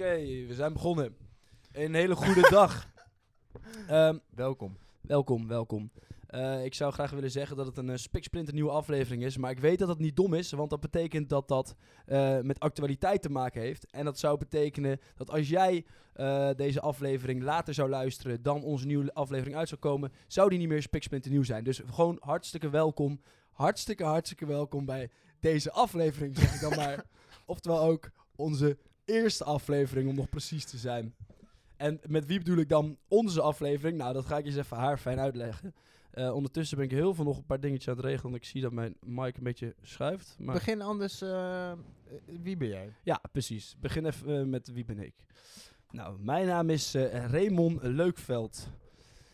Oké, we zijn begonnen. Een hele goede dag. Ehm, Welkom. welkom, welkom. Eh, ik zou graag willen zeggen dat het een uh, spiksplinter nieuwe aflevering is. Maar ik weet dat dat niet dom is, want dat betekent dat dat eh, met actualiteit te maken heeft. En dat zou betekenen dat als jij deze aflevering later zou luisteren dan onze nieuwe aflevering uit zou komen, zou die niet meer spiksplinter nieuw zijn. Dus gewoon hartstikke welkom. Hartstikke, hartstikke welkom bij deze aflevering, zeg ik dan maar. Oftewel ook onze eerste aflevering, om nog precies te zijn. En met wie bedoel ik dan onze aflevering? Nou, dat ga ik eens even haar fijn uitleggen. Uh, ondertussen ben ik heel veel nog een paar dingetjes aan het regelen. Want ik zie dat mijn mic een beetje schuift. Maar... Begin anders. Uh, wie ben jij? Ja, precies. Begin even uh, met wie ben ik. Nou, mijn naam is Raymond Leukveld.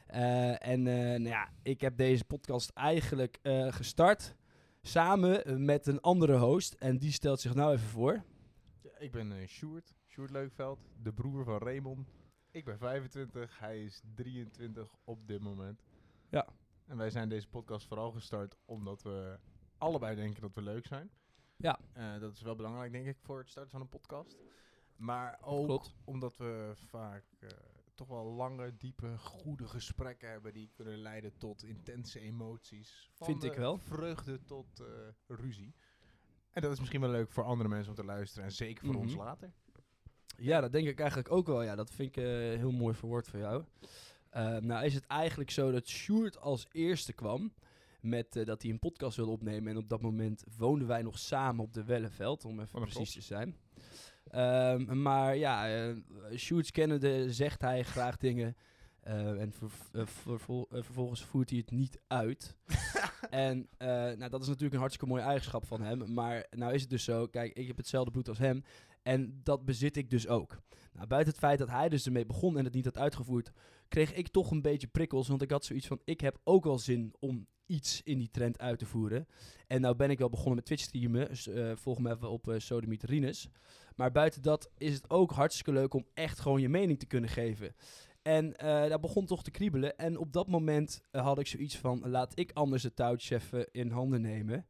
en nou ja, ik heb deze podcast eigenlijk gestart samen met een andere host. En die stelt zich nou even voor. Ik ben Sjoerd, Sjoerd Leukveld, de broer van Raymond. Ik ben 25, hij is 23 op dit moment. Ja. En wij zijn deze podcast vooral gestart omdat we allebei denken dat we leuk zijn. Ja. Uh, dat is wel belangrijk, denk ik, voor het starten van een podcast. Maar ook Klopt. omdat we vaak uh, toch wel lange, diepe, goede gesprekken hebben die kunnen leiden tot intense emoties. Van Vind ik wel. Vreugde tot uh, ruzie. En dat is misschien wel leuk voor andere mensen om te luisteren en zeker voor Mhm. ons later. Ja, dat denk ik eigenlijk ook wel. Ja, dat vind ik uh, heel mooi verwoord van jou. Uh, nou is het eigenlijk zo dat Sjoerd als eerste kwam met uh, dat hij een podcast wilde opnemen. En op dat moment woonden wij nog samen op de Wellenveld, om even precies klopt. te zijn. Um, maar ja, uh, Sjoerds kennende zegt hij graag dingen. Uh, en ver, vervol vervolgens voert hij het niet uit. en nou, dat is natuurlijk een hartstikke mooie eigenschap van hem. Maar nou is het dus zo, kijk, ik heb hetzelfde bloed als hem. En dat bezit ik dus ook. Nou, buiten het feit dat hij dus ermee begon en het niet had uitgevoerd, kreeg ik toch een beetje prikkels. Want ik had zoiets van, ik heb ook wel zin om iets in die trend uit te voeren. En nou ben ik wel begonnen met Twitch streamen. Dus, uh, volg me even op uh. Maar buiten dat is het ook hartstikke leuk om echt gewoon je mening te kunnen geven. En uh, dat begon toch te kriebelen. En op dat moment uh, had ik zoiets van, laat ik anders het touwtje even in handen nemen.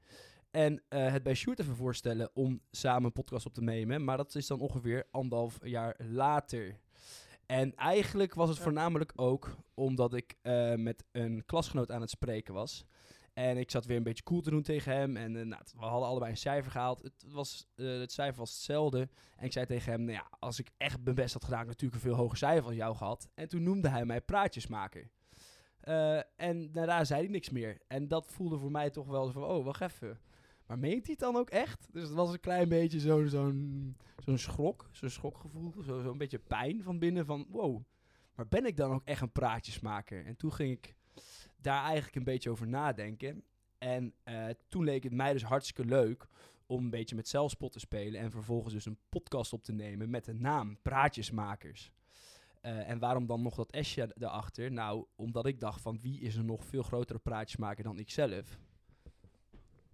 En uh, het bij Sjoerd even voorstellen om samen een podcast op te nemen. Maar dat is dan ongeveer anderhalf jaar later. En eigenlijk was het voornamelijk ook omdat ik met een klasgenoot aan het spreken was. En ik zat weer een beetje cool te doen tegen hem. En uh, nou, we hadden allebei een cijfer gehaald. Het, was, uh, het cijfer was hetzelfde. En ik zei tegen hem, nou ja, als ik echt mijn best had gedaan, natuurlijk een veel hoger cijfer als jou gehad. En toen noemde hij mij praatjesmaker. Uh, en daarna zei hij niks meer. En dat voelde voor mij toch wel zo van, oh, wacht even. Maar meent hij het dan ook echt? Dus het was een klein beetje zo'n zo'n zo'n schrok, zo'n schokgevoel, zo'n zo beetje pijn van binnen van, wow, maar ben ik dan ook echt een praatjesmaker? En toen ging ik daar eigenlijk een beetje over nadenken. En uh, toen leek het mij dus hartstikke leuk om een beetje met zelfspot te spelen en vervolgens dus een podcast op te nemen met de naam Praatjesmakers. Uh, en waarom dan nog dat S'je daarachter? Nou, omdat ik dacht van wie is er nog veel grotere praatjesmaker dan ikzelf?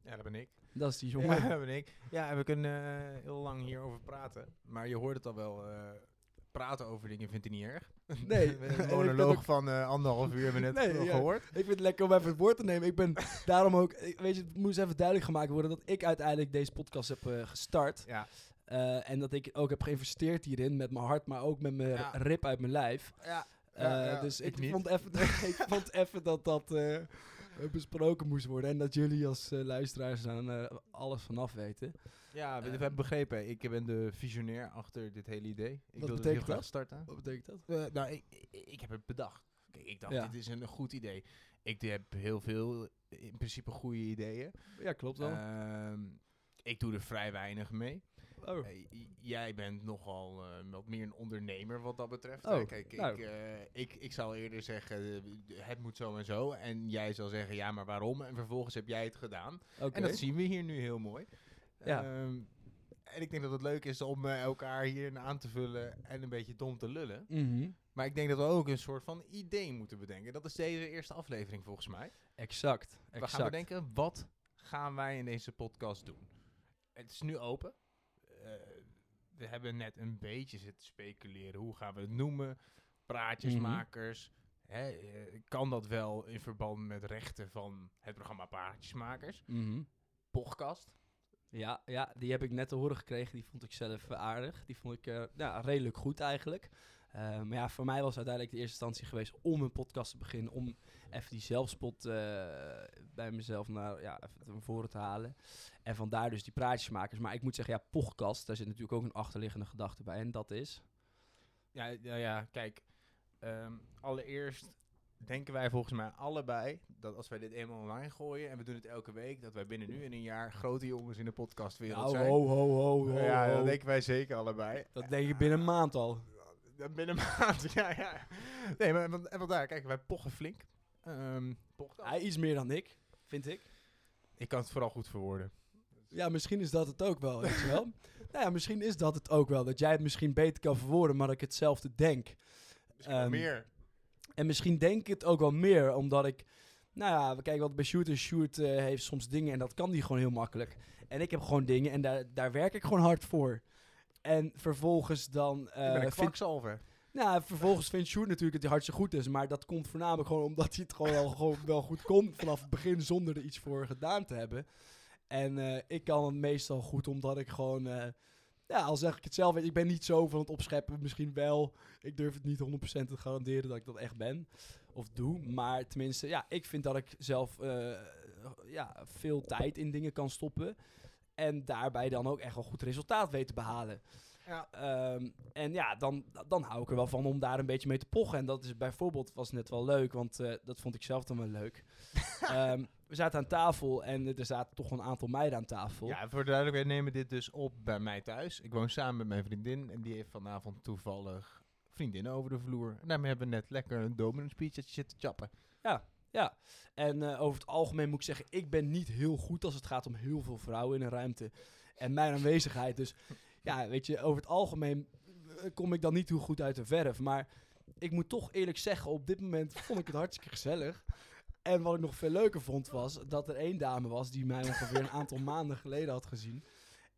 Ja, dat ben ik. Dat is die jongen. Ja, dat ben ik. Ja, en we kunnen uh, heel lang hierover praten. Maar je hoort het al wel. Praten over dingen vindt hij niet erg. Nee. een monoloog ook... van uh, anderhalf uur hebben we net nee, ja. gehoord. Ik vind het lekker om even het woord te nemen. Ik ben daarom ook... Weet je, het moest even duidelijk gemaakt worden dat ik uiteindelijk deze podcast heb uh, gestart. Ja. Uh, en dat ik ook heb geïnvesteerd hierin met mijn hart, maar ook met mijn Ja. rib uit mijn lijf. Ja. Uh, dus ik vond even, ik vond even dat dat besproken moest worden. En dat jullie als luisteraars daar alles vanaf weten. Ja, we, Eh. we hebben begrepen. Ik ben de visionair achter dit hele idee. Ik Wat wilde het heel dat? starten. Wat betekent dat? Uh, nou, ik, ik, ik heb het bedacht. Kijk, ik dacht, Ja. dit is een goed idee. Ik heb heel veel, in principe, goede ideeën. Ja, klopt wel. Ehm, ik doe er vrij weinig mee. oh. Eh, jij bent nogal eh, wat meer een ondernemer wat dat betreft. Oh, Eh, Kijk, nou. ik, eh, ik, ik zal eerder zeggen, eh, het moet zo en zo. En jij zal zeggen, ja, maar waarom? En vervolgens heb jij het gedaan. En dat zien we hier nu heel mooi. Ja. Ehm, en ik denk dat het leuk is om eh, elkaar hierin aan te vullen en een beetje dom te lullen. Mhm. Maar ik denk dat we ook een soort van idee moeten bedenken. Dat is deze eerste aflevering volgens mij. Exact. We exact. gaan bedenken, wat gaan wij in deze podcast doen? Het is nu open. Eh, we hebben net een beetje zitten speculeren. Hoe gaan we het noemen? Praatjesmakers. Hè, eh, kan dat wel in verband met rechten van het programma Praatjesmakers? Mhm. Podcast. Ja, ja, die heb ik net te horen gekregen. Die vond ik zelf eh, aardig. Die vond ik eh, ja, redelijk goed eigenlijk. Eh, maar ja, voor mij was uiteindelijk de eerste instantie geweest om een podcast te beginnen. Om even die zelfspot bij mezelf naar, ja, even naar voren te halen. En vandaar dus die praatjesmakers. Maar ik moet zeggen, ja, podcast, daar zit natuurlijk ook een achterliggende gedachte bij. En dat is... Ja, ja, ja kijk. ehm, allereerst denken wij volgens mij allebei dat als wij dit eenmaal online gooien en we doen het elke week, dat wij binnen nu in een jaar grote jongens in de podcastwereld Nou, zijn. ho, ho, ho, ho, ja, ho. dat denken wij zeker allebei. Dat denk ik binnen een maand al. Binnen een maand, ja, ja. Nee, maar want- en vandaar, kijk, wij pochen flink. Podcast. Hij iets meer dan ik, vind ik. Ik kan het vooral goed verwoorden. Ja, misschien is dat het ook wel, weet je wel. nou ja, misschien is dat het ook wel. Dat jij het misschien beter kan verwoorden, maar dat ik hetzelfde denk. Ehm, meer. En misschien denk ik het ook wel meer, omdat ik... Nou ja, kijk, wat bij Shoot is, Shoot eh, heeft soms dingen en dat kan die gewoon heel makkelijk. En ik heb gewoon dingen en daar, daar werk ik gewoon hard voor. En vervolgens dan... eh, ik ben een kwakzalver. nou, vervolgens vindt Sjoerd natuurlijk dat hij hartstikke goed is. Maar dat komt voornamelijk gewoon omdat hij het gewoon wel, gewoon wel goed kon vanaf het begin zonder er iets voor gedaan te hebben. En eh, ik kan het meestal goed omdat ik gewoon, eh, ja, al zeg ik het zelf, ik ben niet zo van het opscheppen. Misschien wel, ik durf het niet 100% te garanderen dat ik dat echt ben of doe. Maar tenminste, ja, ik vind dat ik zelf eh, ja, veel tijd in dingen kan stoppen. En daarbij dan ook echt wel goed resultaat weet te behalen. Ja. Ehm, en ja, dan, dan hou ik er wel van om daar een beetje mee te pochen. En dat is bijvoorbeeld, was net wel leuk, want eh, dat vond ik zelf dan wel leuk. Ehm, we zaten aan tafel en er zaten toch een aantal meiden aan tafel. Ja, voor de duidelijkheid, nemen dit dus op bij mij thuis. Ik woon samen met mijn vriendin en die heeft vanavond toevallig vriendinnen over de vloer. En daarmee hebben we net lekker een dominance pizza zitten chappen. Ja, en eh, over het algemeen moet ik zeggen, ik ben niet heel goed als het gaat om heel veel vrouwen in een ruimte. En mijn aanwezigheid. Dus ja, weet je, over het algemeen eh, kom ik dan niet heel goed uit de verf. Maar ik moet toch eerlijk zeggen, op dit moment vond ik het hartstikke gezellig. En wat ik nog veel leuker vond was dat er één dame was die mij ongeveer een aantal maanden geleden had gezien.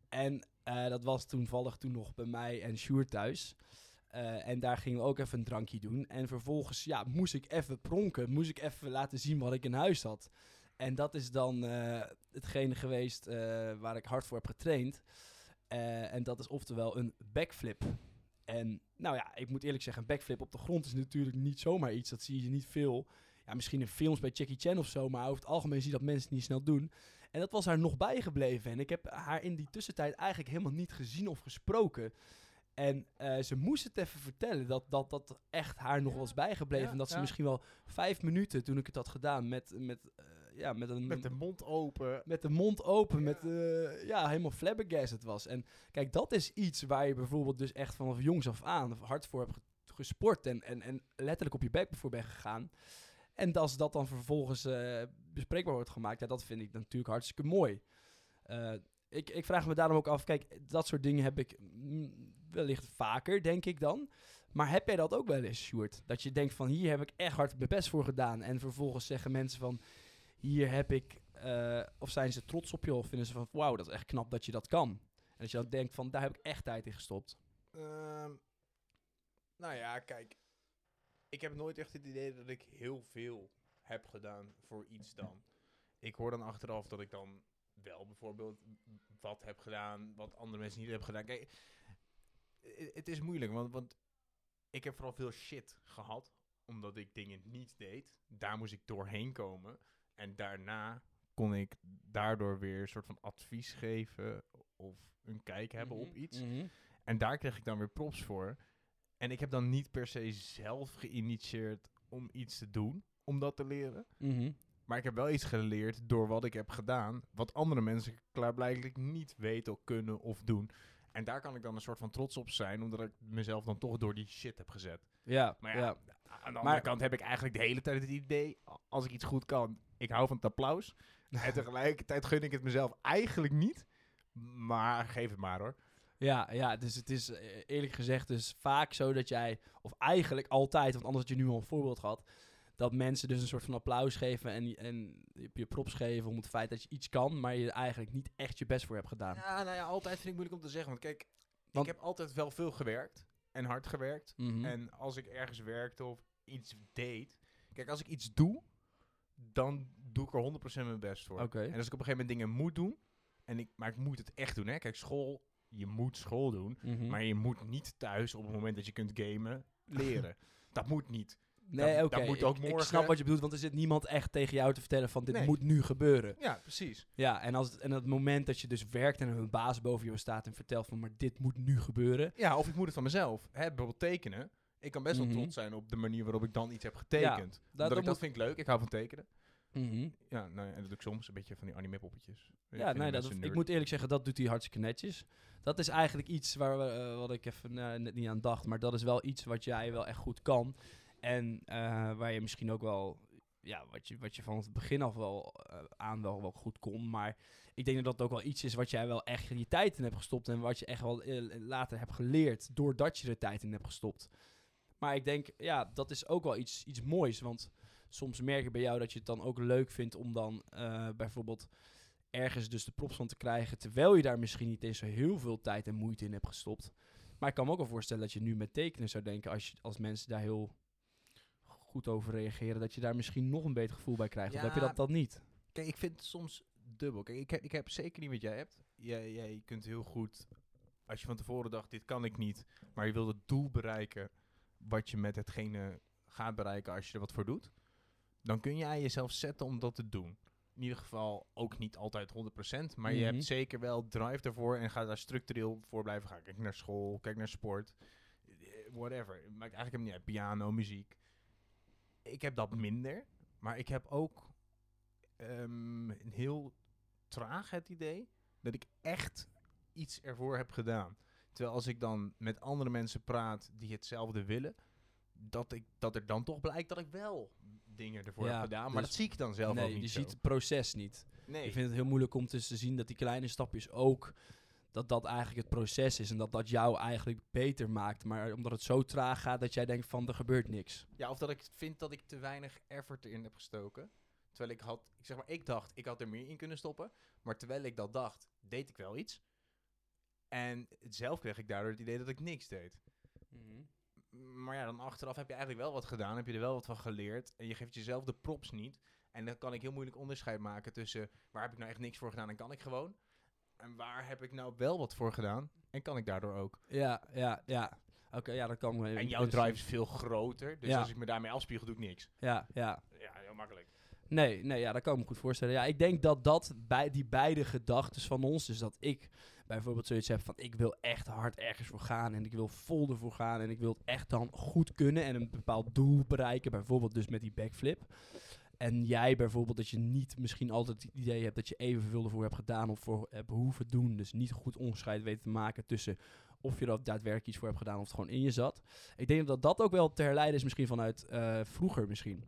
En eh, dat was toevallig toen nog bij mij en Sjoerd thuis. Eh, en daar gingen we ook even een drankje doen. En vervolgens ja, moest ik even pronken. Moest ik even laten zien wat ik in huis had. En dat is dan hetgene geweest waar ik hard voor heb getraind. Eh, en dat is oftewel een backflip. En nou ja, ik moet eerlijk zeggen, een backflip op de grond is natuurlijk niet zomaar iets. Dat zie je niet veel. Ja, misschien in films bij Jackie Chan of zo, maar over het algemeen zie je dat mensen niet snel doen. En dat was haar nog bijgebleven. En ik heb haar in die tussentijd eigenlijk helemaal niet gezien of gesproken. En eh, ze moest het even vertellen dat dat, dat echt haar nog was bijgebleven. ja, en dat ze ja. misschien wel vijf minuten toen ik het had gedaan met, met, eh, ja, met een Met de mond open. met de mond open, met eh, ja, helemaal flabbergasted was. En kijk, dat is iets waar je bijvoorbeeld dus echt vanaf jongs af aan hard voor hebt ge- gesport en, en, en letterlijk op je bek voor bent gegaan. En als dat dan vervolgens eh, bespreekbaar wordt gemaakt, ja, dat vind ik natuurlijk hartstikke mooi. Eh, ik, ik vraag me daarom ook af, kijk, dat soort dingen heb ik wellicht vaker, denk ik dan. Maar heb jij dat ook wel eens, Sjoerd? Dat je denkt van, hier heb ik echt hard mijn best voor gedaan. En vervolgens zeggen mensen van, hier heb ik... eh, of zijn ze trots op je of vinden ze van, wauw, dat is echt knap dat je dat kan. En dat je dan denkt van, daar heb ik echt tijd in gestopt. Ehm, nou ja, kijk. Ik heb nooit echt het idee dat ik heel veel heb gedaan voor iets dan. Ik hoor dan achteraf dat ik dan wel bijvoorbeeld wat heb gedaan, wat andere mensen niet hebben gedaan. Kijk, het is moeilijk, want, want ik heb vooral veel shit gehad, omdat ik dingen niet deed. Daar moest ik doorheen komen. En daarna kon ik daardoor weer een soort van advies geven of een kijk hebben op iets. En daar kreeg ik dan weer props voor. En ik heb dan niet per se zelf geïnitieerd om iets te doen, om dat te leren. Mhm. Maar ik heb wel iets geleerd door wat ik heb gedaan, wat andere mensen klaarblijkelijk niet weten of kunnen of doen. En daar kan ik dan een soort van trots op zijn, omdat ik mezelf dan toch door die shit heb gezet. Ja, Maar ja, ja. aan de andere Maar- kant heb ik eigenlijk de hele tijd het idee, als ik iets goed kan, ik hou van het applaus. en tegelijkertijd gun ik het mezelf eigenlijk niet. Maar geef het maar hoor. Ja, ja, dus het is eh, eerlijk gezegd dus vaak zo dat jij, of eigenlijk altijd, want anders had je nu al een voorbeeld gehad, dat mensen dus een soort van applaus geven en, en je props geven om het feit dat je iets kan, maar je er eigenlijk niet echt je best voor hebt gedaan. Ja, nou ja, altijd vind ik moeilijk om te zeggen. Want kijk, Want- ik heb altijd wel veel gewerkt en hard gewerkt. Mhm. En als ik ergens werkte of iets deed. Kijk, als ik iets doe, dan doe ik er 100% mijn best voor. En als ik op een gegeven moment dingen moet doen, En ik, maar ik moet het echt doen, hè. Kijk, school, je moet school doen. Mhm. Maar je moet niet thuis op het moment dat je kunt gamen leren. dat moet niet. Nee, oké. moet ook ik, ik morgen- snap wat je bedoelt, want er zit niemand echt tegen jou te vertellen van dit Nee. moet nu gebeuren. Ja, precies. Ja, en, als het, en het moment dat je dus werkt en een baas boven jou staat en vertelt van maar dit moet nu gebeuren. Ja, of ik moet het van mezelf. Hè, bijvoorbeeld tekenen. Ik kan best wel Mhm. trots zijn op de manier waarop ik dan iets heb getekend. dat- dat, dat ik, dat moet- vind ik leuk. Ik hou van tekenen. Mhm. Ja, nou, ja, en dat doe ik soms. Een beetje van die anime-poppetjes. Ja, nee, dat, ik moet eerlijk zeggen, dat doet hij hartstikke netjes. Dat is eigenlijk iets waar eh, wat ik even eh, net niet aan dacht, maar dat is wel iets wat jij wel echt goed kan. En eh, waar je misschien ook wel, ja, wat je, wat je van het begin af wel aan wel, wel goed kon. Maar ik denk dat dat ook wel iets is wat jij wel echt je tijd in hebt gestopt. En wat je echt wel later hebt geleerd, doordat je er tijd in hebt gestopt. Maar ik denk, ja, dat is ook wel iets, iets moois. Want soms merk ik bij jou dat je het dan ook leuk vindt om dan eh, bijvoorbeeld ergens dus de props van te krijgen, terwijl je daar misschien niet eens zo heel veel tijd en moeite in hebt gestopt. Maar ik kan me ook wel voorstellen dat je nu met tekenen zou denken, als, je, als mensen daar heel goed over reageren, dat je daar misschien nog een beter gevoel bij krijgt. Of heb je dat dan niet? Kijk, ik vind het soms dubbel. Kijk, ik heb, ik heb zeker niet wat jij hebt. Jij, jij kunt heel goed, als je van tevoren dacht, dit kan ik niet, maar je wil het doel bereiken wat je met hetgene gaat bereiken als je er wat voor doet, dan kun jij jezelf zetten om dat te doen. In ieder geval ook niet altijd 100%, maar je Mhm. hebt zeker wel drive ervoor en gaat daar structureel voor blijven gaan. Kijk naar school, kijk naar sport, whatever. Maakt eigenlijk helemaal niet uit. Piano, muziek. Ik heb dat minder, maar ik heb ook ehm, een heel traag het idee dat ik echt iets ervoor heb gedaan. Terwijl als ik dan met andere mensen praat die hetzelfde willen, dat, ik, dat er dan toch blijkt dat ik wel dingen ervoor Ja, heb gedaan. Maar dus- dat zie ik dan zelf ook niet je zo. ziet het proces niet. nee. Ik vind het heel moeilijk om te zien dat die kleine stapjes ook, dat dat eigenlijk het proces is. En dat dat jou eigenlijk beter maakt. Maar omdat het zo traag gaat dat jij denkt van er gebeurt niks. Ja, of dat ik vind dat ik te weinig effort erin heb gestoken. Terwijl ik had, ik zeg maar, ik dacht, ik had er meer in kunnen stoppen. Maar terwijl ik dat dacht, deed ik wel iets. En zelf kreeg ik daardoor het idee dat ik niks deed. Maar ja, dan achteraf heb je eigenlijk wel wat gedaan, heb je er wel wat van geleerd. En je geeft jezelf de props niet. En dan kan ik heel moeilijk onderscheid maken tussen waar heb ik nou echt niks voor gedaan en kan ik gewoon. En waar heb ik nou wel wat voor gedaan en kan ik daardoor ook. Ja, ja, ja. Oké, ja, dat kan me En jouw drive is veel groter, dus Ja. als ik me daarmee afspiegel, doe ik niks. Ja, ja. Ja, heel makkelijk. Nee, nee, ja, dat kan ik me goed voorstellen. Ja, ik denk dat dat bij die beide gedachten van ons, dus dat ik bijvoorbeeld zoiets heb van ik wil echt hard ergens voor gaan en ik wil vol ervoor gaan en ik wil het echt dan goed kunnen en een bepaald doel bereiken, bijvoorbeeld dus met die backflip. En jij bijvoorbeeld dat je niet misschien altijd het idee hebt dat je evenveel ervoor hebt gedaan of voor hebt hoeven doen, dus niet goed onderscheid weten te maken tussen of je er daadwerkelijk iets voor hebt gedaan of het gewoon in je zat. Ik denk dat dat ook wel te herleiden is misschien vanuit eh, vroeger misschien.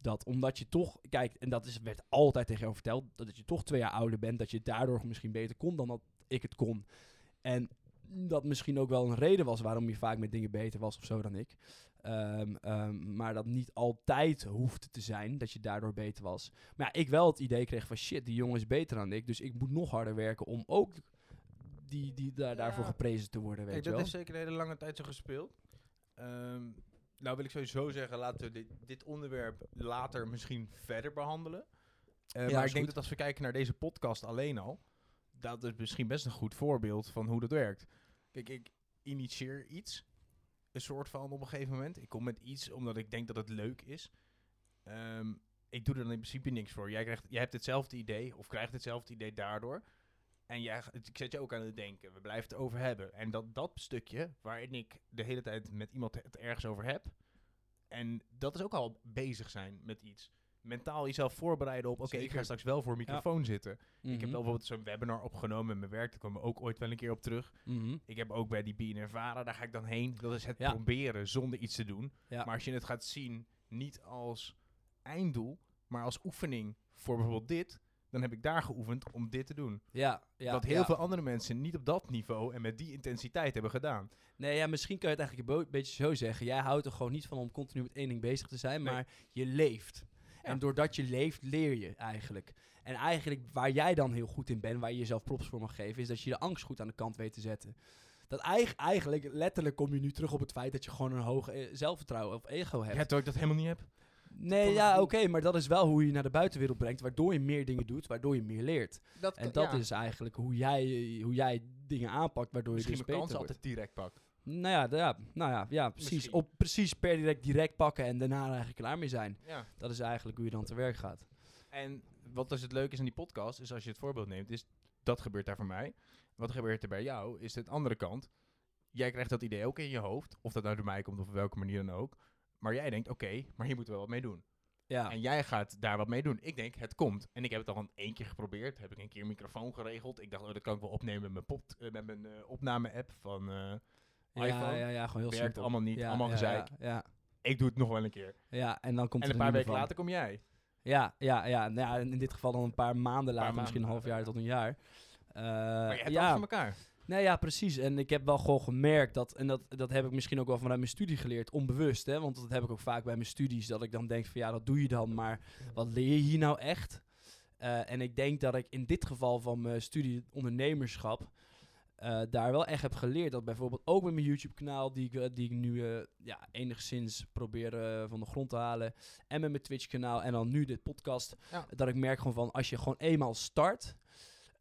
Dat omdat je toch, kijk, en dat is, werd altijd tegen jou verteld, dat je toch twee jaar ouder bent, dat je daardoor misschien beter kon dan dat ik het kon. En dat misschien ook wel een reden was waarom je vaak met dingen beter was of zo dan ik. Ehm, ehm, maar dat niet altijd hoefde te zijn, dat je daardoor beter was. Maar ja, ik wel het idee kreeg van shit, die jongen is beter dan ik, dus ik moet nog harder werken om ook die, die daar, Ja. daarvoor geprezen te worden, weet Kijk, dat wel. heeft zeker een hele lange tijd zo gespeeld. Ehm, nou wil ik sowieso zeggen, laten we dit, dit onderwerp later misschien verder behandelen. Eh, Ja, maar is ik denk dat als we kijken naar deze podcast alleen al, dat is misschien best een goed voorbeeld van hoe dat werkt. Kijk, ik initieer iets, een soort van op een gegeven moment. Ik kom met iets omdat ik denk dat het leuk is. Ehm, ik doe er dan in principe niks voor. Jij, krijgt, jij hebt hetzelfde idee of krijgt hetzelfde idee daardoor. En jij, ik zet je ook aan het denken. We blijven het over hebben. En dat, dat stukje waarin ik de hele tijd met iemand het ergens over heb. En dat is ook al bezig zijn met iets. Mentaal jezelf voorbereiden op, oké, ik ga straks wel voor een microfoon zitten. Ik heb Mhm. wel bijvoorbeeld zo'n webinar opgenomen met mijn werk. Daar komen we ook ooit wel een keer op terug. Mhm. Ik heb ook bij die BNR Vara, daar ga ik dan heen. Dat is het Ja. proberen zonder iets te doen. Ja. Maar als je het gaat zien, niet als einddoel, maar als oefening voor bijvoorbeeld dit, dan heb ik daar geoefend om dit te doen. Ja, ja, dat heel veel andere mensen niet op dat niveau en met die intensiteit hebben gedaan. Nee, ja, misschien kan je het eigenlijk een beetje zo zeggen. Jij houdt er gewoon niet van om continu met één ding bezig te zijn, Nee. maar je leeft. En doordat je leeft, leer je eigenlijk. En eigenlijk waar jij dan heel goed in bent, waar je jezelf props voor mag geven, is dat je de angst goed aan de kant weet te zetten. Dat eig- eigenlijk, letterlijk kom je nu terug op het feit dat je gewoon een hoog eh, zelfvertrouwen of ego hebt. Ja, terwijl ik dat helemaal niet heb. Nee, ja, oké, maar dat is wel hoe je naar de buitenwereld brengt, waardoor je meer dingen doet, waardoor je meer leert. Dat, En dat is eigenlijk hoe jij, hoe jij dingen aanpakt, waardoor je misschien dus mijn beter kans wordt. altijd direct pak. Nou ja, ja, nou ja, ja precies. Misschien. Op, precies per direct direct pakken en daarna eigenlijk klaar mee zijn. Ja. Dat is eigenlijk hoe je dan te werk gaat. En wat dus het leuke is aan die podcast, is als je het voorbeeld neemt, is dat gebeurt daar voor mij. Wat gebeurt er bij jou, is de andere kant. Jij krijgt dat idee ook in je hoofd, of dat nou door mij komt of op welke manier dan ook. Maar jij denkt, oké, maar hier moeten we wat mee doen. Ja, En jij gaat daar wat mee doen. Ik denk, het komt. En ik heb het al een één keer geprobeerd. Heb ik een keer een microfoon geregeld. Ik dacht, oh, dat kan ik wel opnemen met mijn, pop, eh, met mijn eh, opname-app van eh, iPhone. ja, ja, gewoon heel Werkt simpel. allemaal niet, allemaal ja, gezeik. Ja, Ik doe het nog wel een keer. ja, en dan komt en een paar weken later kom jij. Ja, ja, ja, nou ja, in dit geval dan een paar maanden later, misschien een half jaar ja. tot een jaar. Eh, maar je hebt ja, alles van elkaar. Nee, ja, precies. En ik heb wel gewoon gemerkt dat, en dat, dat heb ik misschien ook wel vanuit mijn studie geleerd, onbewust, hè, want dat heb ik ook vaak bij mijn studies, dat ik dan denk van ja, dat doe je dan, maar wat leer je hier nou echt? Eh, en ik denk dat ik in dit geval van mijn studie ondernemerschap eh, daar wel echt heb geleerd dat bijvoorbeeld ook met mijn YouTube-kanaal, die, ik, eh, die ik nu eh, ja, enigszins probeer van de grond te halen, en met mijn Twitch-kanaal en dan nu dit podcast, Ja. dat ik merk gewoon van als je gewoon eenmaal start,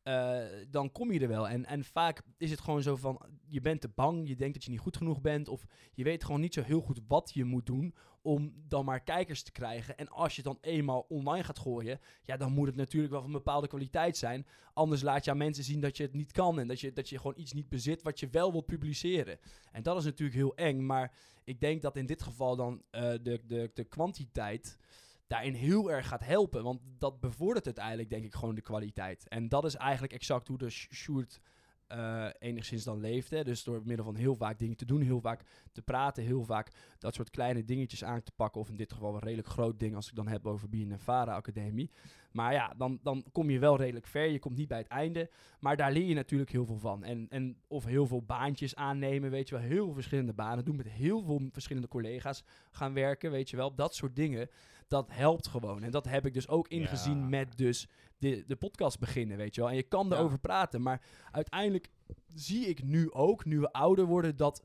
eh, dan kom je er wel. En, en vaak is het gewoon zo van, je bent te bang, je denkt dat je niet goed genoeg bent, of je weet gewoon niet zo heel goed wat je moet doen om dan maar kijkers te krijgen. En als je dan eenmaal online gaat gooien, ja, dan moet het natuurlijk wel van bepaalde kwaliteit zijn. Anders laat je aan mensen zien dat je het niet kan en dat je, dat je gewoon iets niet bezit wat je wel wilt publiceren. En dat is natuurlijk heel eng, maar ik denk dat in dit geval dan eh, de, de, de kwantiteit daarin heel erg gaat helpen. Want dat bevordert uiteindelijk, denk ik, gewoon de kwaliteit. En dat is eigenlijk exact hoe de Sjoerd eh, enigszins dan leeft. Hè. Dus door middel van heel vaak dingen te doen, heel vaak te praten, heel vaak dat soort kleine dingetjes aan te pakken. Of in dit geval een redelijk groot ding als ik dan heb over BNNVARA Academie. Maar ja, dan, dan kom je wel redelijk ver. Je komt niet bij het einde. Maar daar leer je natuurlijk heel veel van. En, en of heel veel baantjes aannemen, weet je wel. Heel veel verschillende banen doen. Met heel veel verschillende collega's gaan werken, weet je wel. Dat soort dingen, dat helpt gewoon. En dat heb ik dus ook ingezien Ja. met dus de, de podcast beginnen, weet je wel. En je kan Ja. erover praten. Maar uiteindelijk zie ik nu ook, nu we ouder worden, dat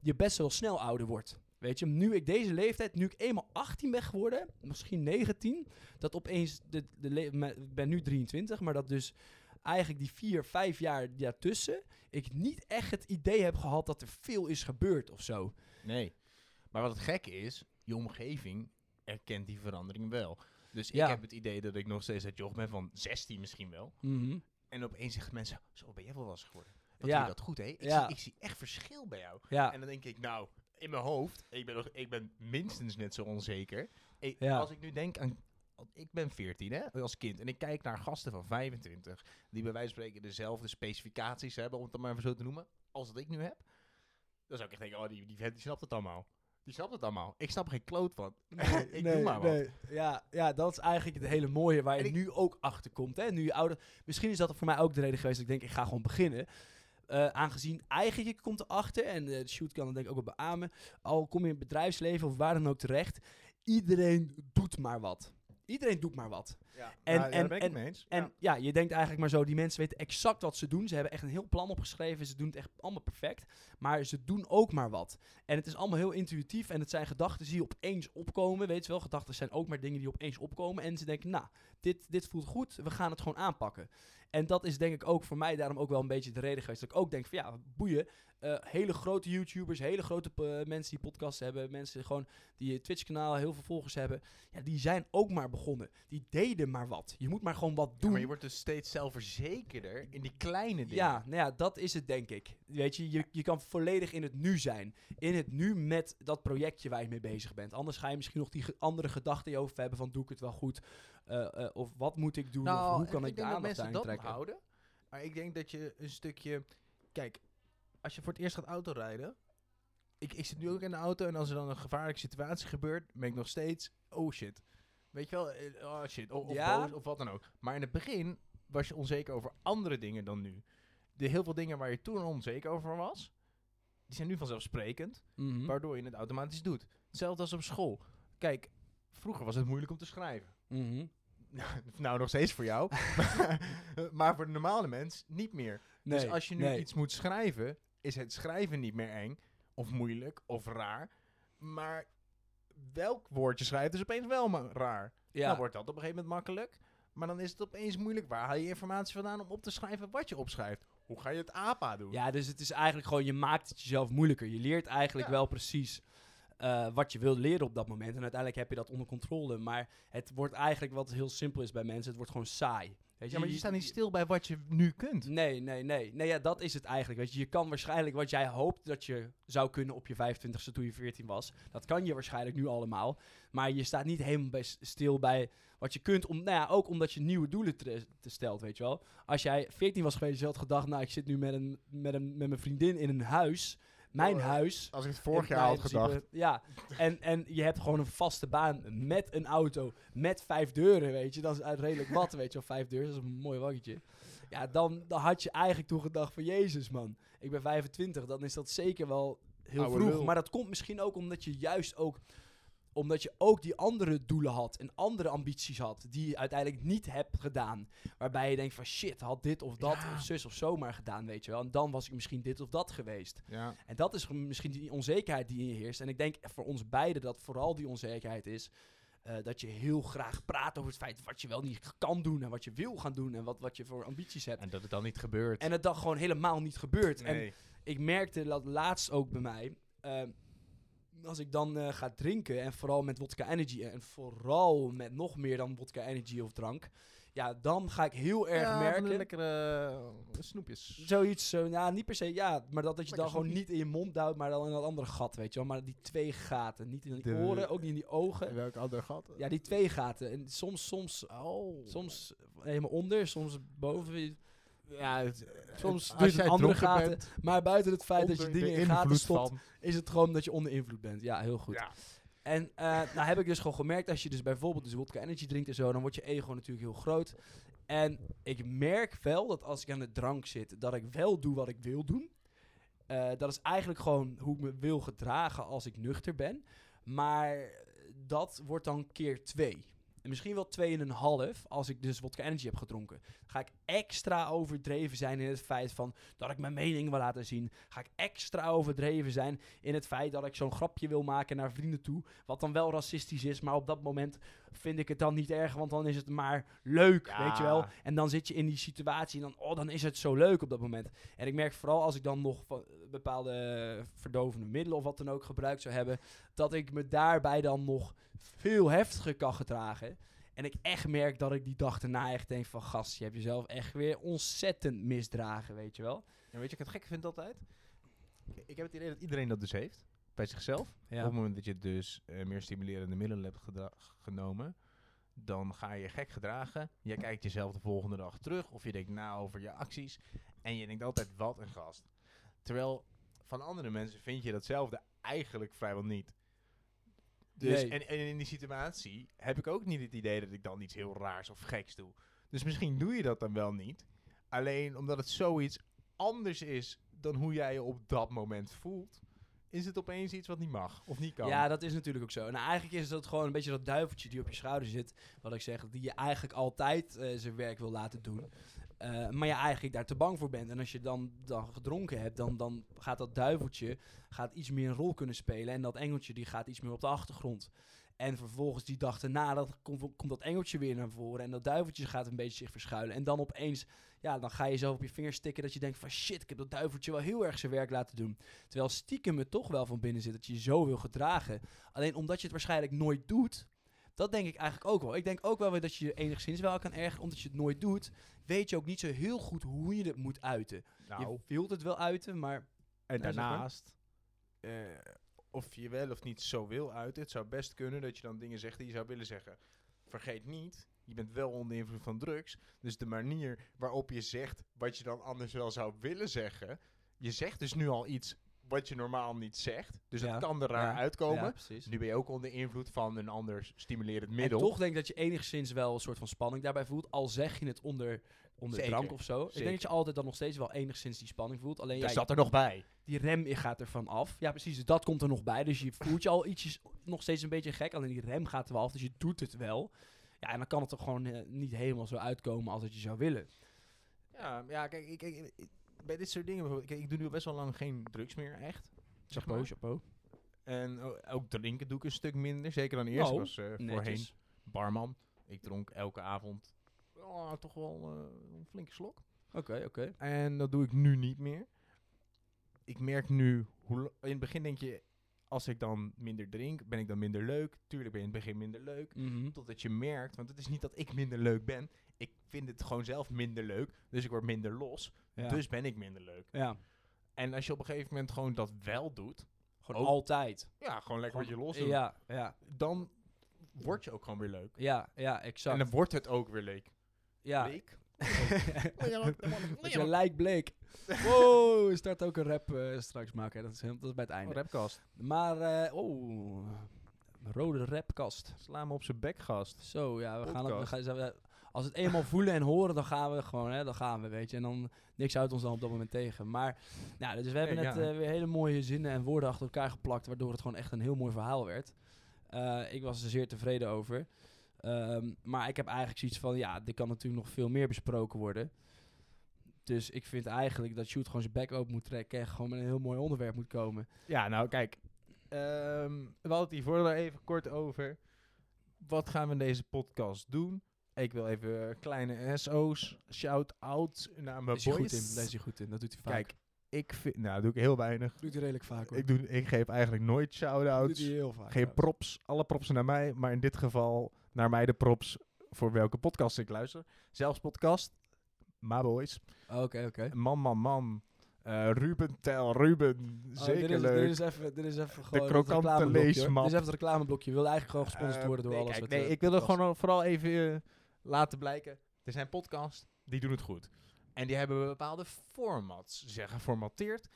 je best wel snel ouder wordt. Weet je, nu ik deze leeftijd, nu ik eenmaal 18 ben geworden, misschien 19, dat opeens, de, de ik ben nu 23, maar dat dus eigenlijk die vier, vijf jaar daartussen, ik niet echt het idee heb gehad dat er veel is gebeurd of zo. Nee. Maar wat het gekke is, je omgeving erkent die verandering wel. Dus Ja. ik heb het idee dat ik nog steeds het joch ben van 16 misschien wel. Mhm. En opeens zeggen mensen, zo ben jij wel was geworden. Wat Ja. doe je dat goed, hè? Ik, Ja. zie, ik zie echt verschil bij jou. Ja, En dan denk ik, nou, in mijn hoofd, ik ben, nog, ik ben minstens net zo onzeker. Ik, Ja. Als ik nu denk aan, ik ben 14 hè, als kind. En ik kijk naar gasten van 25, die bij wijze van spreken dezelfde specificaties hebben, om het dan maar even zo te noemen, als dat ik nu heb. Dan zou ik echt denken, oh, die, die, vent, die snapt het allemaal. Die snapt het allemaal. Ik snap er geen kloot van. ik doe maar wat. Ja, ja, dat is eigenlijk het hele mooie waar je ik- nu ook achter komt. Hè? Nu je ouder, misschien is dat voor mij ook de reden geweest dat ik denk, ik ga gewoon beginnen. Eh, aangezien eigenlijk je komt erachter, en eh, de shoot kan dat denk ik ook wel beamen, al kom je in het bedrijfsleven of waar dan ook terecht, iedereen doet maar wat. Iedereen doet maar wat. Ja, En- ja, en- daar ben ik en- het mee eens. En Ja. ja. je denkt eigenlijk maar zo, die mensen weten exact wat ze doen. Ze hebben echt een heel plan opgeschreven. Ze doen het echt allemaal perfect. Maar ze doen ook maar wat. En het is allemaal heel intuïtief. En het zijn gedachten die opeens opkomen. Weet je wel, gedachten zijn ook maar dingen die opeens opkomen. En ze denken, nou, dit, dit voelt goed. We gaan het gewoon aanpakken. En dat is denk ik ook voor mij daarom ook wel een beetje de reden geweest. Dat ik ook denk van ja, boeien. Eh, hele grote YouTubers, hele grote eh, mensen die podcasts hebben. Mensen gewoon die Twitch-kanaal, heel veel volgers hebben. Ja, die zijn ook maar begonnen. Die deden maar wat. Je moet maar gewoon wat Ja, doen. maar je wordt dus steeds zelfverzekerder in die kleine dingen. Ja, nou ja, dat is het denk ik. Weet je, je, je kan volledig in het nu zijn. In het nu met dat projectje waar je mee bezig bent. Anders ga je misschien nog die andere gedachten in je hoofd hebben van doe ik het wel goed? Eh, eh, of wat moet ik doen? of hoe kan ik, de Nou, denk dat aandacht dat trekken? houden. Maar ik denk dat je een stukje... Kijk, als je voor het eerst gaat autorijden... Ik, ik zit nu ook in de auto en als er dan een gevaarlijke situatie gebeurt... ben ik nog steeds... Oh shit. Weet je wel? eh, Oh shit. Of, of Ja. boos of wat dan ook. Maar in het begin was je onzeker over andere dingen dan nu. De heel veel dingen waar je toen onzeker over was... Die zijn nu vanzelfsprekend. Mhm. Waardoor je het automatisch doet. Hetzelfde als op school. Kijk, vroeger was het moeilijk om te schrijven. Mhm. nou, nog steeds voor jou. maar voor de normale mens niet meer. Nee, dus als je nu nee. iets moet schrijven, is het schrijven niet meer eng. Of moeilijk, of raar. Maar welk woordje schrijft is opeens wel ma- raar. Ja. Dan wordt dat op een gegeven moment makkelijk. Maar dan is het opeens moeilijk. Waar haal je informatie vandaan om op te schrijven wat je opschrijft? Hoe ga je het APA doen? Ja, dus het is eigenlijk gewoon, je maakt het jezelf moeilijker. Je leert eigenlijk Ja. wel precies eh, wat je wil leren op dat moment. En uiteindelijk heb je dat onder controle. Maar het wordt eigenlijk, wat heel simpel is bij mensen, het wordt gewoon saai. Weet Ja, maar je staat niet stil bij wat je nu kunt. Nee, nee, nee. Nee, ja, dat is het eigenlijk. Weet je, je kan waarschijnlijk wat jij hoopt dat je zou kunnen op je 25ste toen je 14 was. Dat kan je waarschijnlijk nu allemaal. Maar je staat niet helemaal bij stil bij wat je kunt. Om, nou ja, ook omdat je nieuwe doelen te, te stelt, weet je wel. Als jij 14 was geweest, je had gedacht, nou, ik zit nu met, een, met, een, met mijn vriendin in een huis. Mijn Oh, huis. Als ik het vorig jaar had principe- gedacht. Ja, en, en je hebt gewoon een vaste baan met een auto, met vijf deuren, weet je. Dat is redelijk wat, weet je wel. Vijf deuren, dat is een mooi waggetje. Ja, dan, dan had je eigenlijk toen gedacht van, jezus man, ik ben 25. Dan is dat zeker wel heel Oude vroeg. lul. Maar dat komt misschien ook omdat je juist ook omdat je ook die andere doelen had en andere ambities had, die je uiteindelijk niet hebt gedaan. Waarbij je denkt van shit, had dit of dat Ja. of zus of zo maar gedaan, weet je wel. En dan was ik misschien dit of dat geweest. Ja. En dat is misschien die onzekerheid die in je heerst. En ik denk voor ons beiden dat vooral die onzekerheid is. eh, dat je heel graag praat over het feit wat je wel niet kan doen en wat je wil gaan doen en wat, wat je voor ambities hebt. En dat het dan niet gebeurt. En het dan gewoon helemaal niet gebeurt. En ik merkte dat laatst ook bij mij. ehm, als ik dan eh, ga drinken en vooral met vodka energy en vooral met nog meer dan vodka energy of drank. Ja, dan ga ik heel erg ja, van merken. de lekkere eh, snoepjes. Zoiets, zo, nou niet per se, ja, maar dat, dat je Lekker dan gewoon niet in je mond duwt, maar dan in dat andere gat, weet je wel. Maar die twee gaten, niet in die De- oren, ook niet in die ogen. welk ander gat? Ja, die twee gaten. En soms, soms, Oh. soms helemaal onder, soms boven. Ja, het, Soms eh, je jij het andere gaten. bent, Maar buiten het feit dat je dingen in gaten stopt, van- is het gewoon dat je onder invloed bent. Ja, heel goed. Ja. En eh, nou heb ik dus gewoon gemerkt, als je dus bijvoorbeeld dus vodka energy drinkt en zo, dan wordt je ego natuurlijk heel groot. En ik merk wel dat als ik aan de drank zit, dat ik wel doe wat ik wil doen. Eh, dat is eigenlijk gewoon hoe ik me wil gedragen als ik nuchter ben. Maar dat wordt dan keer twee. En misschien wel twee en een half als ik dus vodka energy heb gedronken. Ga ik extra overdreven zijn in het feit van dat ik mijn mening wil laten zien. Ga ik extra overdreven zijn in het feit dat ik zo'n grapje wil maken naar vrienden toe. Wat dan wel racistisch is, maar op dat moment vind ik het dan niet erg, want dan is het maar leuk, Ja. weet je wel. En dan zit je in die situatie en dan, oh, dan is het zo leuk op dat moment. En ik merk vooral als ik dan nog eh, bepaalde verdovende middelen of wat dan ook gebruikt zou hebben, dat ik me daarbij dan nog veel heftiger kan gedragen. En ik echt merk dat ik die dag daarna echt denk van, gast, je hebt jezelf echt weer ontzettend misdragen, weet je wel. Ja, weet je wat ik het gek vind altijd? Ik heb het idee dat iedereen dat dus heeft. Bij zichzelf. Ja. Op het moment dat je dus eh, meer stimulerende middelen hebt genomen, dan ga je gek gedragen. Je kijkt jezelf de volgende dag terug of je denkt na over je acties. En je denkt altijd, wat een gast. Terwijl van andere mensen vind je datzelfde eigenlijk vrijwel niet. Dus, Nee. en, en in die situatie heb ik ook niet het idee dat ik dan iets heel raars of geks doe. Dus misschien doe je dat dan wel niet. Alleen omdat het zoiets anders is dan hoe jij je op dat moment voelt, is het opeens iets wat niet mag of niet kan. Ja, dat is natuurlijk ook zo. En eigenlijk is dat gewoon een beetje dat duiveltje die op je schouder zit. Wat ik zeg, die je eigenlijk altijd eh, zijn werk wil laten doen. Eh, maar je eigenlijk daar te bang voor bent. En als je dan, dan gedronken hebt, dan, dan gaat dat duiveltje gaat iets meer een rol kunnen spelen. En dat engeltje die gaat iets meer op de achtergrond. En vervolgens die dag daarna dat komt, komt dat engeltje weer naar voren. En dat duiveltje gaat een beetje zich verschuilen. En dan opeens, ja, dan ga je zelf op je vingers stikken dat je denkt van shit, ik heb dat duiveltje wel heel erg zijn werk laten doen. Terwijl stiekem het toch wel van binnen zit dat je je zo wil gedragen. Alleen omdat je het waarschijnlijk nooit doet. Dat denk ik eigenlijk ook wel. Ik denk ook wel weer dat je je enigszins wel kan ergeren. Omdat je het nooit doet, weet je ook niet zo heel goed hoe je het moet uiten. nou, Je wilt het wel uiten, maar... en daarnaast, eh, of je wel of niet zo wil uit, het zou best kunnen dat je dan dingen zegt die je zou willen zeggen. Vergeet niet, je bent wel onder invloed van drugs. Dus de manier waarop je zegt wat je dan anders wel zou willen zeggen. Je zegt dus nu al iets wat je normaal niet zegt. Dus Ja, het kan er raar ja, uitkomen. Ja. Nu ben je ook onder invloed van een ander stimulerend En middel. toch denk ik dat je enigszins wel een soort van spanning daarbij voelt. Al zeg je het onder, onder Zeker, drank of zo. Ik denk dat je altijd dan nog steeds wel enigszins die spanning voelt. Alleen ja, zat er nog bij. die rem gaat er van af. Ja, precies. Dus dat komt er nog bij. Dus je voelt je al ietsjes nog steeds een beetje gek. Alleen die rem gaat er wel af. Dus je doet het wel. Ja, en dan kan het toch gewoon eh, niet helemaal zo uitkomen als dat je zou willen. Ja, ja kijk, ik, ik- ik- bij dit soort dingen bijvoorbeeld. Kijk, ik doe nu best wel lang geen drugs meer, echt. Zeg Chapeau, maar. chapeau. En ook drinken doe ik een stuk minder. Zeker dan eerst. Oh, was eh, voorheen barman. Ik dronk elke avond oh, toch wel eh, een flinke slok. Oké, oké. En dat doe ik nu niet meer. Ik merk nu, hoe, in het begin denk je, als ik dan minder drink, ben ik dan minder leuk. Tuurlijk ben je in het begin minder leuk. Mhm. Totdat je merkt, want het is niet dat ik minder leuk ben. Ik vind het gewoon zelf minder leuk. Dus ik word minder los. Ja. Dus ben ik minder leuk. ja. En als je op een gegeven moment gewoon dat wel doet. Gewoon Ook- altijd. Ja, gewoon lekker wat je los Ja, doet. ja, ja, Dan word je ook gewoon weer leuk. ja, exact. En dan wordt het ook weer leuk. ja. Leuk? Dat je lijk bleek. Wow, start ook een rap eh, straks maken. Dat is, dat is bij het einde. rapcast. Maar, eh oh, rode rapkast. Sla me op zijn bek, gast. Zo, ja, we gaan, we gaan als het eenmaal voelen en horen, dan gaan we gewoon, hè, dan gaan we, weet je. En dan, niks houdt ons dan op dat moment tegen. Maar, nou, dus we hebben net eh, weer hele mooie zinnen en woorden achter elkaar geplakt, waardoor het gewoon echt een heel mooi verhaal werd. Eh, ik was er zeer tevreden over. Ehm, maar ik heb eigenlijk zoiets van, ja, er kan natuurlijk nog veel meer besproken worden. Dus ik vind eigenlijk dat Shoot gewoon zijn bek open moet trekken en gewoon met een heel mooi onderwerp moet komen. Ja, nou kijk. ehm, we hadden het hiervoor al even kort over. Wat gaan we in deze podcast doen? Ik wil even kleine SO's, shout-out naar mijn is hij goed boys. in, daar is hij goed in. Dat doet hij vaak. Kijk, ik vind... Nou, dat doe ik heel weinig. doet hij redelijk vaak hoor. Ik, doe, ik geef eigenlijk nooit doet shout-outs. hij heel vaak. Geen props. Alle props naar mij. Maar in dit geval naar mij de props voor welke podcast ik luister. Zelfs podcast. Ma boys. Oké, oké. Man, man, man. Eh, Ruben Tel, Ruben. Oh, Zeker dit is, leuk. Dit is even, dit is even gewoon het krokante leesmap. Dit is even het reclameblokje. Je wil eigenlijk gewoon gesponsord Eh, worden door nee, alles. kijk, nee, eh, ik wil er gewoon vooral even eh, laten blijken. Er zijn podcasts, die doen het goed. En die hebben bepaalde formats, zeg geformateerd.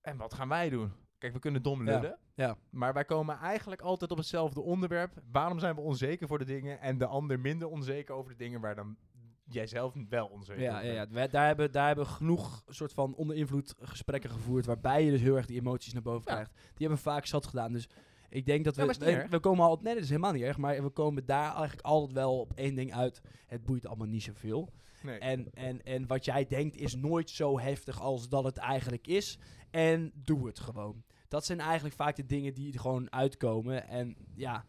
En wat gaan wij doen? Kijk, we kunnen dom lullen. ja. Maar wij komen eigenlijk altijd op hetzelfde onderwerp. Waarom zijn we onzeker voor de dingen en de ander minder onzeker over de dingen waar dan jij zelf wel onzeker Ja, over ja, ja. Daar, hebben, daar hebben we genoeg soort van onder invloed gesprekken gevoerd. Waarbij je dus heel erg die emoties naar boven Ja. krijgt. Die hebben we vaak zat gedaan. Dus ik denk dat we. Ja, we, komen al. Nee, dat is helemaal niet erg. Maar we komen daar eigenlijk altijd wel op één ding uit. Het boeit allemaal niet zoveel. Nee. En, en, en wat jij denkt is nooit zo heftig als dat het eigenlijk is. En doe het gewoon. Dat zijn eigenlijk vaak de dingen die er gewoon uitkomen. En ja,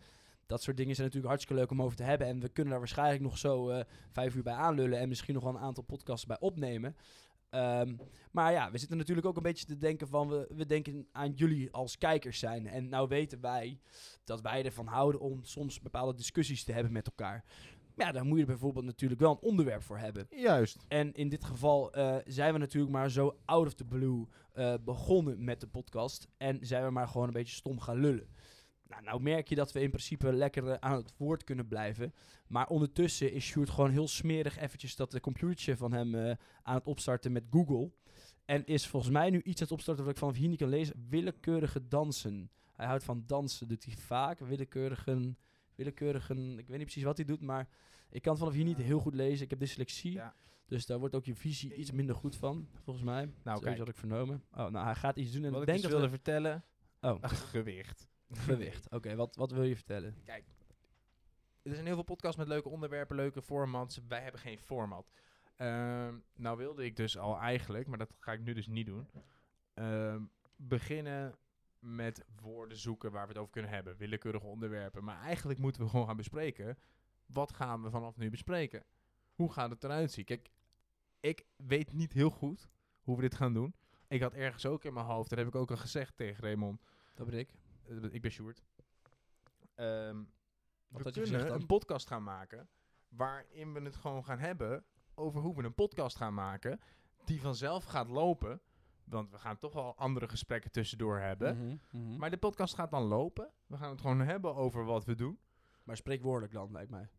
dat soort dingen zijn natuurlijk hartstikke leuk om over te hebben. En we kunnen daar waarschijnlijk nog zo eh, vijf uur bij aanlullen. En misschien nog wel een aantal podcasts bij opnemen. Ehm, maar ja, we zitten natuurlijk ook een beetje te denken van... We, we denken aan jullie als kijkers zijn. En nou weten wij dat wij ervan houden om soms bepaalde discussies te hebben met elkaar. Maar ja, daar moet je bijvoorbeeld natuurlijk wel een onderwerp voor hebben. Juist. En in dit geval eh, zijn we natuurlijk maar zo out of the blue eh, begonnen met de podcast. En zijn we maar gewoon een beetje stom gaan lullen. Nou, nou merk je dat we in principe lekker eh, aan het woord kunnen blijven. Maar ondertussen is Sjoerd gewoon heel smerig eventjes dat de computertje van hem eh, aan het opstarten met Google. En is volgens mij nu iets aan het opstarten wat ik vanaf hier niet kan lezen. Willekeurige dansen. Hij houdt van dansen, doet hij vaak. Willekeurige, willekeurige, ik weet niet precies wat hij doet, maar ik kan het vanaf hier niet heel goed lezen. Ik heb dyslexie. Ja. Dus daar wordt ook je visie iets minder goed van, volgens mij. Nou, kijk. had ik vernomen. Oh, nou, hij gaat iets doen en Wat ik denk dus dat wilde we... vertellen. Oh, Gewicht. gewicht. Oké, wat, wat wil je vertellen? Kijk, er zijn heel veel podcasts met leuke onderwerpen, leuke formats. Wij hebben geen format. Ehm, nou wilde ik dus al eigenlijk, maar dat ga ik nu dus niet doen. ehm, beginnen met woorden zoeken waar we het over kunnen hebben. Willekeurige onderwerpen. Maar eigenlijk moeten we gewoon gaan bespreken. Wat gaan we vanaf nu bespreken? Hoe gaat het eruit zien? Kijk, ik weet niet heel goed hoe we dit gaan doen. Ik had ergens ook in mijn hoofd, dat heb ik ook al gezegd tegen Raymond. Dat ben ik. Eh, ik ben Sjoerd. Wat we kunnen gezegd een podcast gaan maken waarin we het gewoon gaan hebben over hoe we een podcast gaan maken die vanzelf gaat lopen. Want we gaan toch wel andere gesprekken tussendoor hebben. Mhm, mhm. Maar de podcast gaat dan lopen. We gaan het gewoon hebben over wat we doen. Maar spreekwoordelijk dan, lijkt mij.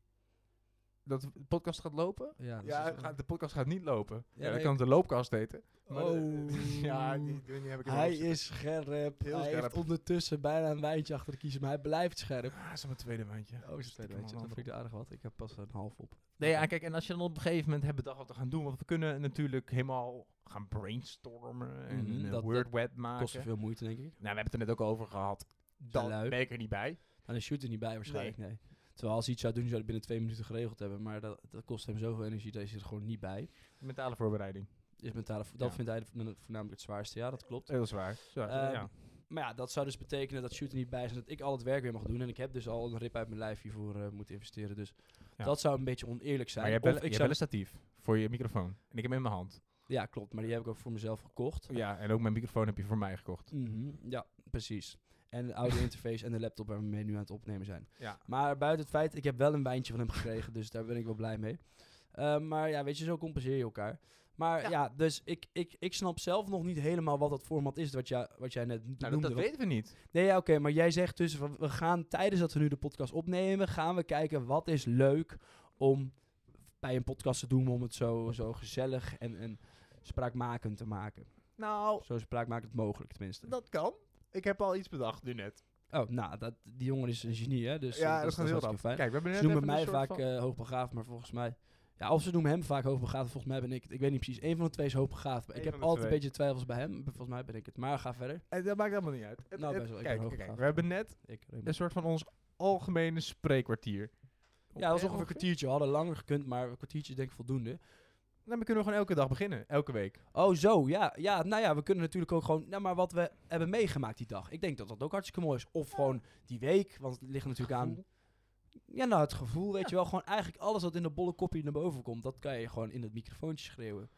Dat de podcast gaat lopen? Ja, Ja, is- de podcast gaat niet lopen. Ja, Ja, dan nee. kan het de loopkast heten. Maar Oh. de- ja, die, die heb ik Hij is scherp. Heel hij scherp. heeft ondertussen bijna een wijntje achter de kiezen, maar hij blijft scherp. Ah, dat is mijn tweede wijntje. Oh, is het tweede wijntje. Dat vind ik aardig wat. Ik heb pas een half op. Nee, ja, kijk, en als je dan op een gegeven moment hebt bedacht wat we gaan doen, want we kunnen natuurlijk helemaal gaan brainstormen en een dat- word web maken. Kost veel moeite, denk ik. Nou, we hebben het er net ook over gehad. Dan ben ik er niet bij. Nou, de shoot er niet bij waarschijnlijk, nee. Terwijl als hij iets zou doen, zou hij binnen twee minuten geregeld hebben. Maar dat, dat kost hem zoveel energie, dat is er gewoon niet bij. Mentale voorbereiding. Is mentale, dat Ja. vindt hij voornamelijk het zwaarste. Ja, dat klopt. Heel zwaar. Zwaar, Ehm, ja. maar ja, dat zou dus betekenen dat Shoot er niet bij is en dat ik al het werk weer mag doen. En ik heb dus al een rip uit mijn lijf hiervoor eh, moeten investeren. Dus Ja. dat zou een beetje oneerlijk zijn. Maar je hebt, wel, je ik zou, wel een statief voor je microfoon. En ik heb hem in mijn hand. ja, klopt. Maar die heb ik ook voor mezelf gekocht. Ja, en ook mijn microfoon heb je voor mij gekocht. Mhm, Ja, precies. En de audio interface en de laptop waar we mee nu aan het opnemen zijn. Ja. Maar buiten het feit, ik heb wel een wijntje van hem gekregen, dus daar ben ik wel blij mee. Eh, maar ja, weet je, zo compenseer je elkaar. Maar Ja. ja, dus ik, ik, ik snap zelf nog niet helemaal wat dat format is wat, jij wat jij net Nou, dat, noemde. dat weten we niet. Nee, ja, oké, maar jij zegt dus, van, we gaan tijdens dat we nu de podcast opnemen, gaan we kijken wat is leuk om bij een podcast te doen, om het zo, zo gezellig en, en spraakmakend te maken. Nou, Zo spraakmakend mogelijk, tenminste. dat kan. Ik heb al iets bedacht nu net. Oh, nou, dat, die jongen is een genie, hè? Dus, eh, ja, dus dat gaat heel rap. fijn. Kijk, we hebben net Ze noemen mij vaak van- eh, hoogbegaafd, maar volgens mij... Ja, of ze noemen hem vaak hoogbegaafd, volgens mij ben ik het. Ik weet niet precies. Eén van de twee is hoogbegaafd. Eén Ik heb altijd een beetje twijfels bij hem. Volgens mij ben ik het. Maar ga verder. Eh, dat maakt helemaal niet uit. Het- Nou, best wel. Ik kijk, ben we hebben net Ik, een soort van ons algemene spreekkwartier. ja, dat was ongeveer een kwartiertje. We hadden langer gekund, maar een kwartiertje denk ik voldoende. Nou, we kunnen gewoon elke dag beginnen. Elke week. Oh, zo. Ja, ja, nou ja, we kunnen natuurlijk ook gewoon... Nou, maar wat we hebben meegemaakt die dag. Ik denk dat dat ook hartstikke mooi is. Of gewoon die week, want het ligt natuurlijk aan... Ja, nou, het gevoel, weet je wel. Gewoon eigenlijk alles wat in de bolle kopie naar boven komt, dat kan je gewoon in het microfoontje schreeuwen.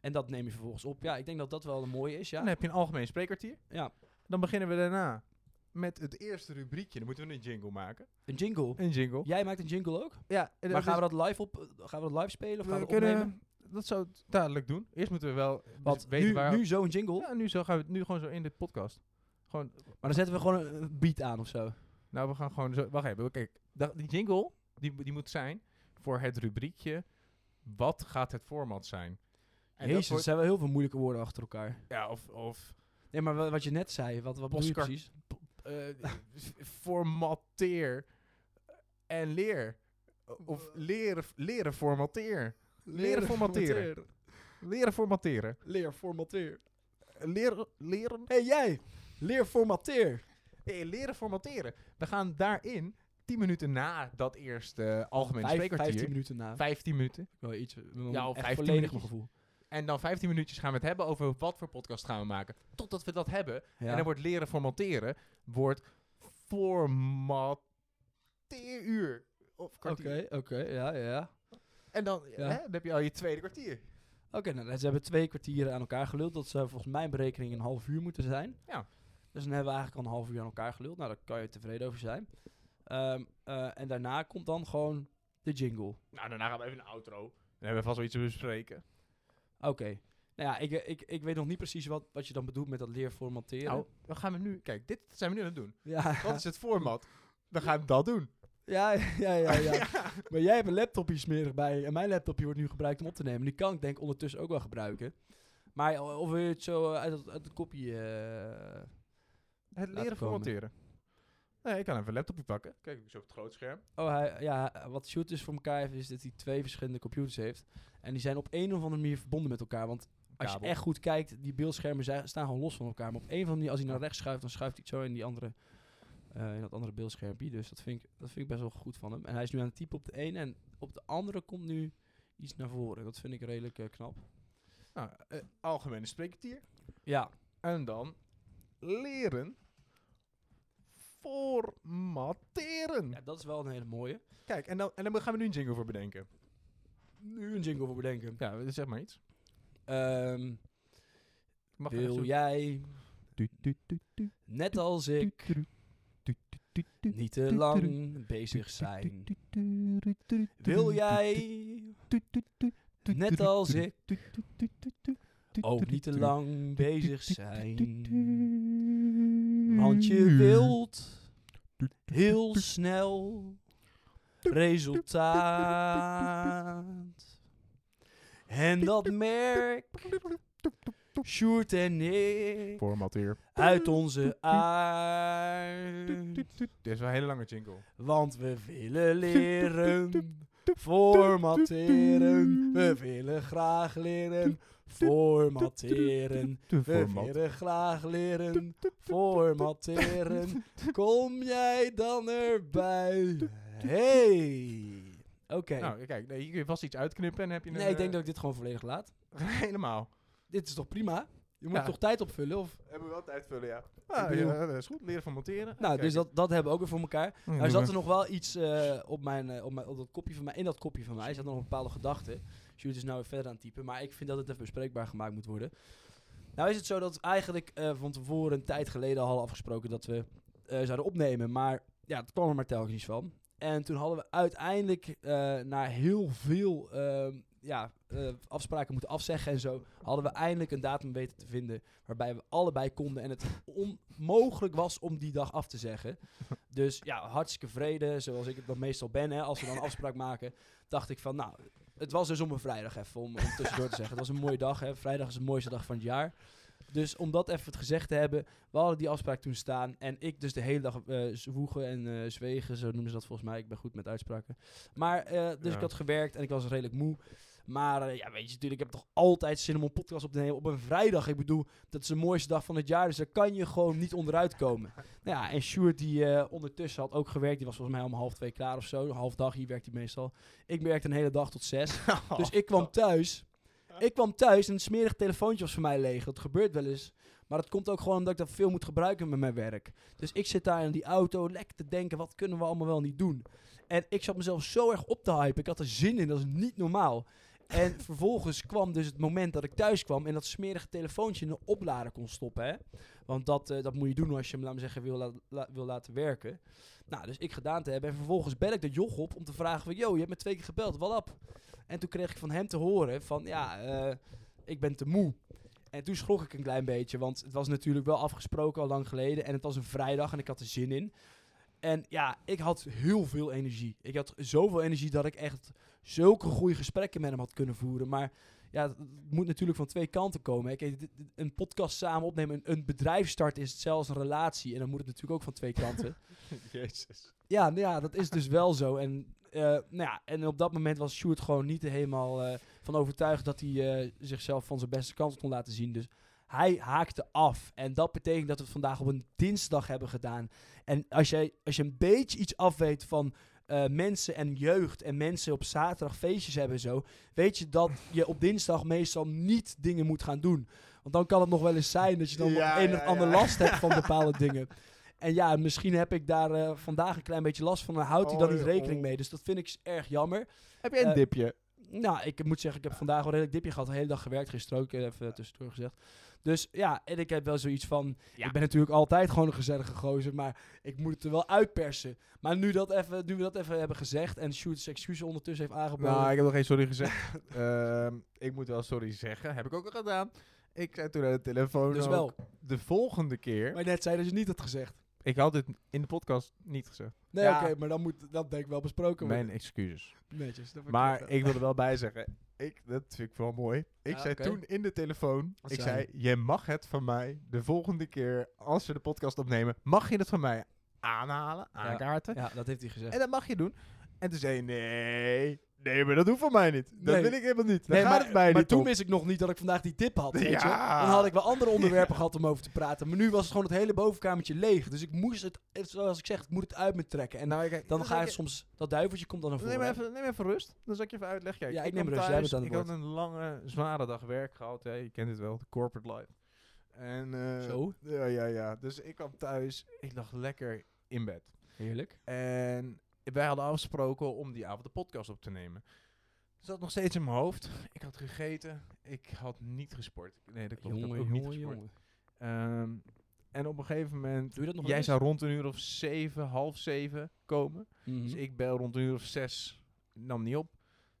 En dat neem je vervolgens op. Ja, ik denk dat dat wel een mooie is, ja. Dan heb je een algemeen spreekkwartier. Ja, Dan beginnen we daarna met het eerste rubriekje. Dan moeten we een jingle maken. een jingle. Een jingle. Jij maakt een jingle ook? Ja, Maar gaan we dat live op? Gaan we dat live spelen of gaan we, we het opnemen? Dat zou het dadelijk doen. Eerst moeten we wel Wat? weten Nu, waar... nu zo'n jingle? Ja, nu zo gaan we het nu gewoon zo in de podcast. Gewoon, Maar dan zetten we gewoon een, beat aan of zo. nou, we gaan gewoon zo... Wacht even, kijk. Die jingle, die, die moet zijn voor het rubriekje... Wat gaat het format zijn? En Jezus, er wordt- zijn wel heel veel moeilijke woorden achter elkaar. Ja, of... of Nee, maar wa- wat je net zei, wat, wat bedoel je precies? eh, formateer en leer. Of leren, leren formateer. Leren formateren. Leren formateren. Leer formateer. Leren, leren, Hé hey, jij, leer formateer. eh, leren formateren. We gaan daarin 10 minuten na dat eerste algemene Vijf, spreekkwartier. 15 minuten na. 15 minuten. Wel iets, Ja, of echt 15 volledig mijn minuutjes. gevoel. En dan 15 minuutjes gaan we het hebben over wat voor podcast gaan we maken. Totdat we dat hebben. Ja. En dan wordt leren formateren. Wordt formateeruur. Of Oké, oké, ja, ja. En dan, Ja. hè, dan heb je al je tweede kwartier. Oké, nou, ze hebben twee kwartieren aan elkaar geluld. Dat zou volgens mijn berekening een half uur moeten zijn. Ja. Dus dan hebben we eigenlijk al een half uur aan elkaar geluld. Nou, daar kan je tevreden over zijn. Ehm, eh, en daarna komt dan gewoon de jingle. Nou, daarna gaan we even een outro. Dan hebben we vast wel iets te bespreken. Oké. Nou ja, ik, ik, ik weet nog niet precies wat, wat je dan bedoelt met dat leerformateren. Nou, dan gaan we nu... Kijk, dit zijn we nu aan het doen. ja, Wat is het format? Dan gaan we dat doen. ja, ja, ja, ja. Maar jij hebt een laptopje smerig bij. En mijn laptopje wordt nu gebruikt om op te nemen. Die kan ik denk ik ondertussen ook wel gebruiken. Maar of wil je het zo eh, uit het, uit het kopje... eh, Het leren formateren. Nee, ik kan even een laptopje pakken. Kijk, ik zo op het groot scherm. Oh, hij, ja, wat Shoot dus voor elkaar heeft, is dat hij twee verschillende computers heeft. En die zijn op een of andere manier verbonden met elkaar. Want als je echt goed kijkt, die beeldschermen staan gewoon los van elkaar. Maar op een of andere manier, als hij naar rechts schuift, dan schuift hij het zo in, die andere, eh, in dat andere beeldschermpje. Dus dat vind, ik, dat vind ik best wel goed van hem. En hij is nu aan het typen op de ene en op de andere komt nu iets naar voren. Dat vind ik redelijk eh, knap. Nou, eh, algemene spreekkwartier. Ja, En dan leren formateren. ja, dat is wel een hele mooie. Kijk, en dan, en dan gaan we nu een jingle voor bedenken. Nu een jingle voor bedenken. Ja, zeg maar iets. Ehm, Mag wil jij, net als ik, niet te lang bezig zijn? Wil jij, net als ik, ook niet te lang bezig zijn? Want je wilt heel snel resultaat. En dat merk Sjoerd en ik Formateer. uit onze aard. Dit is wel een hele lange jingle. Want we willen leren formateren. We willen graag leren formateren. We willen graag leren formateren. Kom jij dan erbij? Hey! Oké. Nou, kijk, nee, je vast iets uitknippen en heb je een... nee, ik denk eh, dat ik dit gewoon volledig laat. Helemaal. Dit is toch prima? Je moet Ja. toch tijd opvullen? Of? Hebben we wel tijd vullen, ja. Ah, bedoel- ja, dat is goed. Leren van monteren. Nou, dus dat, dat hebben we ook weer voor elkaar. Nou, Nou zat er nog wel iets eh, op, mijn, eh, op, mijn, op dat kopje van mij, in dat kopje van mij. zat nog een bepaalde gedachte. Shoot is nou weer verder aan het typen. Maar ik vind dat het even bespreekbaar gemaakt moet worden. Nou is het zo dat we eigenlijk eh, van tevoren een tijd geleden al hadden afgesproken dat we eh, zouden opnemen. Maar ja, het kwam er maar telkens niet van. En toen hadden we uiteindelijk eh na heel veel ehm, ja, eh, afspraken moeten afzeggen en zo, hadden we eindelijk een datum weten te vinden waarbij we allebei konden en het onmogelijk was om die dag af te zeggen. Dus ja, hartstikke vrede, zoals ik het dan meestal ben, hè, als we dan een afspraak maken, dacht ik van, nou, het was dus om een vrijdag even, om, om tussendoor te zeggen. Het was een mooie dag, hè. Vrijdag is de mooiste dag van het jaar. Dus om dat even het gezegd te hebben, we hadden die afspraak toen staan. En ik dus de hele dag eh zwoegen en eh, zwegen, zo noemen ze dat volgens mij. Ik ben goed met uitspraken. Maar, dus Ja. ik had gewerkt en ik was redelijk moe. Maar eh, ja, weet je, natuurlijk, ik heb toch altijd zin om een podcast op te nemen op een vrijdag. Ik bedoel, dat is de mooiste dag van het jaar, dus daar kan je gewoon niet onderuit komen. nou ja, en Sjoerd die eh, ondertussen had ook gewerkt. Die was volgens mij om half twee klaar of zo. Half dag, hier werkt hij meestal. Ik werkte een hele dag tot zes. Dus ik kwam thuis. Ik kwam thuis en een smerig telefoontje was voor mij leeg. Dat gebeurt wel eens. Maar dat komt ook gewoon omdat ik dat veel moet gebruiken met mijn werk. Dus ik zit daar in die auto lekker te denken, wat kunnen we allemaal wel niet doen? En ik zat mezelf zo erg op te hypen. Ik had er zin in, dat is niet normaal. En vervolgens kwam dus het moment dat ik thuis kwam en dat smerige telefoontje in de oplader kon stoppen. Hè? Want dat, eh, dat moet je doen als je hem, laat me zeggen, wil, wil laten werken. Nou, dus ik gedaan te hebben. En vervolgens bel ik de joch op om te vragen van... Yo, je hebt me twee keer gebeld, wat op? En toen kreeg ik van hem te horen van... Ja, eh, ik ben te moe. En toen schrok ik een klein beetje. Want het was natuurlijk wel afgesproken al lang geleden. En het was een vrijdag en ik had er zin in. En ja, ik had heel veel energie. Ik had zoveel energie dat ik echt zulke goede gesprekken met hem had kunnen voeren. Maar ja, het moet natuurlijk van twee kanten komen. hè. Een podcast samen opnemen, een, een bedrijf starten is zelfs een relatie. En dan moet het natuurlijk ook van twee kanten. Jezus. Ja, nou ja, dat is dus wel zo. En, eh, nou ja, en op dat moment was Sjoerd gewoon niet helemaal eh, van overtuigd dat hij eh, zichzelf van zijn beste kant kon laten zien. Dus hij haakte af. En dat betekent dat we het vandaag op een dinsdag hebben gedaan. En als, jij, als je een beetje iets afweet van eh, mensen en jeugd en mensen op zaterdag feestjes hebben en zo, weet je dat je op dinsdag meestal niet dingen moet gaan doen. Want dan kan het nog wel eens zijn dat je dan Ja, een ja, of ander ja. last hebt van bepaalde dingen. En ja, misschien heb ik daar eh, vandaag een klein beetje last van. Dan houdt hij dan Oh, niet rekening oh. mee. Dus dat vind ik erg jammer. Heb jij een Eh, dipje? Nou, ik moet zeggen, ik heb vandaag wel een redelijk dipje gehad. De hele dag gewerkt, gisteren ook, even tussendoor gezegd. Dus ja, en ik heb wel zoiets van... Ja. Ik ben natuurlijk altijd gewoon een gezellige gozer, maar ik moet het er wel uitpersen. Maar nu, dat even, nu we dat even hebben gezegd en Shoot's excuses ondertussen heeft aangeboden... Nou, ik heb nog geen sorry gezegd. Ehm, ik moet wel sorry zeggen. Heb ik ook al gedaan. Ik zei toen aan de telefoon dus ook, wel. de volgende keer... Maar net zei dat je niet had gezegd. Ik had dit in de podcast niet gezegd. Nee, Ja. oké, maar dan moet dat denk ik wel besproken worden. Mijn excuses. Netjes. dat Maar ik wil er wel bij zeggen, ik, dat vind ik wel mooi. Ik Ja, zei toen in de telefoon, Wat ik zei, je mag het van mij de volgende keer als we de podcast opnemen, mag je het van mij aanhalen, Ja. aankaarten. Ja, dat heeft hij gezegd. En dat mag je doen. En toen zei je, nee, nee, maar dat hoeft van mij niet. Dat Nee. wil ik helemaal niet. Daar Nee, gaat maar, het mij maar niet toen om. wist ik nog niet dat ik vandaag die tip had. Weet je? Ja. Dan had ik wel andere onderwerpen gehad om over te praten. Maar nu was het gewoon het hele bovenkamertje leeg. Dus ik moest het, zoals ik zeg, ik moet het uit me trekken. En nou, kijk, dan dan ga je soms, dat duiveltje komt dan naar Neem voren. even, neem even rust. Dan zal ik je even uitleggen. Kijk, Ja, ik neem rust. Jij bent aan het Ik had een lange, zware dag werk gehad. Hè. Je kent het wel, de corporate life. En, eh, Zo. Ja, ja, ja. Dus ik kwam thuis. Ik lag lekker in bed. Heerlijk. En wij hadden afgesproken om die avond de podcast op te nemen. Het zat nog steeds in mijn hoofd. Ik had gegeten. Ik had niet gesport. Nee, dat klopt. ik had ook niet gesport. Ehm, en op een gegeven moment... Doe je dat nog Jij zou rond een uur of zeven, half zeven komen. eens? Dus Mhm. ik bel rond een uur of zes. Nam niet op.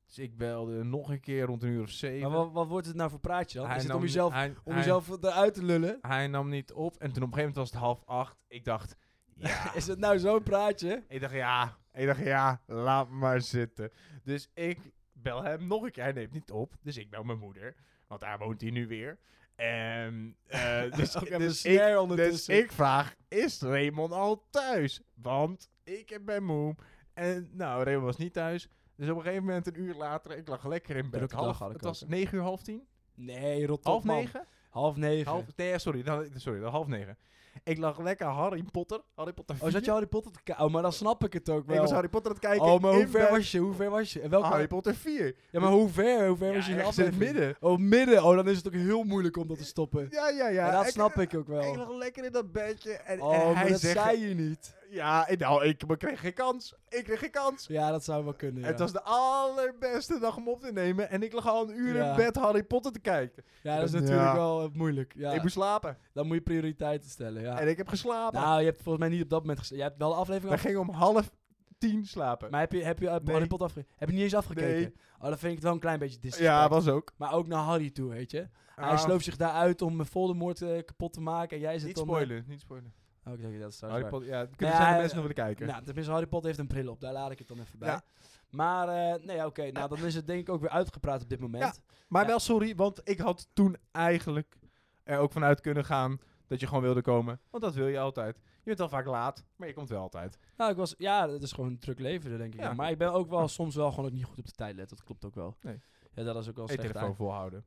Dus ik belde nog een keer rond een uur of zeven. Maar wat, wat wordt het nou voor praatje dan? Hij Is het om jezelf, hij- om hij- jezelf eruit te lullen? Hij nam niet op. En toen op een gegeven moment was het half acht. Ik dacht, ja. Is het nou zo'n praatje? ik dacht, ja. Ik dacht, ja, laat maar zitten. Dus ik bel hem nog een keer. Hij neemt niet op. Dus ik bel mijn moeder. Want daar woont hij nu weer. En, eh, dus, even dus, ik, dus ik vraag, is Raymond al thuis? Want ik ben moe. En nou, Raymond was niet thuis. Dus op een gegeven moment, een uur later, ik lag lekker in bed. Half, het was negen uur, half tien? Nee, rot Half negen? Half negen. Half, nee, sorry, dan, sorry, dan half negen. Ik lag lekker Harry Potter. Harry Potter Oh, zat je 4. Harry Potter te kijken? Oh, maar dan snap ik het ook wel. Ik was Harry Potter aan het kijken. oh, maar hoe ver bed. was je? Hoe ver was je? En welke Harry Potter 4. Ja, maar hoe ver? Hoe ver was je in het midden. Oh, midden. Oh, dan is het ook heel moeilijk om dat te stoppen. Ja, ja, ja. Ja, dat Ik- snap ik ook Ik wel. lag lekker in dat bedje. En, Oh, en maar hij dat zei je niet. Ja, ik- nou, ik maar kreeg geen kans. Ik kreeg geen kans. Ja, dat zou wel kunnen, ja. Het was de allerbeste dag om op te nemen. En ik lag al een uur Ja. in bed Harry Potter te kijken. Ja, dat is Ja. natuurlijk wel eh, moeilijk. Ja, Ik moest slapen. dan moet je prioriteiten stellen, ja. En ik heb geslapen. Nou, je hebt volgens mij niet op dat moment geslapen. Je hebt wel de aflevering Wij af... gingen om half tien slapen. Maar heb je, heb je uh, Nee. Harry Potter afge... Heb je niet eens afgekeken? Nee. Oh, dan vind ik het wel een klein beetje disrespect. ja, was ook. Maar ook naar Harry toe, weet je. Hij Ah, sloopt zich daaruit om eh, Voldemort eh, kapot te maken. En jij zit Niet spoilen, niet spoilen. Oh, ik dacht, dat is Harry. Potter, ja, kunnen Nee, zijn de mensen nog willen kijken. Nou, tenminste, Harry Potter heeft een bril op. Daar laat ik het dan even bij. Ja. Maar, eh, nee, oké. nou, dan is het denk ik ook weer uitgepraat op dit moment. Maar Ja. wel sorry, want ik had toen eigenlijk er ook vanuit kunnen gaan dat je gewoon wilde komen. Want dat wil je altijd. Je bent al vaak laat, maar je komt wel altijd. Nou, ik was... Ja, dat is gewoon een druk leven, denk ik. Ja. Maar ik ben ook wel soms wel gewoon ook niet goed op de tijd let. Dat klopt ook wel. Nee. Ja, dat is ook wel Je slecht telefoon volhouden.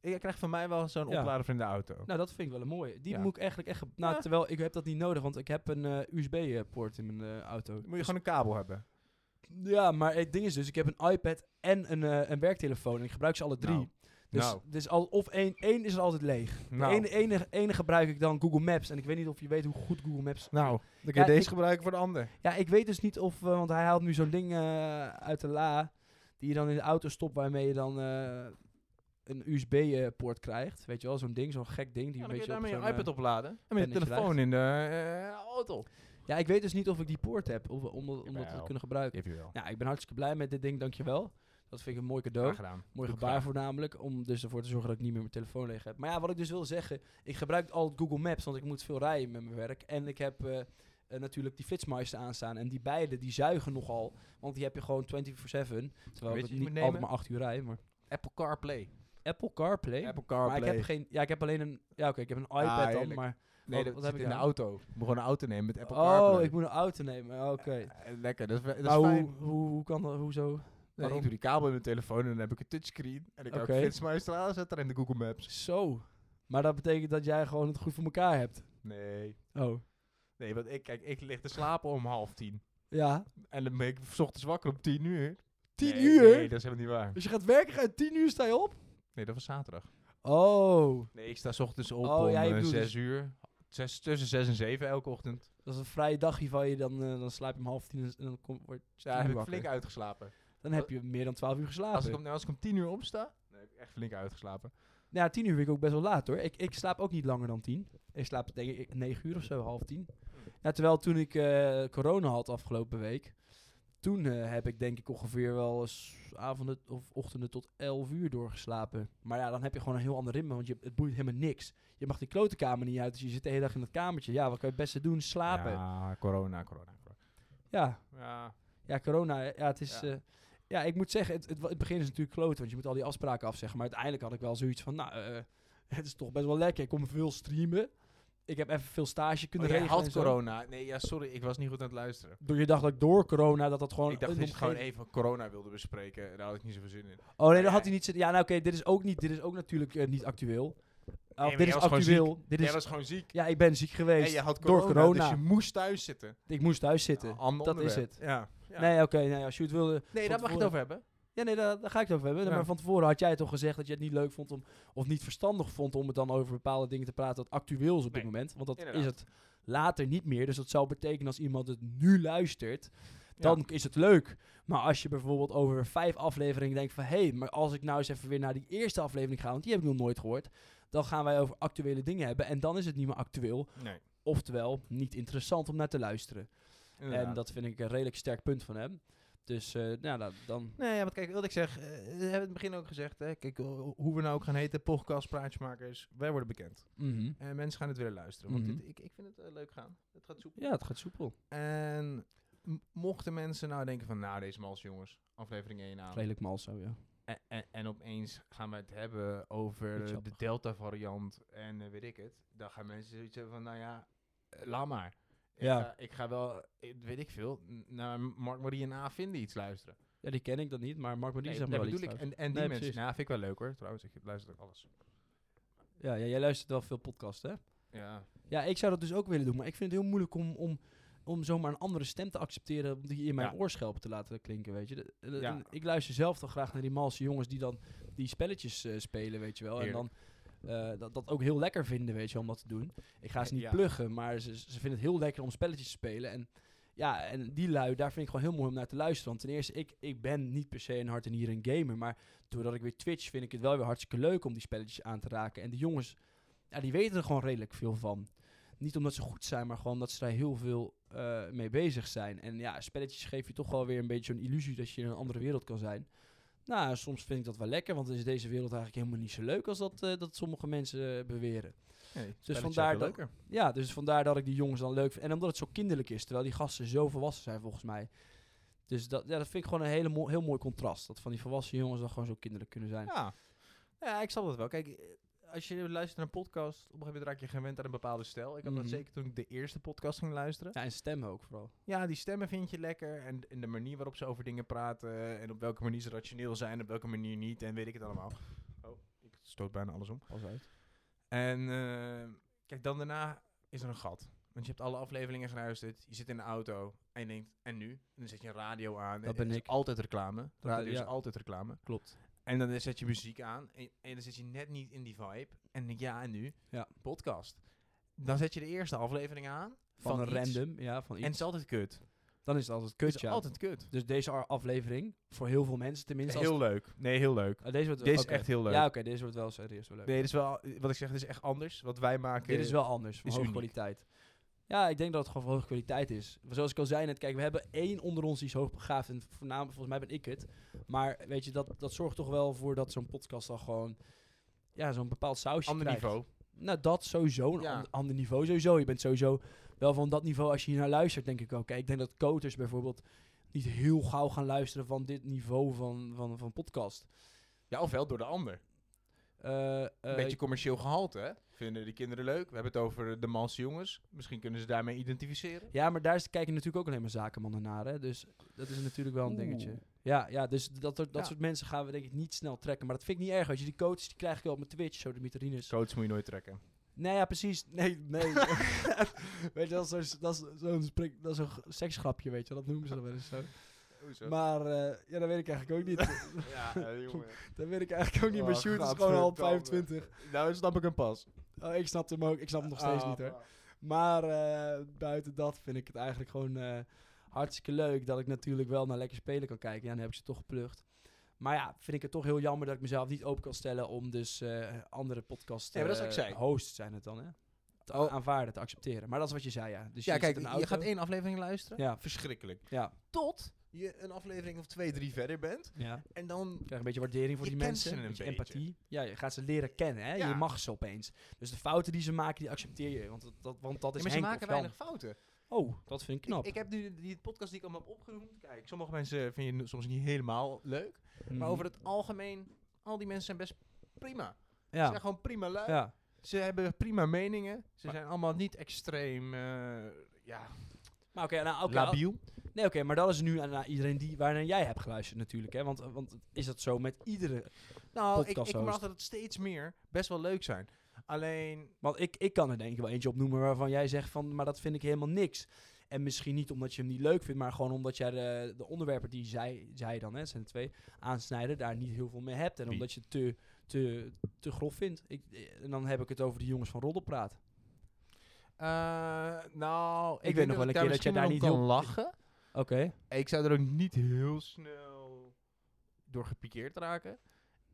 Je krijgt van mij wel zo'n Ja. oplader voor in de auto. Nou, dat vind ik wel een mooie. Die Ja. moet ik eigenlijk echt... Nou, Ja. terwijl ik heb dat niet nodig, want ik heb een eh, USB-poort in mijn eh, auto. Moet je Dus- gewoon een kabel hebben. Ja, maar het ding is dus, ik heb een iPad en een, eh, een werktelefoon. En ik gebruik ze alle drie. Nou. Dus, Nou. dus al, of één, één is er altijd leeg. Nou. De ene, ene gebruik ik dan Google Maps. En ik weet niet of je weet hoe goed Google Maps... Nou, dan kun je Ja, deze ik- gebruiken voor de ander. Ja, ik weet dus niet of... eh, want hij haalt nu zo'n ding eh, uit de la... die je dan in de auto stopt... waarmee je dan eh, een USB-poort krijgt. Weet je wel, zo'n ding, zo'n gek ding. Die Ja, een dan kun je daarmee op je zo'n, iPad opladen. En met je telefoon in de eh, auto. eh, Ja, ik weet dus niet of ik die poort heb. Of, om, dat- om dat te kunnen gebruiken. Heb je wel. Ja, ik ben hartstikke blij met dit ding, dankjewel. Dat vind ik een mooi cadeau. Mooi Doe gebaar voornamelijk, om dus ervoor te zorgen dat ik niet meer mijn telefoon leeg heb. Maar ja, wat ik dus wil zeggen, ik gebruik al Google Maps, want ik moet veel rijden met mijn werk. En ik heb eh, eh, natuurlijk die Flitsmeister aanstaan. En die beide, die zuigen nogal, want die heb je gewoon 24-7. Terwijl ik niet altijd maar 8 uur rij. Maar Apple CarPlay. Apple CarPlay? Apple maar ik heb geen, ja, ik heb alleen een, ja oké, ik heb een iPad Ah, dan, maar... Nee, Wat- dat wat zit heb in ik de aan? auto. Je moet gewoon een auto nemen met Apple Oh, CarPlay. ik moet een auto nemen, Oh, oké. Eh, lekker, dat is, dat is Maar hoe, fijn. hoe, hoe kan dat, hoezo? Nee, waarom? ik doe die kabel in mijn telefoon en dan heb ik een touchscreen. En ik kan Oké. ook aanzetten in de Google Maps. Zo. Maar dat betekent dat jij gewoon het goed voor elkaar hebt. Nee. Oh. Nee, want ik, kijk, ik lig te slapen om half tien. Ja. En dan ben ik 's ochtends wakker om tien uur. 10 Nee, uur? Nee, dat is helemaal niet waar. Dus je gaat werken, ga je 10 uur sta je op? Nee, dat was zaterdag. Oh. Nee, ik sta 's ochtends op Oh, om ja, je eh, bedoelt zes dus- uur. Zes, tussen zes en zeven elke ochtend. Dat is een vrije dagje van je, dan, eh, dan slaap je om half tien en dan kom, word je Ja, tien heb uur ik wakker. flink uitgeslapen. Dan heb je meer dan 12 uur geslapen. Als ik, om, als ik om tien uur opsta, dan heb ik echt flink uitgeslapen. Ja, 10 uur vind ik ook best wel laat hoor. Ik, ik slaap ook niet langer dan 10. Ik slaap denk ik 9 uur of zo, half 10. Ja, terwijl toen ik eh, corona had afgelopen week, toen eh, heb ik denk ik ongeveer wel eens avonden of ochtenden tot 11 uur doorgeslapen. Maar ja, dan heb je gewoon een heel ander ritme, want je, het boeit helemaal niks. Je mag die klote kamer niet uit, dus je zit de hele dag in het kamertje. Ja, wat kan je het beste doen? Slapen. Ja, Ja, corona, corona. corona. ja, Ja, corona. Ja, het is... Ja. Ja. ja, ik moet zeggen, het, het, het begin is natuurlijk kloten, want je moet al die afspraken afzeggen. Maar uiteindelijk had ik wel zoiets van, nou, eh, het is toch best wel lekker. Ik kom veel streamen. Ik heb even veel stage kunnen oh, jij regelen. had corona. Nee, ja, sorry, ik was niet goed aan het luisteren. Door je dacht dat ik door corona dat dat gewoon. ik dacht dat je gewoon even corona wilde bespreken. Daar had ik niet zoveel zin in. Oh nee, Ja, dat had hij niet. zitten- Ja, nou oké, dit is ook niet. Dit is ook natuurlijk eh, niet actueel. Maar dit is actueel. Dit Jij is. was gewoon ziek. Ja, ik ben ziek geweest. En je had door corona, corona. dus je moest thuis zitten. Ik moest thuis zitten. Dat is het. Ja. ja. Nee, oké, nee, als je het wilde. nee, daar mag je het over hebben. Ja, nee, daar, daar ga ik het over hebben. Ja. Maar van tevoren had jij toch gezegd dat je het niet leuk vond om, of niet verstandig vond om het dan over bepaalde dingen te praten dat actueel is op dit moment. Want dat inderdaad. is het later niet meer. Dus dat zou betekenen als iemand het nu luistert, dan is het leuk. Maar als je bijvoorbeeld over vijf afleveringen denkt van... hé, hey, maar als ik nou eens even weer naar die eerste aflevering ga... want die heb ik nog nooit gehoord... dan gaan wij over actuele dingen hebben. En dan is het niet meer actueel. Nee. Oftewel, niet interessant om naar te luisteren. En dat vind ik een redelijk sterk punt van hem. Dus, eh nou, dat- dan... Nee, ja, want kijk, wat ik zeg, eh, we hebben het in het begin ook gezegd, hè, kijk, ho- hoe we nou ook gaan heten, podcast, praatjesmakers, wij worden bekend. mhm. En mensen gaan het willen luisteren, want Mhm. dit- ik, ik vind het eh, leuk gaan. Het gaat soepel. Ja, het gaat soepel. En mochten mensen nou denken van, nou, deze mals jongens, aflevering 1 aan. Redelijk mal zo, ja. En, en, en opeens gaan we het hebben over de appig. Delta-variant en weet ik het. Dan gaan mensen zoiets hebben van, nou ja, laat maar. Ik, Ja. ga, ik ga wel, eh, weet ik veel, naar Mark Marie en A vinden iets luisteren. Ja, die ken ik dan niet, maar Mark Marie Nee, dat wel bedoel ik. En, en die Nee, mensen, nou, vind ik wel leuk hoor, trouwens. Ik luister ook alles. Ja, ja, jij luistert wel veel podcasts, hè? Ja. Ja, ik zou dat dus ook willen doen, maar ik vind het heel moeilijk om, om, om zomaar een andere stem te accepteren om die in mijn Ja. oorschelpen te laten klinken, weet je. De- de- Ja. Ik luister zelf toch graag naar die malse jongens die dan die spelletjes eh, spelen, weet je wel. En dan eh, dat, dat ook heel lekker vinden, weet je, om dat te doen. Ik ga ze niet Ja. pluggen, maar ze, ze vinden het heel lekker om spelletjes te spelen. En ja, en die lui, daar vind ik gewoon heel mooi om naar te luisteren. Want ten eerste, ik, ik ben niet per se een hart en hier een gamer, maar doordat ik weer Twitch vind ik het wel weer hartstikke leuk om die spelletjes aan te raken. En die jongens, ja, die weten er gewoon redelijk veel van. Niet omdat ze goed zijn, maar gewoon dat ze daar heel veel eh, mee bezig zijn. En ja, spelletjes geven je toch wel weer een beetje zo'n illusie dat je in een andere wereld kan zijn. Nou, soms vind ik dat wel lekker, want is deze wereld eigenlijk helemaal niet zo leuk als dat, eh, dat sommige mensen eh, beweren. dus vandaar dat, leuker. ja, dus vandaar dat ik die jongens dan leuk vind. En omdat het zo kinderlijk is, terwijl die gasten zo volwassen zijn volgens mij. Dus dat, ja, dat vind ik gewoon een hele mo- heel mooi contrast. Dat van die volwassen jongens dan gewoon zo kinderlijk kunnen zijn. Ja. ja, ik snap dat wel. Kijk, als je luistert naar een podcast, op een gegeven moment raak je gewend aan een bepaalde stijl. Ik had Mhm. dat zeker toen ik de eerste podcast ging luisteren. Ja, en stemmen ook vooral. Ja, die stemmen vind je lekker. En, en de manier waarop ze over dingen praten. En op welke manier ze rationeel zijn. En op welke manier niet. En weet ik het allemaal. Oh, ik stoot bijna alles om. Pas uit. En eh, kijk, dan daarna is er een gat. Want je hebt alle afleveringen geluisterd. Je zit in de auto. En je denkt, en nu? En dan zet je een radio aan. Dat en ben er is ik. altijd reclame. Dat, radio is altijd reclame. Klopt. En dan zet je muziek aan. En, en dan zit je net niet in die vibe. En denk ja, en nu? Ja. Podcast. Dan zet je de eerste aflevering aan. Van, Van, een iets, random, ja, van iets. En het is altijd kut. dan is het altijd Het kut, is ja. altijd kut. Dus deze aflevering, voor heel veel mensen tenminste. als Heel leuk. Nee, heel leuk. Ah, deze wordt, Deze is echt heel leuk. Ja, oké, deze wordt wel serieus wel leuk. Nee, dit is wel, wat ik zeg, dit is echt anders. Wat wij maken. Dit is wel anders, van hoge kwaliteit. Ja, ik denk dat het gewoon van hoge kwaliteit is. Zoals ik al zei net, kijk, we hebben één onder ons die is hoogbegaafd. En voornamelijk, volgens mij ben ik het. Maar weet je, dat, dat zorgt toch wel voor dat zo'n podcast dan gewoon... Ja, zo'n bepaald sausje ander krijgt. niveau. Nou, dat sowieso. Een Ja. ander, ander niveau sowieso. Je bent sowieso wel van dat niveau als je hier naar luistert, denk ik ook. Kijk, ik denk dat coaches bijvoorbeeld niet heel gauw gaan luisteren van dit niveau van, van, van podcast. Ja, ofwel door de ander. Eh, Een eh, beetje commercieel gehalte, hè? Vinden die kinderen leuk? We hebben het over de Malse jongens. Misschien kunnen ze daarmee identificeren. Ja, maar daar kijken natuurlijk ook alleen maar zakenmannen naar. Hè? Dus dat is natuurlijk wel een Oeh. dingetje. Ja, ja dus dat, dat, Ja. soort mensen gaan we denk ik niet snel trekken. Maar dat vind ik niet erg. Als je die coaches, die krijg ik wel op mijn Twitch, zo de Mitrines. Coach moet je nooit trekken. Nee, ja, precies. Nee, nee. weet je, dat is zo'n dat is zo'n spring- dat is zo'n g- seksgrapje, weet je. Dat noemen ze dan wel eens zo. Maar eh, ja, dat weet ik eigenlijk ook niet. ja, jongen. dat weet ik eigenlijk ook niet. Oh, Maar shoot is gewoon al op gadverdamme. 25. Nou, snap ik hem pas. Oh, ik snap hem ook. Ik snap hem nog steeds Ah, niet hoor. Maar eh, buiten dat vind ik het eigenlijk gewoon eh, hartstikke leuk dat ik natuurlijk wel naar lekker spelen kan kijken. Ja, dan heb ik ze toch geplukt. Maar ja, vind ik het toch heel jammer dat ik mezelf niet open kan stellen om dus eh, andere podcast Ja, dat is hosts zijn het dan, hè? Te Oh. aanvaarden, te accepteren. Maar dat is wat je zei, ja. Dus Ja, je kijk, je gaat één aflevering luisteren. Ja, Verschrikkelijk. ja, Tot je een aflevering of twee, drie verder bent. ja. En dan... Je krijgt een beetje waardering voor Je die mensen. Een beetje empathie. Ja, je gaat ze leren kennen, hè. Ja. Je mag ze opeens. Dus de fouten die ze maken, die accepteer je. Want dat, dat, want dat is Ja, maar ze Henk maken weinig fouten. Oh, dat vind ik knap. Ik, ik heb nu die podcast die ik allemaal heb opgenoemd. Kijk, sommige mensen vind je soms niet helemaal leuk. Maar over het algemeen, al die mensen zijn best prima. Ze zijn gewoon prima ja. Ze hebben prima meningen. Ze Maar- zijn allemaal niet extreem, eh, ja, Maar oké, nou, oké, labiel. Nee, oké, maar dat is nu aan iedereen die, waarnaar jij hebt geluisterd natuurlijk, hè? Want, want is dat zo met iedere... Nou, ik, ik merk dat het steeds meer best wel leuk zijn. Alleen, Want ik, ik kan er denk ik wel eentje opnoemen waarvan jij zegt van, maar dat vind ik helemaal niks. En misschien niet omdat je hem niet leuk vindt, maar gewoon omdat jij de, de onderwerpen die zij, zij dan, hè, zijn er twee, aansnijden, daar niet heel veel mee hebt. En Wie? omdat je het te, te, te grof vindt. Ik, eh, en dan heb ik het over de jongens van Roddelpraat. eh, nou, ik, weet nog wel een keer dat jij daar niet kan heel- lachen. Oké. Ik zou er ook niet heel snel door gepikeerd raken.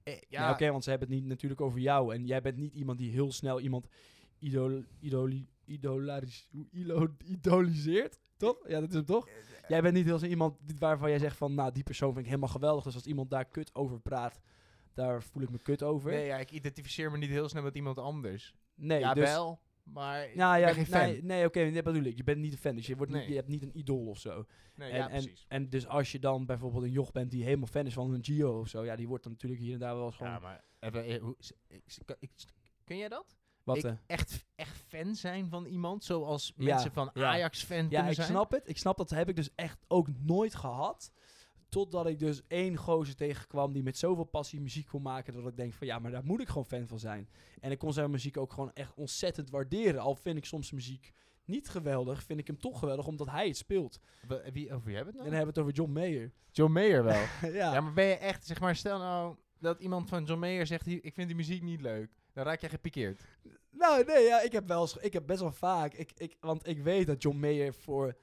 Eh, ja, oké, want ze hebben het niet natuurlijk over jou. En jij bent niet iemand die heel snel iemand idol, idoli, idolaris, idoliseert. Toch? Ja, dat is hem toch? Jij bent niet heel snel iemand waarvan jij zegt van, nou, die persoon vind ik helemaal geweldig. Dus als iemand daar kut over praat, daar voel ik me kut over. Nee, ja, ik identificeer me niet heel snel met iemand anders. Nee, ja, dus, wel, maar ik ja, geen fan. nee, nee oké, dat bedoel ik. Je bent niet een fan, dus je, wordt niet, je hebt niet een idool of zo. Nee, en, ja, en, precies. en dus als je dan bijvoorbeeld een joch bent die helemaal fan is van een Gio of zo, ja, die wordt dan natuurlijk hier en daar wel eens gewoon... Ja, maar even, eh, hoe, kun jij dat? wat, ik eh, echt, echt fan zijn van iemand, zoals Ja, mensen van ja. Ajax fan Ja, ik zijn? snap het. Ik snap dat heb ik dus echt ook nooit gehad. Totdat ik dus één gozer tegenkwam die met zoveel passie muziek kon maken. Dat ik denk van ja, maar daar moet ik gewoon fan van zijn. En ik kon zijn muziek ook gewoon echt ontzettend waarderen. Al vind ik soms muziek niet geweldig, vind ik hem toch geweldig omdat hij het speelt. Wie, over wie hebben we En het dan nou? hebben we het over John Mayer. John Mayer wel. ja. ja, maar ben je echt, zeg maar, stel nou dat iemand van John Mayer zegt, "Hier, ik vind die muziek niet leuk. Dan raak jij gepikeerd. Nou, nee, ja, ik heb wel eens, ik heb best wel vaak, ik, ik, want ik weet dat John Mayer voor,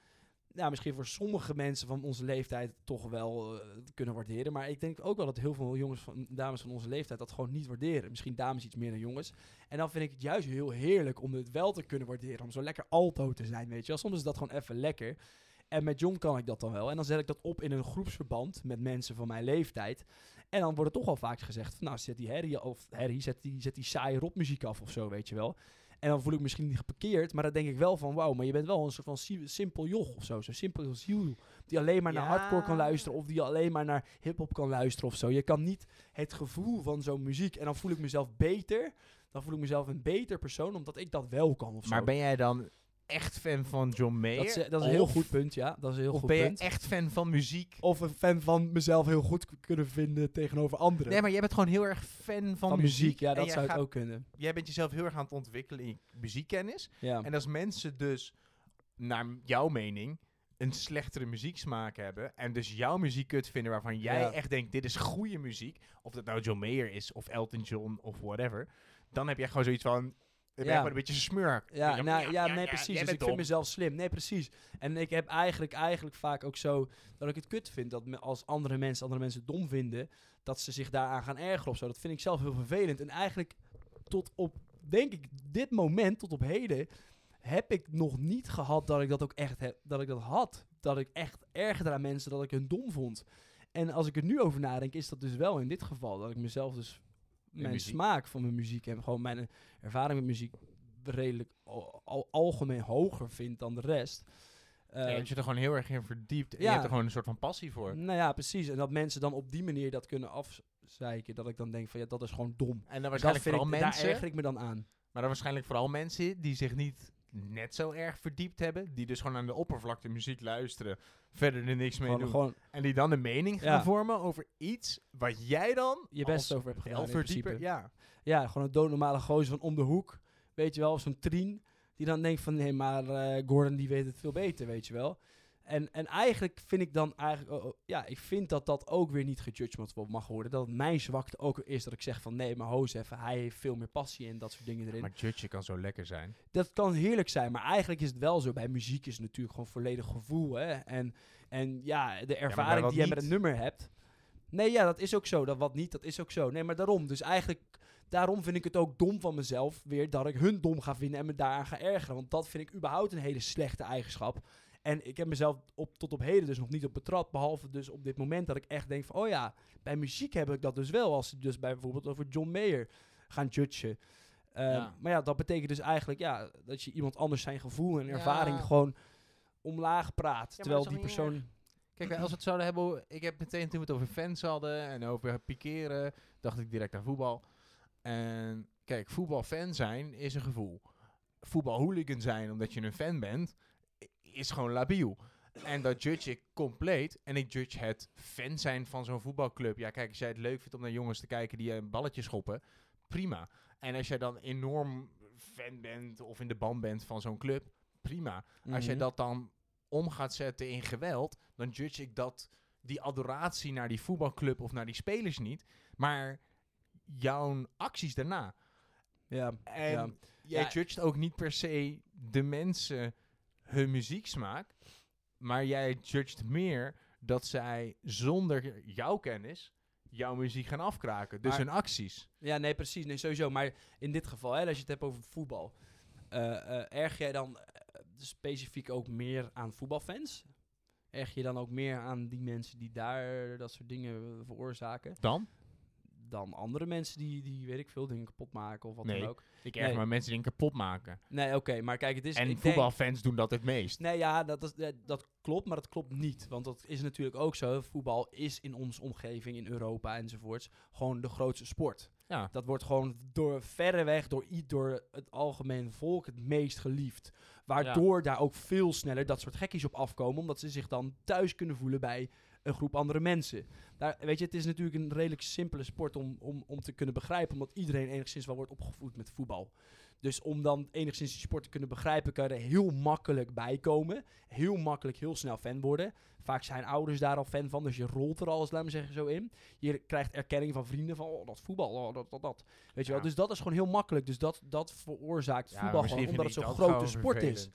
nou, misschien voor sommige mensen van onze leeftijd toch wel eh, kunnen waarderen. Maar ik denk ook wel dat heel veel jongens van, dames van onze leeftijd dat gewoon niet waarderen. Misschien dames iets meer dan jongens. En dan vind ik het juist heel heerlijk om het wel te kunnen waarderen. Om zo lekker alto te zijn, weet je wel. Soms is dat gewoon even lekker. En met John kan ik dat dan wel. En dan zet ik dat op in een groepsverband met mensen van mijn leeftijd. En dan wordt het toch wel vaak gezegd van, nou, zet die herrie, of herrie, zet die, zet die saaie rockmuziek af of zo, weet je wel. En dan voel ik me misschien niet geparkeerd, maar dan denk ik wel van, wauw, maar je bent wel een soort van si- simpel joch of zo. Zo simpel als ziel, die alleen maar naar Ja. hardcore kan luisteren of die alleen maar naar hip-hop kan luisteren of zo. Je kan niet het gevoel van zo'n muziek en dan voel ik mezelf beter. Dan voel ik mezelf een beter persoon, omdat ik dat wel kan of zo. Maar ben jij dan echt fan van John Mayer? dat is, dat is een heel Of- goed punt, ja. Dat is een heel Of goed ben je punt. echt fan van muziek? Of een fan van mezelf heel goed kunnen vinden tegenover anderen. Nee, maar jij bent gewoon heel erg fan van, van muziek, ja, dat zou het gaat- ook kunnen. Jij bent jezelf heel erg aan het ontwikkelen in je muziekkennis. Ja. En als mensen dus, naar jouw mening, een slechtere muzieksmaak hebben... en dus jouw muziek kut vinden waarvan jij Ja. echt denkt... dit is goede muziek, of dat nou John Mayer is, of Elton John, of whatever... dan heb jij gewoon zoiets van... Ben Ja. gewoon een beetje smurk. Ja, nou, ja, je, nee, precies. Dus ik vind mezelf slim. Nee, precies. En ik heb eigenlijk, eigenlijk vaak ook zo dat ik het kut vind dat me, als andere mensen andere mensen dom vinden, dat ze zich daaraan gaan ergeren of zo. Dat vind ik zelf heel vervelend. En eigenlijk tot op, denk ik, dit moment, tot op heden, heb ik nog niet gehad dat ik dat ook echt heb, dat ik dat had. Dat ik echt ergerde aan mensen dat ik hun dom vond. En als ik er nu over nadenk, is dat dus wel in dit geval. Dat ik mezelf dus mijn muziek. smaak van mijn muziek en gewoon mijn ervaring met muziek redelijk al, al- algemeen hoger vind dan de rest. Ja, Eh, dat je er gewoon heel erg in verdiept. En ja. je hebt er gewoon een soort van passie voor. nou ja, precies. En dat mensen dan op die manier dat kunnen afzeiken. Dat ik dan denk van ja, dat is gewoon dom. En dan waarschijnlijk vooral ik, mensen... Daar erger ik me dan aan. Maar dan waarschijnlijk vooral mensen die zich niet net zo erg verdiept hebben. Die dus gewoon aan de oppervlakte muziek luisteren. Verder er niks mee Gewoon, doen. gewoon En die dan een mening gaan Ja. vormen over iets wat jij dan je best over hebt gedaan principe. Ja. Ja, gewoon een doodnormale gozer van om de hoek. Weet je wel, of zo'n trien. Die dan denkt van, nee, maar eh, Gordon die weet het veel beter, weet je wel. En, en eigenlijk vind ik dan eigenlijk, oh, oh, ja, ik vind dat dat ook weer niet gejudged mag- mag worden. Dat mijn zwakte ook is dat ik zeg van, nee, maar hoos even, hij heeft veel meer passie en dat soort dingen erin. Maar judge kan zo lekker zijn. dat kan heerlijk zijn, maar eigenlijk is het wel zo. Bij muziek is het natuurlijk gewoon volledig gevoel. Hè? En, en ja, de ervaring die je met een nummer hebt. Nee, ja, dat is ook zo. Dat wat niet, dat is ook zo. Nee, maar daarom. Dus eigenlijk, daarom vind ik het ook dom van mezelf weer dat ik hun dom ga vinden en me daaraan ga ergeren. Want dat vind ik überhaupt een hele slechte eigenschap. En ik heb mezelf op, tot op heden dus nog niet op betrapt. Behalve dus op dit moment dat ik echt denk van, oh ja, bij muziek heb ik dat dus wel. Als ze dus bij bijvoorbeeld over John Mayer gaan judgen. Ehm, Ja. Maar ja, dat betekent dus eigenlijk ja, dat je iemand anders zijn gevoel en Ja. ervaring gewoon omlaag praat. terwijl die persoon... Kijk, als we het zouden hebben... Ik heb meteen toen we het over fans hadden en over pikeren... dacht ik direct aan voetbal. En kijk, voetbalfan zijn is een gevoel. Voetbalhooligan zijn omdat je een fan bent... is gewoon labiel. En dat judge ik compleet. En ik judge het fan zijn van zo'n voetbalclub. Ja, kijk, als jij het leuk vindt om naar jongens te kijken die een balletje schoppen, prima. En als jij dan enorm fan bent of in de band bent van zo'n club, prima. Als jij Mhm. dat dan om gaat zetten in geweld, dan judge ik dat die adoratie naar die voetbalclub of naar die spelers niet, maar jouw acties daarna. Ja, En ja. jij Ja. judgt ook niet per se de mensen hun muzieksmaak, maar jij judgt meer dat zij zonder jouw kennis jouw muziek gaan afkraken. Dus Maar- hun acties. ja, nee, precies. Nee, sowieso. Maar in dit geval, hè, als je het hebt over voetbal... eh, eh, erg jij dan eh, specifiek ook meer aan voetbalfans? Erg je dan ook meer aan die mensen die daar dat soort dingen veroorzaken... Dan? Dan andere mensen die, die weet ik veel, dingen kapot maken of wat Nee. dan ook? Ik erg Nee. maar mensen die dingen kapot maken. Nee, oké, maar kijk, het is... en denk- voetbalfans doen dat het meest. Nee, ja, dat, is, dat klopt, maar dat klopt niet. Want dat is natuurlijk ook zo. Voetbal is in onze omgeving, in Europa enzovoorts, gewoon de grootste sport. Ja. Dat wordt gewoon door verreweg, door, door het algemeen volk, het meest geliefd. Waardoor daar ook veel sneller dat soort gekkies op afkomen, omdat ze zich dan thuis kunnen voelen bij een groep andere mensen. Daar, weet je, het is natuurlijk een redelijk simpele sport om, om, om te kunnen begrijpen, omdat iedereen enigszins wel wordt opgevoed met voetbal. Dus om dan enigszins die sport te kunnen begrijpen, kan je er heel makkelijk bij komen. Heel makkelijk, heel snel fan worden. Vaak zijn ouders daar al fan van, dus je rolt er alles, laat me zeggen, zo in. Je krijgt erkenning van vrienden van, oh, dat voetbal, oh, dat, dat, dat. Weet je Ja. wel, dus dat is gewoon heel makkelijk. Dus dat, dat veroorzaakt Ja, voetbal gewoon, omdat het zo'n grote sport is.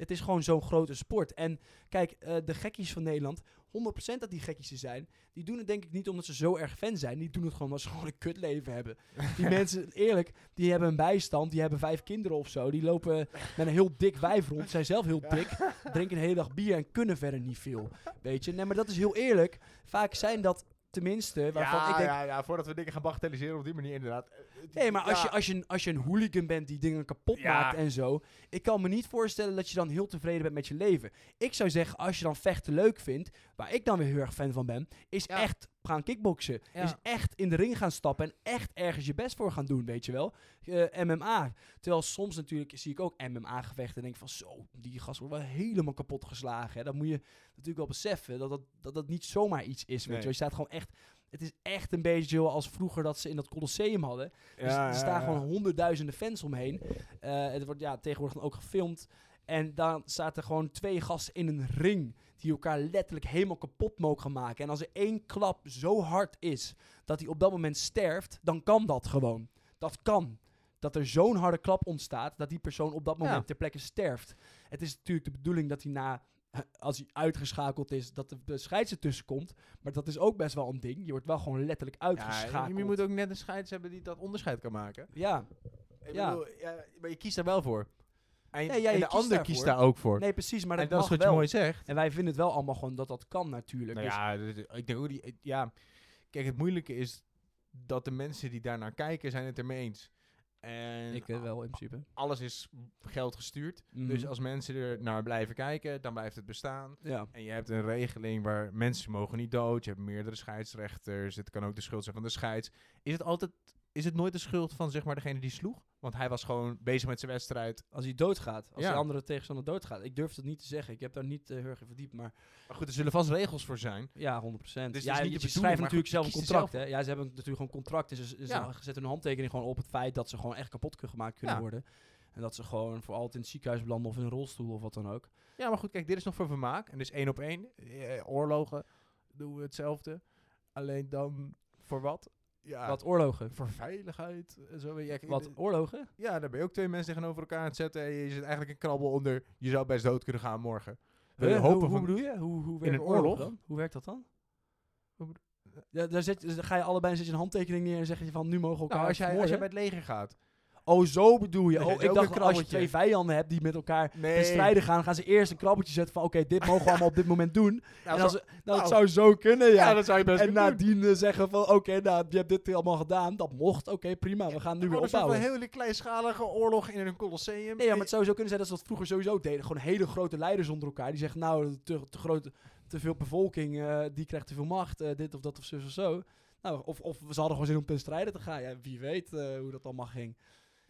Het is gewoon zo'n grote sport. En kijk, eh, de gekkies van Nederland, 100% dat die gekkies er zijn, die doen het denk ik niet omdat ze zo erg fan zijn. Die doen het gewoon omdat ze gewoon een kutleven hebben. Die mensen, eerlijk, die hebben een bijstand, die hebben vijf kinderen of zo. Die lopen met een heel dik wijf rond, zijn zelf heel dik, drinken de hele dag bier en kunnen verder niet veel. Weet je, nee, maar dat is heel eerlijk. Vaak zijn dat tenminste, waarvan ja, ik denk, ja, ja, voordat we dingen gaan bagatelliseren op die manier inderdaad. Eh, Nee, maar als, je, als, je, als je een hooligan bent die dingen kapot Ja. maakt en zo. Ik kan me niet voorstellen dat je dan heel tevreden bent met je leven. Ik zou zeggen, als je dan vechten leuk vindt, waar ik dan weer heel erg fan van ben, is echt gaan kickboksen. Ja. Is echt in de ring gaan stappen en echt ergens je best voor gaan doen, weet je wel. Eh, MMA. Terwijl soms natuurlijk zie ik ook MMA-gevechten en denk van zo, die gast wordt wel helemaal kapot geslagen. Hè. Dat moet je natuurlijk wel beseffen, dat dat, dat, dat niet zomaar iets is, weet Nee. je wel. Je staat gewoon echt... Het is echt een beetje zoals vroeger dat ze in dat Colosseum hadden. Dus Ja, er staan ja. gewoon honderdduizenden fans omheen. Eh, het wordt ja, tegenwoordig dan ook gefilmd. En dan zaten gewoon twee gasten in een ring. Die elkaar letterlijk helemaal kapot mogen maken. En als er één klap zo hard is dat hij op dat moment sterft, dan kan dat gewoon. Dat kan. Dat er zo'n harde klap ontstaat dat die persoon op dat moment Ja. ter plekke sterft. Het is natuurlijk de bedoeling dat hij na, als hij uitgeschakeld is, dat de, de scheids ertussen komt. Maar dat is ook best wel een ding. Je wordt wel gewoon letterlijk Ja, uitgeschakeld. je moet ook net een scheids hebben die dat onderscheid kan maken. ja. Ik Ja. bedoel, ja, maar je kiest daar wel voor. En, Nee, en de ander daarvoor. kiest daar ook voor. Nee, precies, maar en dat, is wat je mooi zegt. En wij vinden het wel allemaal gewoon dat dat kan natuurlijk. Nou Dus- ja, ik denk ook die, ja, kijk, het moeilijke is dat de mensen die daarnaar kijken, zijn het ermee eens. En ik eh, wel in principe. alles is geld gestuurd. Mhm. Dus als mensen er naar blijven kijken, dan blijft het bestaan. Ja. En je hebt een regeling waar mensen mogen niet dood. Je hebt meerdere scheidsrechters. Het kan ook de schuld zijn van de scheids. Is het altijd, is het nooit de schuld van zeg maar degene die sloeg? Want hij was gewoon bezig met zijn wedstrijd. Als hij doodgaat, als Ja. de andere tegenstander doodgaat. Ik durf het niet te zeggen. Ik heb daar niet eh, heel erg in verdiept, maar Maar goed, er zullen vast regels voor zijn. ja, 100%. Dus ja, je niet schrijft natuurlijk zelf een contract, zelf hè. Ja, ze hebben natuurlijk gewoon een contract. Dus ze, ze Ja. zetten hun handtekening gewoon op het feit dat ze gewoon echt kapot kunnen gemaakt kunnen worden. En dat ze gewoon voor altijd in het ziekenhuis belanden of in een rolstoel of wat dan ook. Ja, maar goed, kijk, dit is nog voor vermaak. En dus één op één. Eh, oorlogen doen we hetzelfde. Alleen dan voor wat? Ja, Wat oorlogen? voor veiligheid. en Zo, ja, Wat oorlogen? ja, daar ben je ook twee mensen tegenover elkaar aan het zetten. En je zit eigenlijk een krabbel onder. Je zou best dood kunnen gaan morgen. We hopen hoe, bedoel je? Hoe, hoe In werkt een oorlog oorlog? dan? Hoe werkt dat dan? Ja, daar, zet, ga je allebei zet je een handtekening neer en zeg je van nu mogen we elkaar Nou, als jij, als jij vermoorden. bij het leger gaat. Oh, zo bedoel je. Oh, ik dacht dat als je twee vijanden hebt die met elkaar Nee. te strijden gaan, gaan ze eerst een krabbeltje zetten van oké, dit mogen we allemaal op dit moment doen. Nou, en als, ze- nou, dat nou. zou zo kunnen, ja. ja, dat zou je best en doen. nadien eh, zeggen van oké, nou, je hebt dit allemaal gedaan, dat mocht, oké, prima, we gaan nu weer Gewoon een opbouwen. hele kleinschalige oorlog in een colosseum. Nee, ja, maar het zou zo kunnen zijn dat ze dat vroeger sowieso deden. Gewoon hele grote leiders onder elkaar. Die zeggen, nou, te, te, grote, te veel bevolking, eh, die krijgt te veel macht, eh, dit of dat of zo of zo. Nou, of, of ze hadden gewoon zin om ten strijden te gaan. Ja, wie weet hoe dat allemaal ging.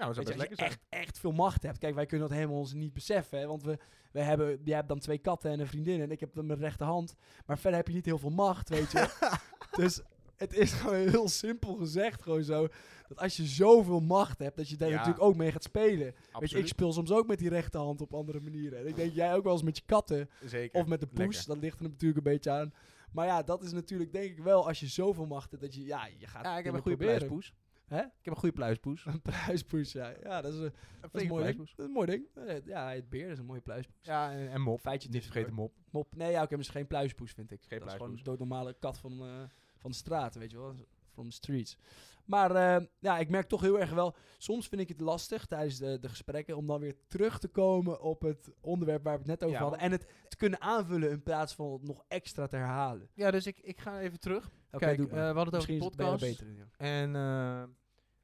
Ja, dat je, lekker als zijn. je echt, echt veel macht hebt. Kijk, wij kunnen dat helemaal ons niet beseffen. Hè, want we, we hebben, jij hebt dan twee katten en een vriendin. En ik heb dan mijn rechterhand. Maar verder heb je niet heel veel macht, weet je. dus het is gewoon heel simpel gezegd gewoon zo. Dat als je zoveel macht hebt, dat je daar Ja. natuurlijk ook mee gaat spelen. Weet je, ik speel soms ook met die rechterhand op andere manieren. En ik denk, jij ook wel eens met je katten. Zeker. Of met de poes. Lekker. Dat ligt er natuurlijk een beetje aan. Maar ja, dat is natuurlijk denk ik wel, als je zoveel macht hebt, dat je, ja, je gaat Ja, ik heb een goede proberen. Pluispoes. Hè? Ik heb een goede pluispoes. Een pluispoes, ja. Ja, dat is, een- dat is een mooi ding. Dat is een mooi ding. Eh, Ja, het beer is een mooie pluispoes. Ja, en, en mop. Feitje Niet vergeten mop. Mop. Nee, ja, oké, maar het is geen pluispoes, vind ik. Geen dat is gewoon pluispoes. een doodnormale kat van, eh, van de straat, weet je wel. From the streets. Maar eh, ja, ik merk toch heel erg wel... Soms vind ik het lastig tijdens de, de gesprekken... om dan weer terug te komen op het onderwerp waar we het net over Ja, hadden. En het te kunnen aanvullen in plaats van het nog extra te herhalen. Ja, dus ik, ik ga even terug. Oké, doe eh, we hadden het over Misschien de podcast. beter in, ja. En eh,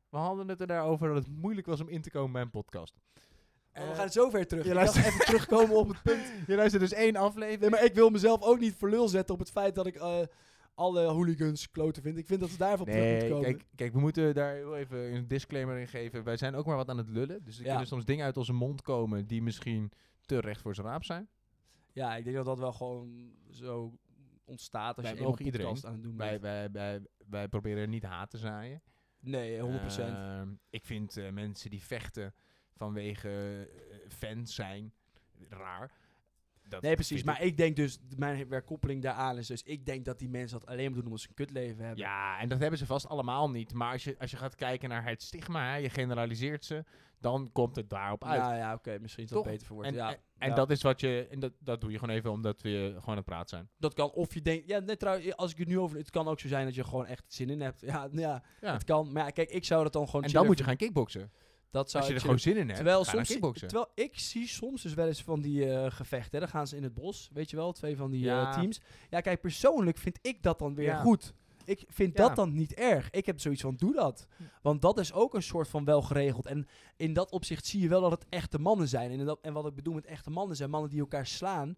we hadden het er daarover dat het moeilijk was om in te komen bij een podcast. Oh, we Eh, gaan zo ver terug. je luistert- even terugkomen op het punt. Je luistert dus één aflevering. Nee, maar ik wil mezelf ook niet voor lul zetten op het feit dat ik eh, alle hooligans kloten vind. Ik vind dat we daarvan terug moeten Nee, komen. kijk, kijk, we moeten daar heel even een disclaimer in geven. Wij zijn ook maar wat aan het lullen. Dus er Ja. kunnen soms dingen uit onze mond komen die misschien te recht voor zijn raap zijn. Ja, ik denk dat dat wel gewoon zo ontstaat als je podcast iedereen. aan het doen wij, wij, wij proberen niet haat te zaaien. Nee, 100%. Ehm, ik vind eh, mensen die vechten vanwege eh, fans zijn raar. Dat nee, precies. Maar ik denk dus, mijn werkkoppeling daaraan is dus, ik denk dat die mensen dat alleen maar doen omdat ze een kutleven hebben. Ja, en dat hebben ze vast allemaal niet. Maar als je, als je gaat kijken naar het stigma, hè, je generaliseert ze, dan komt het daarop uit. Nou ja, oké, misschien is dat Toch? beter voor en ja, en, en ja. dat is wat je, en dat, dat doe je gewoon even omdat we gewoon aan het praten zijn. dat kan, of je denkt, ja, net trouwens, als ik het nu over, het kan ook zo zijn dat je gewoon echt zin in hebt. Ja, ja, Ja. het kan. Maar ja, kijk, ik zou dat dan gewoon En dan moet je gaan kickboksen. Dat zou Als je er gewoon zin in hebt, Terwijl, soms, terwijl ik zie soms dus wel eens van die eh, gevechten. Dan gaan ze in het bos, weet je wel, twee van die eh, teams. Ja, kijk, persoonlijk vind ik dat dan weer Ja. goed. Ik vind Ja. dat dan niet erg. Ik heb zoiets van, doe dat. Want dat is ook een soort van wel geregeld. En in dat opzicht zie je wel dat het echte mannen zijn. En, dat, en wat ik bedoel met echte mannen zijn mannen die elkaar slaan.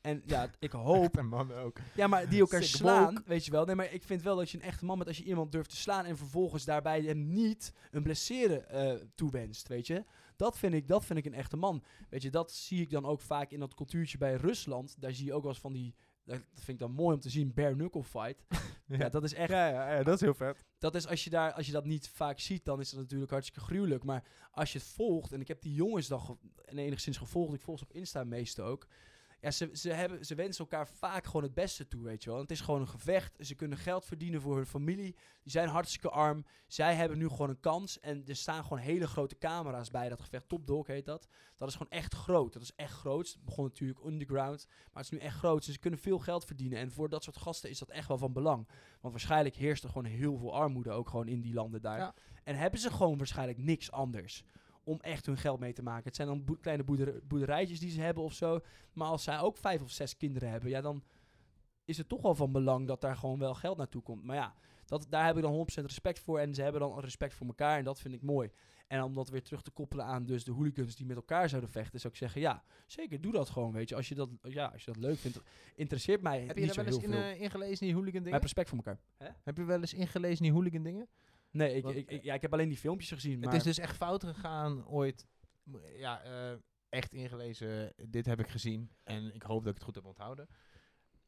En ja, ik hoop en mannen ook. ja, maar die elkaar Sick slaan, weet je wel. Nee, maar ik vind wel dat je een echte man bent als je iemand durft te slaan en vervolgens daarbij hem niet een blessure eh, toewenst, weet je. Dat vind, ik, dat vind ik een echte man. Weet je, dat zie ik dan ook vaak in dat cultuurtje bij Rusland. Daar zie je ook wel eens van die, dat vind ik dan mooi om te zien, bare knuckle fight. ja. dat is echt, Ja, ja, ja, dat is heel vet. dat is als je, daar, als je dat niet vaak ziet, dan is dat natuurlijk hartstikke gruwelijk. Maar als je het volgt, en ik heb die jongens dan en enigszins gevolgd, ik volg ze op Insta meestal ook. Ja, ze, ze, hebben, ze wensen elkaar vaak gewoon het beste toe, weet je wel. Het is gewoon een gevecht. Ze kunnen geld verdienen voor hun familie. Die zijn hartstikke arm. Zij hebben nu gewoon een kans. En er staan gewoon hele grote camera's bij dat gevecht. Top Dog heet dat. Dat is gewoon echt groot. Dat is echt groot. Het begon natuurlijk underground. Maar het is nu echt groot. Dus ze kunnen veel geld verdienen. En voor dat soort gasten is dat echt wel van belang. Want waarschijnlijk heerst er gewoon heel veel armoede ook gewoon in die landen daar. Ja. En hebben ze gewoon waarschijnlijk niks anders om echt hun geld mee te maken. Het zijn dan kleine boerder- boerderijtjes die ze hebben of zo. Maar als zij ook vijf of zes kinderen hebben, ja, dan is het toch wel van belang dat daar gewoon wel geld naartoe komt. Maar ja, dat, daar heb ik dan 100% respect voor. En ze hebben dan respect voor elkaar en dat vind ik mooi. En om dat weer terug te koppelen aan dus de hooligans die met elkaar zouden vechten, zou ik zeggen, ja, zeker, doe dat gewoon, weet je. Als je dat, ja, als je dat leuk vindt, interesseert mij Heb je er wel eens in, eh, ingelezen in die hooligan dingen? heb respect voor elkaar. Heb je wel eens ingelezen in die hooligan dingen? Nee, ik, ik, ik- ja, ik heb alleen die filmpjes gezien. Maar Het is dus echt fout gegaan ooit. Ja, eh, echt ingelezen. Dit heb ik gezien. En ik hoop dat ik het goed heb onthouden.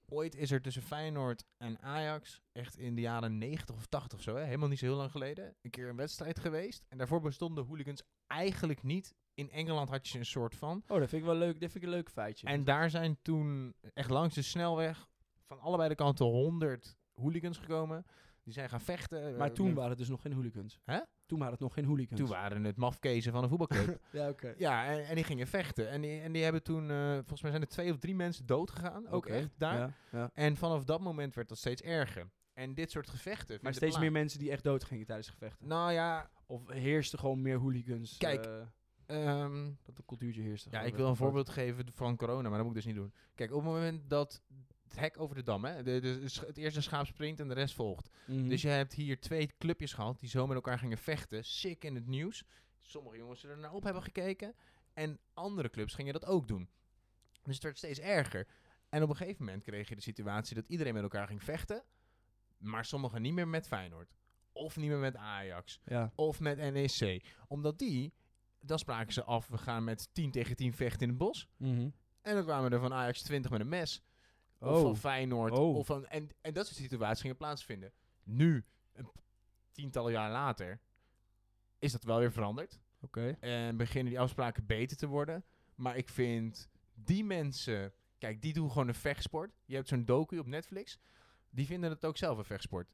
Ooit is er tussen Feyenoord en Ajax, echt in de jaren 90 of 80 of zo, hè, helemaal niet zo heel lang geleden, een keer een wedstrijd geweest. En daarvoor bestonden hooligans eigenlijk niet. In Engeland had je een soort van. Oh, dat vind ik wel leuk. Dit vind ik een leuk feitje. En daar zijn toen echt langs de snelweg van allebei de kanten 100 hooligans gekomen. Die zijn gaan vechten. maar eh, toen met- waren het dus nog geen hooligans. Hè? Toen waren het nog geen hooligans. toen waren het mafkezen van een voetbalclub. Ja, oké. Ja, en, en die gingen vechten. En die, en die hebben toen, eh, volgens mij zijn er twee of drie mensen dood gegaan. Ook echt daar. Ja, ja. En vanaf dat moment werd dat steeds erger. En dit soort gevechten. Maar steeds meer mensen die echt dood gingen tijdens gevechten. Nou ja, Of heerste gewoon meer hooligans. Kijk, eh, ehm, dat de cultuurtje heerste. ja, ik wil een voorbeeld geven van corona, maar dat moet ik dus niet doen. Kijk, op het moment dat het hek over de dam, hè, de, het eerste schaap springt en de rest volgt. Mhm. Dus je hebt hier twee clubjes gehad die zo met elkaar gingen vechten. Sick in het nieuws. Sommige jongens er naar op hebben gekeken. En andere clubs gingen dat ook doen. Dus het werd steeds erger. En op een gegeven moment kreeg je de situatie dat iedereen met elkaar ging vechten. Maar sommigen niet meer met Feyenoord. Of niet meer met Ajax. Ja. Of met NEC. Omdat die, dan spraken ze af, we gaan met 10 tegen 10 vechten in het bos. Mhm. En dan kwamen er van Ajax 20 met een mes. Of Oh. van Feyenoord. Oh. Of van, en, en dat soort situaties gingen plaatsvinden. Nu, een p- tiental jaar later, is dat wel weer veranderd. Oké. En beginnen die afspraken beter te worden. Maar ik vind die mensen... Kijk, die doen gewoon een vechtsport. Je hebt zo'n docu op Netflix. Die vinden het ook zelf een vechtsport.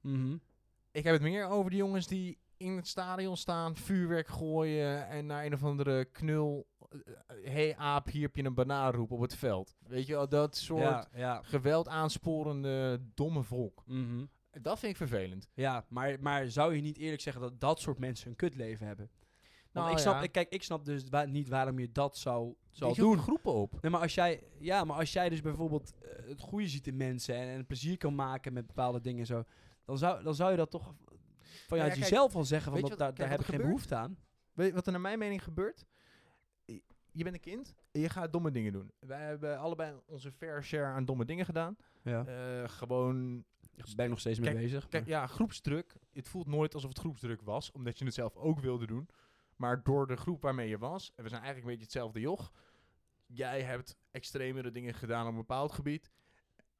Mhm. Ik heb het meer over die jongens die in het stadion staan, vuurwerk gooien en naar een of andere knul... Hé hey aap, hier heb je een banaan roepen op het veld. Weet je wel, dat soort Ja, ja. geweld aansporende domme volk. Mhm. Dat vind ik vervelend. Ja, maar, maar zou je niet eerlijk zeggen dat dat soort mensen een kutleven hebben? Want Nou ik snap, ja. kijk, ik snap dus wa- niet waarom je dat zou, zou Je doen. groepen op. Nee, maar als jij, ja, maar als jij dus bijvoorbeeld eh, het goede ziet in mensen en, en plezier kan maken met bepaalde dingen en zo, dan zou, dan zou je dat toch vanuit ja, kijk, jezelf al zeggen van je dat, daar, kijk, daar heb ik geen behoefte aan. Weet je wat er naar mijn mening gebeurt? Je- bent een kind en je gaat domme dingen doen. Wij hebben allebei onze fair share aan domme dingen gedaan. Ja. Eh, gewoon Daar ben ik nog steeds mee Kijk, bezig. Kijk, ja, groepsdruk. Het voelt nooit alsof het groepsdruk was, omdat je het zelf ook wilde doen. Maar door de groep waarmee je was, en we zijn eigenlijk een beetje hetzelfde joch. Jij hebt extremere dingen gedaan op een bepaald gebied.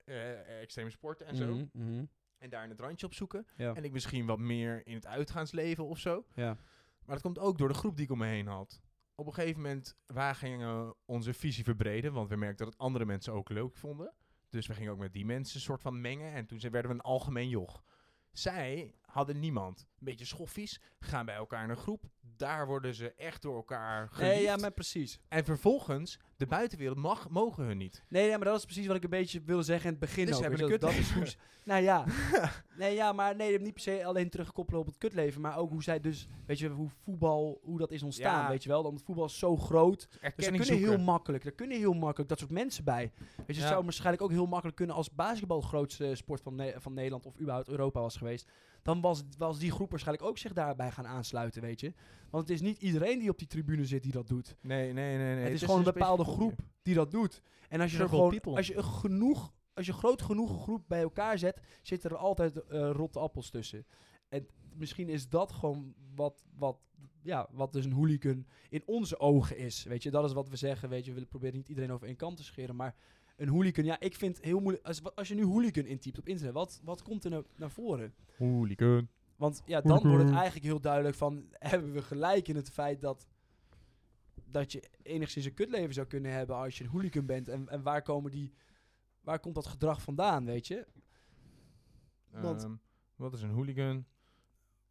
eh, extreme sporten en zo. Mhm. En daar een randje op zoeken. Ja. En ik misschien wat meer in het uitgaansleven of zo. ja. Maar dat komt ook door de groep die ik om me heen had. Op een gegeven moment, wij gingen onze visie verbreden. Want we merkten dat het andere mensen ook leuk vonden. Dus we gingen ook met die mensen soort van mengen. En toen werden we een algemeen joch. Zij hadden niemand. Beetje schoffies. Gaan bij elkaar in een groep. Daar worden ze echt door elkaar geliefd. Nee, ja, maar precies. En vervolgens, de buitenwereld mag, mogen hun niet. Nee, ja, maar dat is precies wat ik een beetje wilde zeggen in het begin Dus ook. hebben een dat, is hoe ze- Nou ja. nee, ja, maar nee, niet per se alleen terugkoppelen op het kutleven. Maar ook hoe zij dus, weet je, hoe voetbal, hoe dat is ontstaan, Ja. weet je wel. Want voetbal is zo groot. Dus er kunnen heel makkelijk, er kunnen heel makkelijk dat soort mensen bij. Weet je, het zou waarschijnlijk ook heel makkelijk kunnen als basketbal grootste sport van, Ne- van Nederland of überhaupt Europa was geweest. Dan was, was die groep waarschijnlijk ook zich daarbij gaan aansluiten, weet je. Want het is niet iedereen die op die tribune zit die dat doet. Nee, nee, nee. nee. het is gewoon een bepaalde groep die dat doet. En als je er gewoon, people. als je een genoeg, als je een groep genoeg groep bij elkaar zet, zitten er altijd eh, rotte appels tussen. En misschien is dat gewoon wat, wat, ja, wat dus een hooligan in onze ogen is. Weet je, dat is wat we zeggen. Weet je, we willen proberen niet iedereen over één kant te scheren, maar een hooligan, ja, ik vind het heel moeilijk. Als, als je nu hooligan intypt op internet, wat, wat komt er nou naar voren? Hooligan. Want ja, dan wordt het eigenlijk heel duidelijk van, hebben we gelijk in het feit dat, dat je enigszins een kutleven zou kunnen hebben als je een hooligan bent. En, en waar, komen die, waar komt dat gedrag vandaan, weet je? Want- Ehm, wat is een hooligan?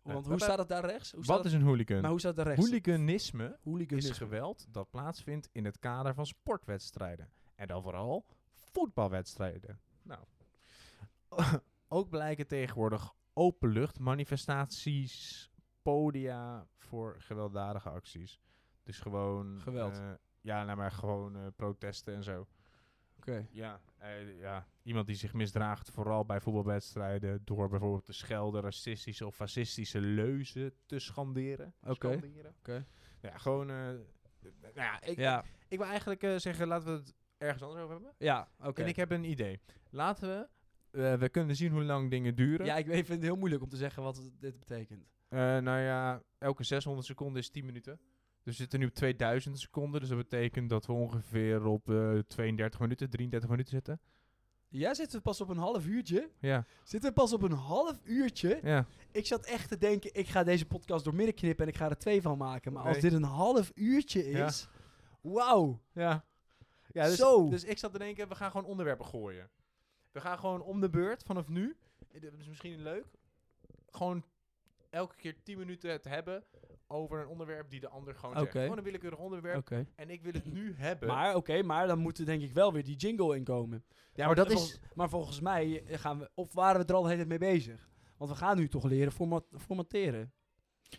Want Eh, hoe staat het daar rechts? Hoe staat Wat is een hooligan? maar hoe staat het daar rechts? Hooliganisme Hooliganisme. is geweld dat plaatsvindt in het kader van sportwedstrijden. En dan vooral voetbalwedstrijden. Nou. ook blijken tegenwoordig openluchtmanifestaties, podia voor gewelddadige acties. Dus gewoon... Geweld. eh, ja, nou maar gewoon eh, protesten en zo. Oké. Ja, eh, ja, iemand die zich misdraagt, vooral bij voetbalwedstrijden, door bijvoorbeeld te schelden, racistische of fascistische leuzen te schanderen. Oké. Oké. Ja, gewoon. nou ja, ik, Ja, ik wil eigenlijk zeggen, laten we het ergens anders over hebben. ja oké. En ik heb een idee. Laten we. Eh, we kunnen zien hoe lang dingen duren. Ja, ik vind het heel moeilijk om te zeggen wat dit betekent. Eh, nou ja, elke 600 seconden is 10 minuten. Dus we zitten nu op 2000 seconden. Dus dat betekent dat we ongeveer op eh 32 minuten, 33 minuten zitten. Ja, zitten we pas op een half uurtje? Ja, Zitten we pas op een half uurtje? ja. Ik zat echt te denken, ik ga deze podcast door midden knippen en ik ga er twee van maken. Maar als dit een half uurtje Ja. is, wauw. Ja. ja dus, Zo. dus ik zat te denken, we gaan gewoon onderwerpen gooien. We gaan gewoon om de beurt vanaf nu. eh, Dat is misschien leuk. Gewoon elke keer 10 minuten het hebben over een onderwerp die de ander gewoon zegt. Gewoon een willekeurig onderwerp. En ik wil het nu hebben. Maar oké, maar dan moet er denk ik wel weer die jingle inkomen. ja, maar dat is... Volgens- maar volgens mij eh, gaan we, of waren we er al de hele tijd mee bezig? Want we gaan nu toch leren format, formateren.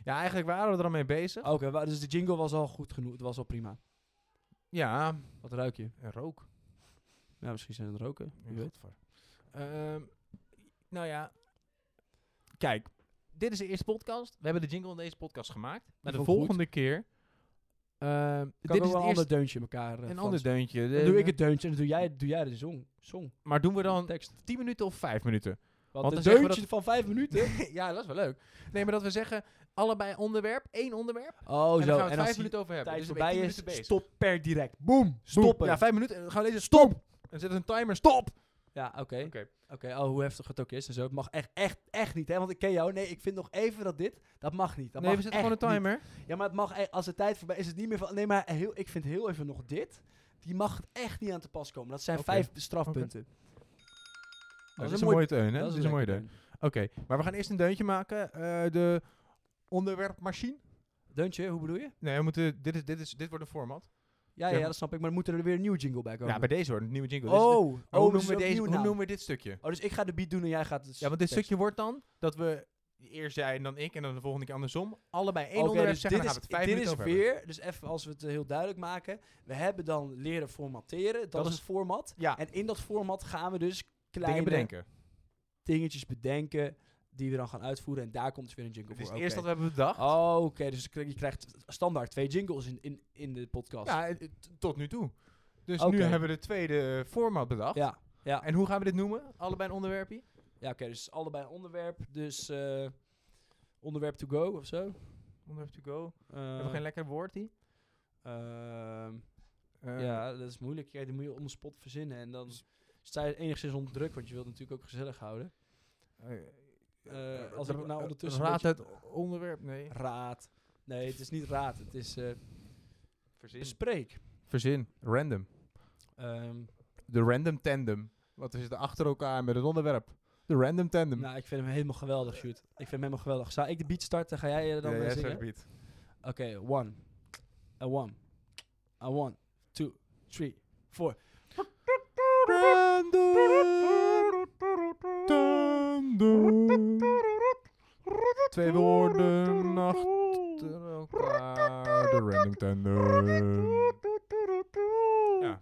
Ja, eigenlijk waren we er al mee bezig. Oké, dus de jingle was al goed genoeg. Het was al prima. Ja, Wat ruik je? en rook. Ja, misschien zijn het roken. Wie weet. Ehm, nou ja, kijk, dit is de eerste podcast. We hebben de jingle in deze podcast gemaakt. Maar de goed. volgende keer... ehm, Kan dit is een ander deuntje in elkaar. eh, een ander deuntje. Dan doe ik het deuntje en dan doe jij, doe jij de song. song. Maar doen we dan tekst. 10 minuten of 5 minuten? Want, Want een dan deuntje van vijf minuten? ja, dat is wel leuk. Nee, maar dat we zeggen, allebei onderwerp, één onderwerp. Oh, en dan zo. gaan we en het als 5 die minuten over hebben. tijd Dus dan voorbij 10 is, stop per direct. Boom! Stoppen! Ja, 5 minuten. En dan gaan we lezen, Stop! stop! En zet een timer, stop! Ja, oké. Oké. Oké, oh, hoe heftig het ook is en zo. Het mag echt, echt, echt niet, hè? Want ik ken jou. Nee, ik vind nog even dat dit, dat mag niet. Dat nee, mag we zetten gewoon een niet. timer. Ja, maar het mag, e- als de tijd voorbij is, het niet meer van. Nee, maar heel, ik vind heel even nog dit. Die mag echt niet aan te pas komen. Dat zijn vijf strafpunten. Dat is een mooie teun, hè? dat is een mooie deun. Oké, maar we gaan eerst een deuntje maken. Eh, de onderwerpmachine. Deuntje, hoe bedoel je? Nee, we moeten, dit, is, dit, is, dit wordt een format. Ja, Ja. ja, dat snap ik. Maar dan moet er weer een nieuwe jingle bij komen. Ja, bij deze wordt een nieuwe jingle. De- oh, oh, hoe, dus noemen we deze, hoe noemen we dit stukje? Oh, dus ik ga de beat doen en jij gaat het Ja, want dit tekst. stukje wordt dan dat we eerst jij en dan ik en dan de volgende keer andersom allebei één Oké, onderwerp dus zeggen. dit Dan is, gaan we het vijf dit is over hebben. weer, dus even als we het heel duidelijk maken. We hebben dan leren formateren. Dat, Dat is is- het format. Ja, En in dat format gaan we dus kleine dingen bedenken. dingetjes bedenken die we dan gaan uitvoeren. En daar komt dus weer een jingle Het is voor. het eerste Oké. dat we hebben bedacht. Oh, oké. dus je krijgt- standaard twee jingles in, in, in de podcast. Ja, het- tot nu toe. Dus nu hebben we de tweede format bedacht. ja. Ja, En hoe gaan we dit noemen? Allebei een onderwerpje? ja oké. dus allebei een onderwerp. Dus eh, onderwerp to go of zo. Onderwerp to go. Eh, hebben we geen lekker woord die? ehm, Eh, ja, dat is moeilijk. Ja, die moet je on the spot verzinnen. En dan... sta je enigszins onder druk, want je wilt natuurlijk ook gezellig houden. Eh, als ik nou ondertussen een Raad beetje- het onderwerp? Nee. Raad. Nee, het is niet raad. Het is eh Verzin. bespreek. Verzin. Random. Ehm, De random tandem. Wat is er achter elkaar met het onderwerp? De random tandem. nou, ik vind hem helemaal geweldig, shoot. Ik vind hem helemaal geweldig. Zou ik de beat starten? Ga jij eh, dan Ja, jij zingen? beat. Oké, one. A one. A one. Two. Three. Four. Twee woorden achter elkaar. De random tandem. Ja.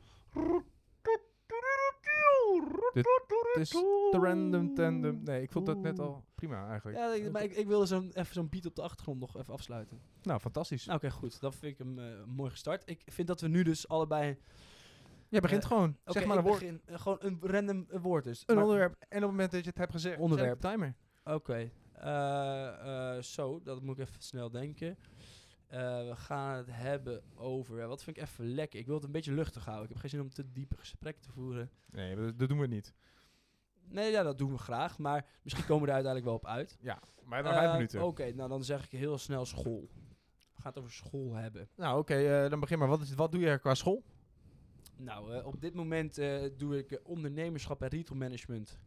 Dit is de random tandem. Nee, ik vond dat net al prima eigenlijk. Ja, ik, maar ik, ik wilde zo'n, even zo'n beat op de achtergrond nog even afsluiten. Nou, fantastisch. Nou, Oké, goed. Dan vind ik hem eh, mooi gestart. Ik vind dat we nu dus allebei... Jij begint eh, gewoon. Zeg maar een woord. begin, eh, gewoon een random eh, woord dus. Een Maar- onderwerp. En op het moment dat je het hebt gezegd, Onderwerp. zet ik de timer. Oké. Eh, eh, zo, dat moet ik even snel denken. Eh, we gaan het hebben over... wat vind ik even lekker? Ik wil het een beetje luchtig houden. Ik heb geen zin om te diepe gesprekken te voeren. Nee, dat, dat doen we niet. Nee, ja, dat doen we graag. Maar misschien komen we er uiteindelijk wel op uit. Ja, maar dan Eh, vijf minuten. Oké, nou dan zeg ik heel snel school. We gaan het over school hebben. Nou, oké, eh, dan begin maar. Wat, is, wat doe je qua school? Nou, eh, op dit moment eh, doe ik eh, ondernemerschap en retail management.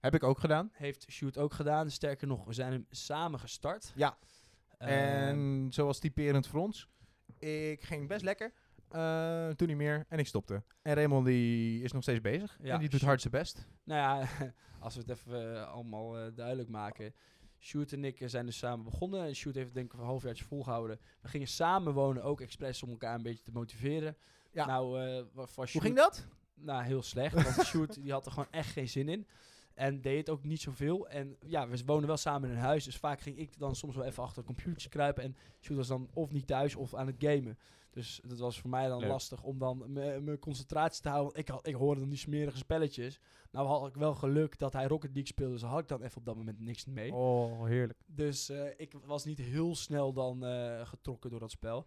Heb ik ook gedaan. heeft Shoot ook gedaan. Sterker nog, we zijn hem samen gestart. Ja. Ehm, en zoals typerend voor ons. Ik ging best lekker. toen niet meer. En ik stopte. En Raymond die is nog steeds bezig. Ja, en die doet hard zijn best. Nou ja, als we het even allemaal duidelijk maken. Shoot en ik zijn dus samen begonnen. En Shoot heeft denk ik een halfjaartje volgehouden. We gingen samen wonen, ook expres om elkaar een beetje te motiveren. Ja. Nou, eh, Hoe ging dat? Nou, heel slecht. Want Sjoerd die had er gewoon echt geen zin in. En deed het ook niet zoveel. En ja, we wonen wel samen in een huis. Dus vaak ging ik dan soms wel even achter een computertje kruipen. En Sjoerd was dan of niet thuis of aan het gamen. Dus dat was voor mij dan Leuk. lastig om dan me- mijn concentratie te houden. Ik, had, ik hoorde dan die smerige spelletjes. Nou had ik wel geluk dat hij Rocket League speelde. Dus had ik dan even op dat moment niks mee. Oh, heerlijk. Dus eh, ik was niet heel snel dan eh, getrokken door dat spel.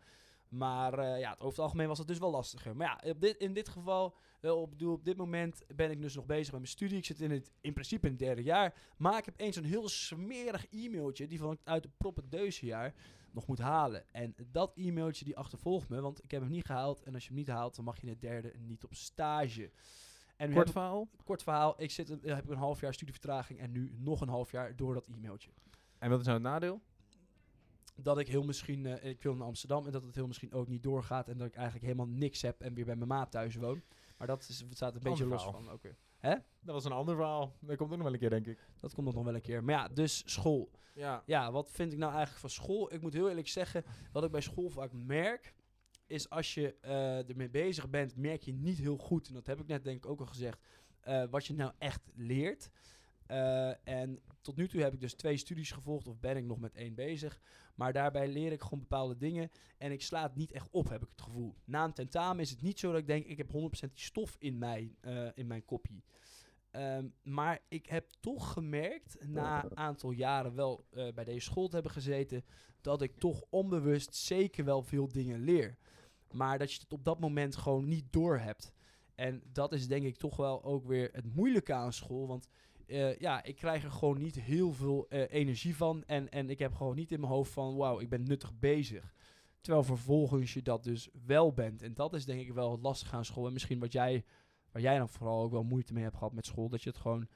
Maar eh, ja, over het algemeen was het dus wel lastiger. Maar ja, op dit, in dit geval, eh, op, op dit moment ben ik dus nog bezig met mijn studie. Ik zit in het, in principe in het derde jaar. Maar ik heb eens een heel smerig e-mailtje, die van uit het proppendeuzenjaar nog moet halen. En dat e-mailtje die achtervolgt me, want ik heb hem niet gehaald. En als je hem niet haalt, dan mag je in het derde niet op stage. En Kort ik- verhaal. kort verhaal, ik zit, een- heb een half jaar studievertraging en nu nog een half jaar door dat e-mailtje En wat is nou het nadeel? Dat ik heel misschien, eh, ik wil naar Amsterdam en dat het heel misschien ook niet doorgaat en dat ik eigenlijk helemaal niks heb en weer bij mijn maat thuis woon. Maar dat is, staat een beetje los van. Oké. Dat was een ander verhaal. Dat komt ook nog wel een keer, denk ik. Dat komt nog wel een keer. Maar ja, dus school. Ja. Ja, wat vind ik nou eigenlijk van school? Ik moet heel eerlijk zeggen, wat ik bij school vaak merk, is als je eh, ermee bezig bent, merk je niet heel goed, en dat heb ik net denk ik ook al gezegd, eh, wat je nou echt leert. En tot nu toe heb ik dus twee studies gevolgd, of ben ik nog met één bezig. Maar daarbij leer ik gewoon bepaalde dingen en ik sla het niet echt op, heb ik het gevoel. Na een tentamen is het niet zo dat ik denk, ik heb 100% die stof in, mij, eh, in mijn kopie. Ehm, maar ik heb toch gemerkt, na een aantal jaren wel eh, bij deze school te hebben gezeten, dat ik toch onbewust zeker wel veel dingen leer. Maar dat je het op dat moment gewoon niet door hebt. En dat is denk ik toch wel ook weer het moeilijke aan school. Want eh, ja, ik krijg er gewoon niet heel veel eh, energie van. En, en ik heb gewoon niet in mijn hoofd van, wauw, ik ben nuttig bezig. Terwijl vervolgens je dat dus wel bent. En dat is denk ik wel het lastige aan school. En misschien wat jij, waar jij dan vooral ook wel moeite mee hebt gehad met school. Dat je het gewoon,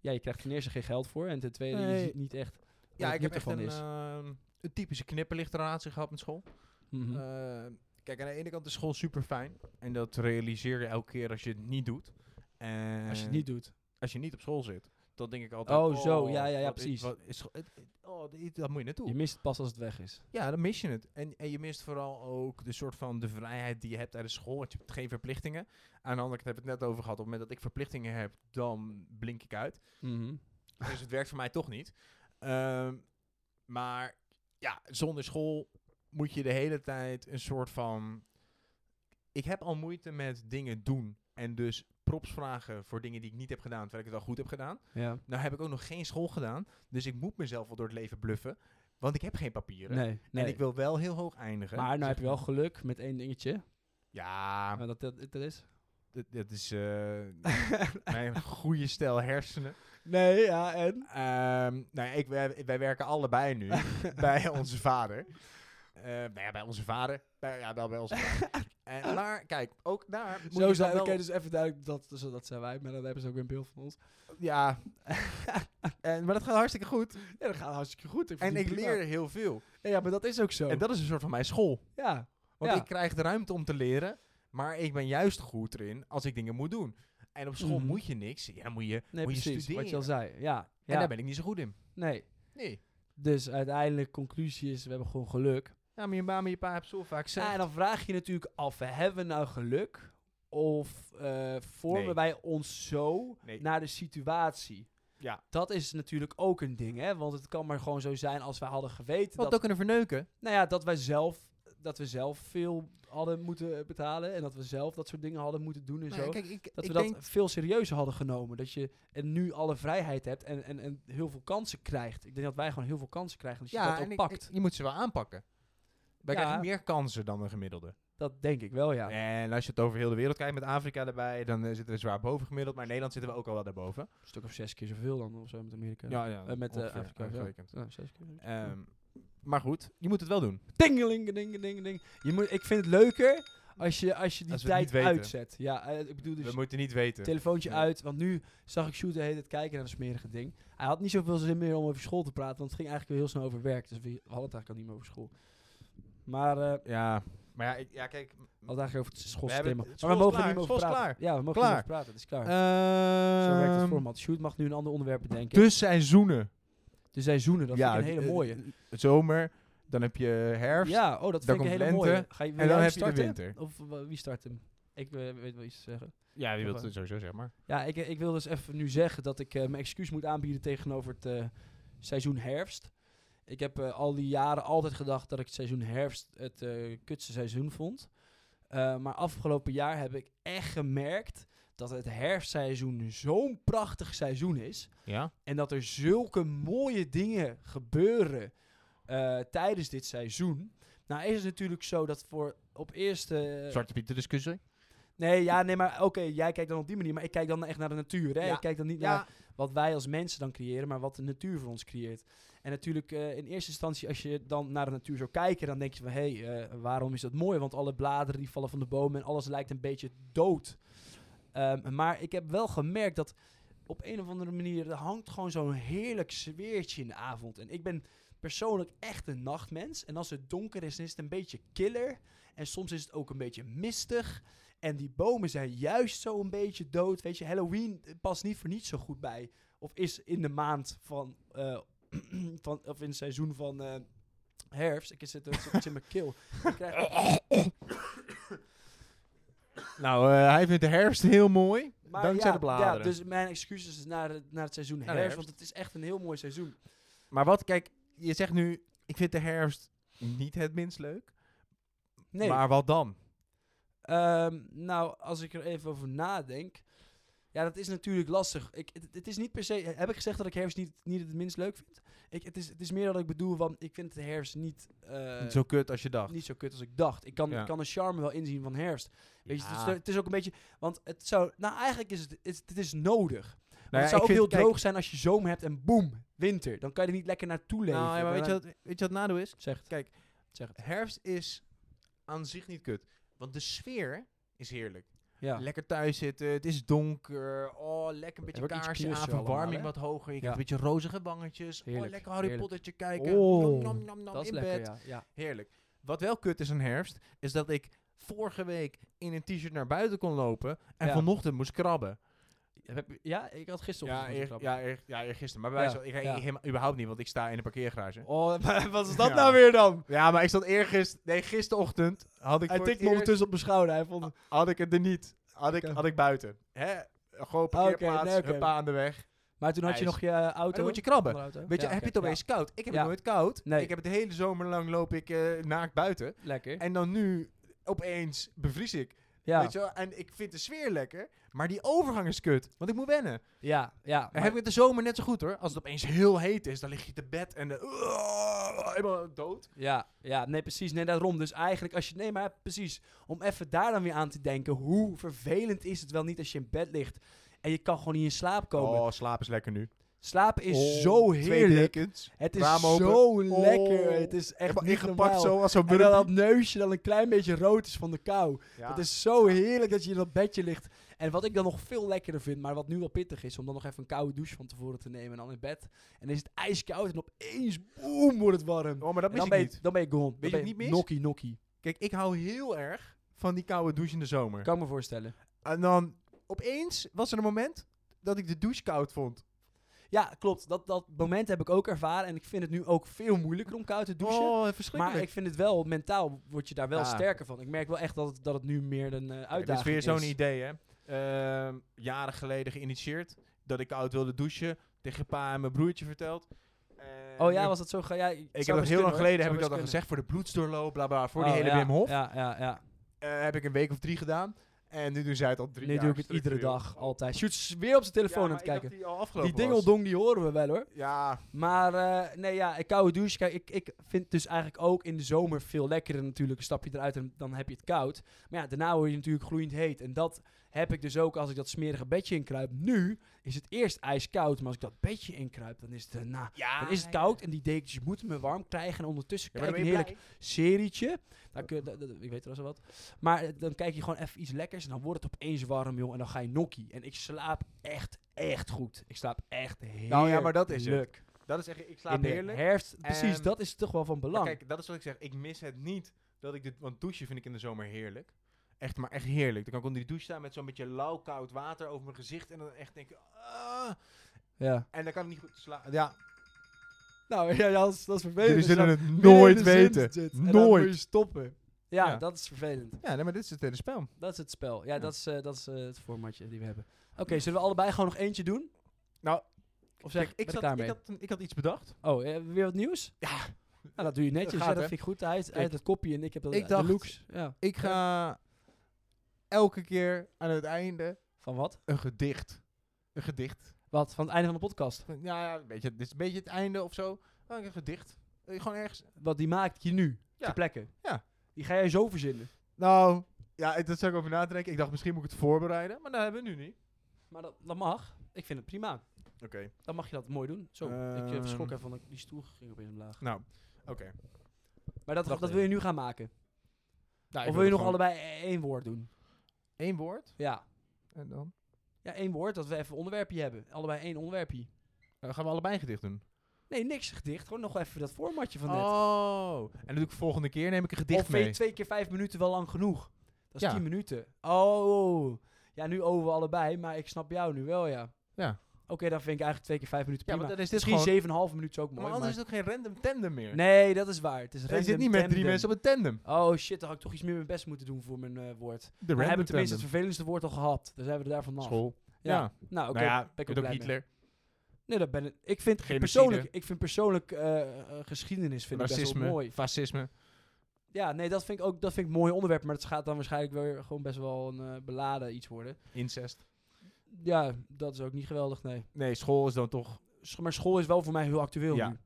ja, je krijgt ten eerste geen geld voor. En ten tweede, je ziet niet echt Ja, ik heb echt een, is. ehm, een typische knipperlichtrelatie gehad met school. Mhm. Eh, kijk, aan de ene kant is school super fijn. En dat realiseer je elke keer als je het niet doet. En Als je het niet doet. als je niet op school zit. Dan denk ik altijd... Oh, zo, ja, ja, ja, wat is- precies. wat is, scho- het- het- oh, dat moet je naartoe. Je mist het pas als het weg is. Ja, dan mis je het. En, en je mist vooral ook de soort van de vrijheid die je hebt tijdens school. Want je hebt geen verplichtingen. Aan de andere kant heb ik het net over gehad. Op het moment dat ik verplichtingen heb, dan blink ik uit. Dus het werkt voor mij toch niet. Ehm, maar ja, zonder school moet je de hele tijd een soort van... Ik heb al moeite met dingen doen. En dus props vragen voor dingen die ik niet heb gedaan, terwijl ik het al goed heb gedaan. Ja. Nou heb ik ook nog geen school gedaan. Dus ik moet mezelf wel door het leven bluffen. Want ik heb geen papieren. Nee, nee. En ik wil wel heel hoog eindigen. maar nou heb je wel geluk met één dingetje. Ja, Maar dat, dat, dat is? dat, dat is eh, mijn goede stel hersenen. Nee, ja, en? Ehm, nou, ja, ik, wij, wij werken allebei nu bij onze vader. Eh, nou ja, bij onze vader. Bij- ja, wel bij onze vader. En, maar kijk, ook daar moet Zo zijn, oké, dus even duidelijk, dat, zo, dat zijn wij, maar dan hebben ze ook weer een beeld van ons. Ja, en, maar dat gaat hartstikke goed. Ja, dat gaat hartstikke goed. Ik En ik prima. leer heel veel. Ja, ja, maar dat is ook zo. En dat is een soort van mijn school. ja. Want Ja. ik krijg de ruimte om te leren, maar ik ben juist goed erin als ik dingen moet doen. En op school Mhm. moet je niks. Ja, dan moet je, Nee, moet je precies, studeren. wat je al zei. Ja, En ja. daar ben ik niet zo goed in. nee. Nee. Dus uiteindelijk, conclusie is, we hebben gewoon geluk. Ja, maar je ma en je pa hebben zo vaak gezegd. Ja, en dan vraag je natuurlijk af, hebben we nou geluk? Of eh, vormen Nee. wij ons zo Nee. naar de situatie? Ja. Dat is natuurlijk ook een ding, hè? Want het kan maar gewoon zo zijn als wij hadden geweten Wat dat, ook kunnen verneuken. nou ja, dat wij zelf, dat we zelf veel hadden moeten betalen en dat we zelf dat soort dingen hadden moeten doen en Nou zo. kijk, ik, dat ik we denk, dat veel serieuzer hadden genomen. Dat je en nu alle vrijheid hebt en, en, en heel veel kansen krijgt. Ik denk dat wij gewoon heel veel kansen krijgen. Dus je ja, dat en ook pakt. ik- je moet ze wel aanpakken. Wij Ja. krijgen meer kansen dan een gemiddelde. dat denk ik wel, ja. En als je het over heel de wereld kijkt met Afrika erbij, dan eh, zitten we zwaar boven gemiddeld. Maar in Nederland zitten we ook al wel daarboven. Een stuk of zes keer zoveel dan of zo met Amerika. Ja, ja. Eh, met eh, ongeveer, Afrika. Ja. Ja, zes keer. Ehm, maar goed, je moet het wel doen. Dingeling, ding, ding, ding. Je moet, ik vind het leuker als je, als je die Als het tijd uitzet. Ja, ik bedoel dus we moeten niet weten. telefoontje Ja. uit. Want nu zag ik Shoot de hele tijd kijken naar dat smerige ding. Hij had niet zoveel zin meer om over school te praten. Want het ging eigenlijk heel snel over werk. Dus we hadden het eigenlijk al niet meer over school. Maar eh, Ja, maar ja, ik, ja kijk. eigenlijk over het hebben- Maar school we mogen klaar, niet meer over praten. klaar. Ja, we mogen Klaar. niet meer over praten. Het is klaar. Zo werkt het Ehm, format. Shoot mag nu een ander onderwerp bedenken. De seizoenen. de seizoenen, dat ja, vind ik een hele mooie. Zomer, dan heb je herfst. Ja, oh, dat vind ik een hele lente, mooie. Ga je, en dan heb je de starten? winter. Of eh, wie start hem? Ik eh, weet wel iets te zeggen. Ja, wie wil het sowieso zeg maar. Ja, ik, ik wil dus even nu zeggen dat ik eh, mijn excuus moet aanbieden tegenover het eh, seizoen herfst. Ik heb eh, al die jaren altijd gedacht dat ik het seizoen herfst het kutste seizoen vond. Eh, maar afgelopen jaar heb ik echt gemerkt dat het herfstseizoen zo'n prachtig seizoen is. Ja? En dat er zulke mooie dingen gebeuren tijdens dit seizoen. Nou is het natuurlijk zo dat voor op eerste... Zwarte Pieter discussie. Nee, ja, nee, maar oké, jij kijkt dan op die manier, maar ik kijk dan echt naar de natuur. Hè? Ja. Ik kijk dan niet naar wat wij als mensen dan creëren, maar wat de natuur voor ons creëert. En natuurlijk, eh, in eerste instantie, als je dan naar de natuur zou kijken, dan denk je van, hé, hey, eh, waarom is dat mooi? Want alle bladeren die vallen van de bomen en alles lijkt een beetje dood. Ehm, maar ik heb wel gemerkt dat op een of andere manier, er hangt gewoon zo'n heerlijk sfeertje in de avond. En ik ben persoonlijk echt een nachtmens. En als het donker is, is het een beetje killer. En soms is het ook een beetje mistig. En die bomen zijn juist zo een beetje dood. Weet je, Halloween past niet voor niet zo goed bij. Of is in de maand van, eh, van of in het seizoen van eh, herfst. Ik zit er iets in mijn keel. Krijg, Nou, eh, hij vindt de herfst heel mooi. maar dankzij ja, de bladeren. Ja, dus mijn excuses is naar, het- naar het seizoen herfst, herfst. Want het is echt een heel mooi seizoen. Maar wat, kijk, je zegt nu, ik vind de herfst niet het minst leuk. Nee. Maar wat dan? Ehm, nou, als ik er even over nadenk. Ja, dat is natuurlijk lastig. Ik, het, het is niet per se. Heb ik gezegd dat ik herfst niet, niet het minst leuk vind? Ik, het, is, het is meer dat ik bedoel van. Ik vind de herfst niet. eh, Niet zo kut als je dacht. niet zo kut als ik dacht. Ik kan, Ja. ik kan de charme wel inzien van herfst. Weet je, het is, het ook een beetje. Want het zou. Nou, eigenlijk is het. Het, het is nodig. Nou ja, het zou ook heel kijk- droog zijn als je zomer hebt en boem, winter. Dan kan je er niet lekker naartoe leven. Nou, ja, maar weet je, wat, weet je wat het nadeel is? Zeg het. Kijk, Zeg het. herfst is aan zich niet kut. Want de sfeer is heerlijk. Ja. Lekker thuis zitten, het is donker. Oh, lekker een beetje kaarsje aan, allemaal, verwarming wat hoger. Je Ja. krijgt een beetje rozige wangetjes. Heerlijk, Oh, lekker Harry. Pottertje kijken. Oh, Nom, nom, nom, nom, dat is in lekker, bed. ja. ja. Heerlijk. Wat wel kut is aan herfst, is dat ik vorige week in een t-shirt naar buiten kon lopen en Ja. vanochtend moest krabben. Heb ja, ik had gisteren Ja, eer, ja, eer, ja eergisteren. Maar bij Ja, wijze van- ik, ja. helemaal- überhaupt niet, want ik sta in een parkeergarage. Oh, wat is dat Ja. nou weer dan? Ja, maar ik stond eergisteren, nee, gisterochtend had ik Hij tikt me ondertussen op mijn schouder. Hij vond had ik het er niet. Had ik, had ik buiten. Hè? Gewoon parkeerplaats, nee, oké. huppa aan de weg. Maar toen had je nog je auto. Maar dan moet je krabben. Weet je, Ja, heb je het opeens koud? Ik heb Ja. het nooit koud. Nee. Ik heb het de hele zomer lang loop ik eh, naakt buiten. Lekker. En dan nu, opeens bevries ik. Ja, Weet je wel? En ik vind de sfeer lekker, maar die overgang is kut. Want ik moet wennen. ja, ja. Heb ik het de zomer net zo goed hoor. Als het opeens heel heet is, dan lig je te bed en de, helemaal dood. Ja, ja, nee, precies. Nee, daarom. Dus eigenlijk, als je. Nee, maar precies. Om even daar dan weer aan te denken. Hoe vervelend is het wel niet als je in bed ligt. En je kan gewoon niet in slaap komen. Oh, slaap is lekker nu. Slapen is Oh, zo heerlijk. Het is open. zo Oh. lekker. Het is echt niet ingepakt normaal. zo als zo'n En dan dat neusje dan een klein beetje rood is van de kou. Ja. Het is zo heerlijk dat je in dat bedje ligt. En wat ik dan nog veel lekkerder vind, maar wat nu wel pittig is, om dan nog even een koude douche van tevoren te nemen en dan in bed. En dan is het ijskoud en opeens, boem, wordt het warm. Oh, maar dat mis dan, ik ben je, niet. dan ben je gone. Je ben het niet mis? Nokkie, nokkie. Kijk, ik hou heel erg van die koude douche in de zomer. Kan me voorstellen. En dan opeens was er een moment dat ik de douche koud vond. Ja, klopt. Dat, dat moment heb ik ook ervaren. En ik vind het nu ook veel moeilijker om koud te douchen. Oh, verschrikkelijk. maar ik vind het wel, mentaal word je daar wel Ja. sterker van. Ik merk wel echt dat het, dat het nu meer een Kijk, uitdaging dit is weer zo'n idee, hè. Ehm, jaren geleden geïnitieerd. Dat ik koud wilde douchen. Tegen pa en mijn broertje verteld. Oh ja, was dat zo? Ga, ja, ik heb nog heel lang geleden heb ik dat al gezegd voor de bloedsdoorloop, bla bla, voor die Oh, hele ja, Wim Hof. Ja, ja, ja. Eh, heb ik een week of drie gedaan. En nu doen zij het al drie Nu jaar. doe ik het iedere dag, altijd. Shoot is weer op zijn telefoon Ja, aan het kijken. die al Die afgelopen dingeldong, die horen we wel hoor. Ja, Maar eh, nee, ja, een koude douche. Kijk, ik, ik vind dus eigenlijk ook in de zomer veel lekkerder natuurlijk. Een stapje eruit en dan heb je het koud. Maar ja, daarna word je natuurlijk gloeiend heet. En dat heb ik dus ook als ik dat smerige bedje inkruip. Nu is het eerst ijskoud, maar als ik dat bedje inkruip, dan is het, nou, ja dan is het koud. En die dekentjes moeten me warm krijgen. En ondertussen Ja, maar kijk dan ik een heerlijk serietje. Dan kun ik weet er wel wat. Maar eh, dan kijk je gewoon even iets lekkers. En dan wordt het opeens warm, joh. En dan ga je nokkie. En ik slaap echt, echt goed. Ik slaap echt heerlijk. Nou ja, maar dat is het. Dat is echt, ik slaap In de heerlijk. herfst, precies, Ehm, dat is toch wel van belang. kijk, dat is wat ik zeg. Ik mis het niet dat ik dit, want douchen vind ik in de zomer heerlijk. Echt, maar echt heerlijk. Dan kan ik onder die douche staan met zo'n beetje lauw koud water over mijn gezicht en dan echt denken, ah. ja. En dan kan ik niet goed slapen. Ja, Nou ja, dat is, dat is vervelend. jullie je zullen het nooit weten. zit en dan moet je Nooit. stoppen. Ja, Ja. dat is vervelend. Ja, nee, maar dit is het hele spel. Dat is het spel. Ja, Ja. dat is, eh, dat is eh, het formatje die we hebben. Oké, zullen we allebei gewoon nog eentje doen? Nou, Of zeg ik ik, zat, ik, had, ik had iets bedacht. Oh, eh, weer wat nieuws? Ja. Nou, dat doe je netjes. Dat Ja, gaat, dat hè? vind ik goed. Hij heeft het kopje en ik heb dat, Ik de dacht- looks. Ja. Ik ga elke keer aan het einde Van wat? een gedicht. Een gedicht. Wat? Van het einde van de podcast? Ja, ja een beetje, dit is een beetje het einde of zo. Oh, een gedicht. Eh, Gewoon ergens. Wat die maakt je nu? Ja. Ter plekke? Ja. Die ga jij zo verzinnen. Nou, ja, ik- dat zou ik over nadenken. Ik dacht, misschien moet ik het voorbereiden. Maar dat hebben we nu niet. Maar dat, dat mag. Ik vind het prima. Oké. Dan mag je dat mooi doen. Zo, ik eh, Ehm. verschrok even, want ik- die stoel ging opeens omlaag. Nou, oké. Maar dat, wacht dat wil je nu gaan maken? Nou, of wil je nog allebei e- één woord doen? Één woord? Ja. En dan? Ja, één woord, dat we even een onderwerpje hebben. Allebei één onderwerpje. Dan gaan we allebei een gedicht doen. Nee, niks gedicht. Gewoon nog even dat formatje van net. Oh. En dan doe ik volgende keer neem ik een gedicht of mee. twee keer vijf minuten wel lang genoeg? Dat is Ja. tien minuten. Oh. Ja, nu over allebei, maar ik snap jou nu wel, ja. Ja. Oké, dan vind ik eigenlijk twee keer vijf minuten Ja, prima. want dan is dit Misschien gewoon... zeven en half minuut is ook mooi. maar anders maar- is het ook geen random tandem meer. Nee, dat is waar. Het is je zit niet met drie mensen op een tandem. Oh shit, dan had ik toch iets meer mijn best moeten doen voor mijn eh, woord. De We hebben tenminste het vervelendste woord al gehad. Dus hebben we er daar vanaf. School. Ja. Ja. Nou, oké. nou ja, ben ik ook mee. Hitler. Nee, dat ben ik. Ik vind Genocide. persoonlijk, ik vind persoonlijk eh, eh, geschiedenis vind ik best wel mooi. Fascisme. Ja, nee, dat vind ik ook dat vind ik een mooi onderwerp, maar het gaat dan waarschijnlijk weer gewoon best wel een beladen iets worden. Incest. Ja, dat is ook niet geweldig, nee. Nee, school is dan toch... Maar school is wel voor mij heel actueel Ja. nu.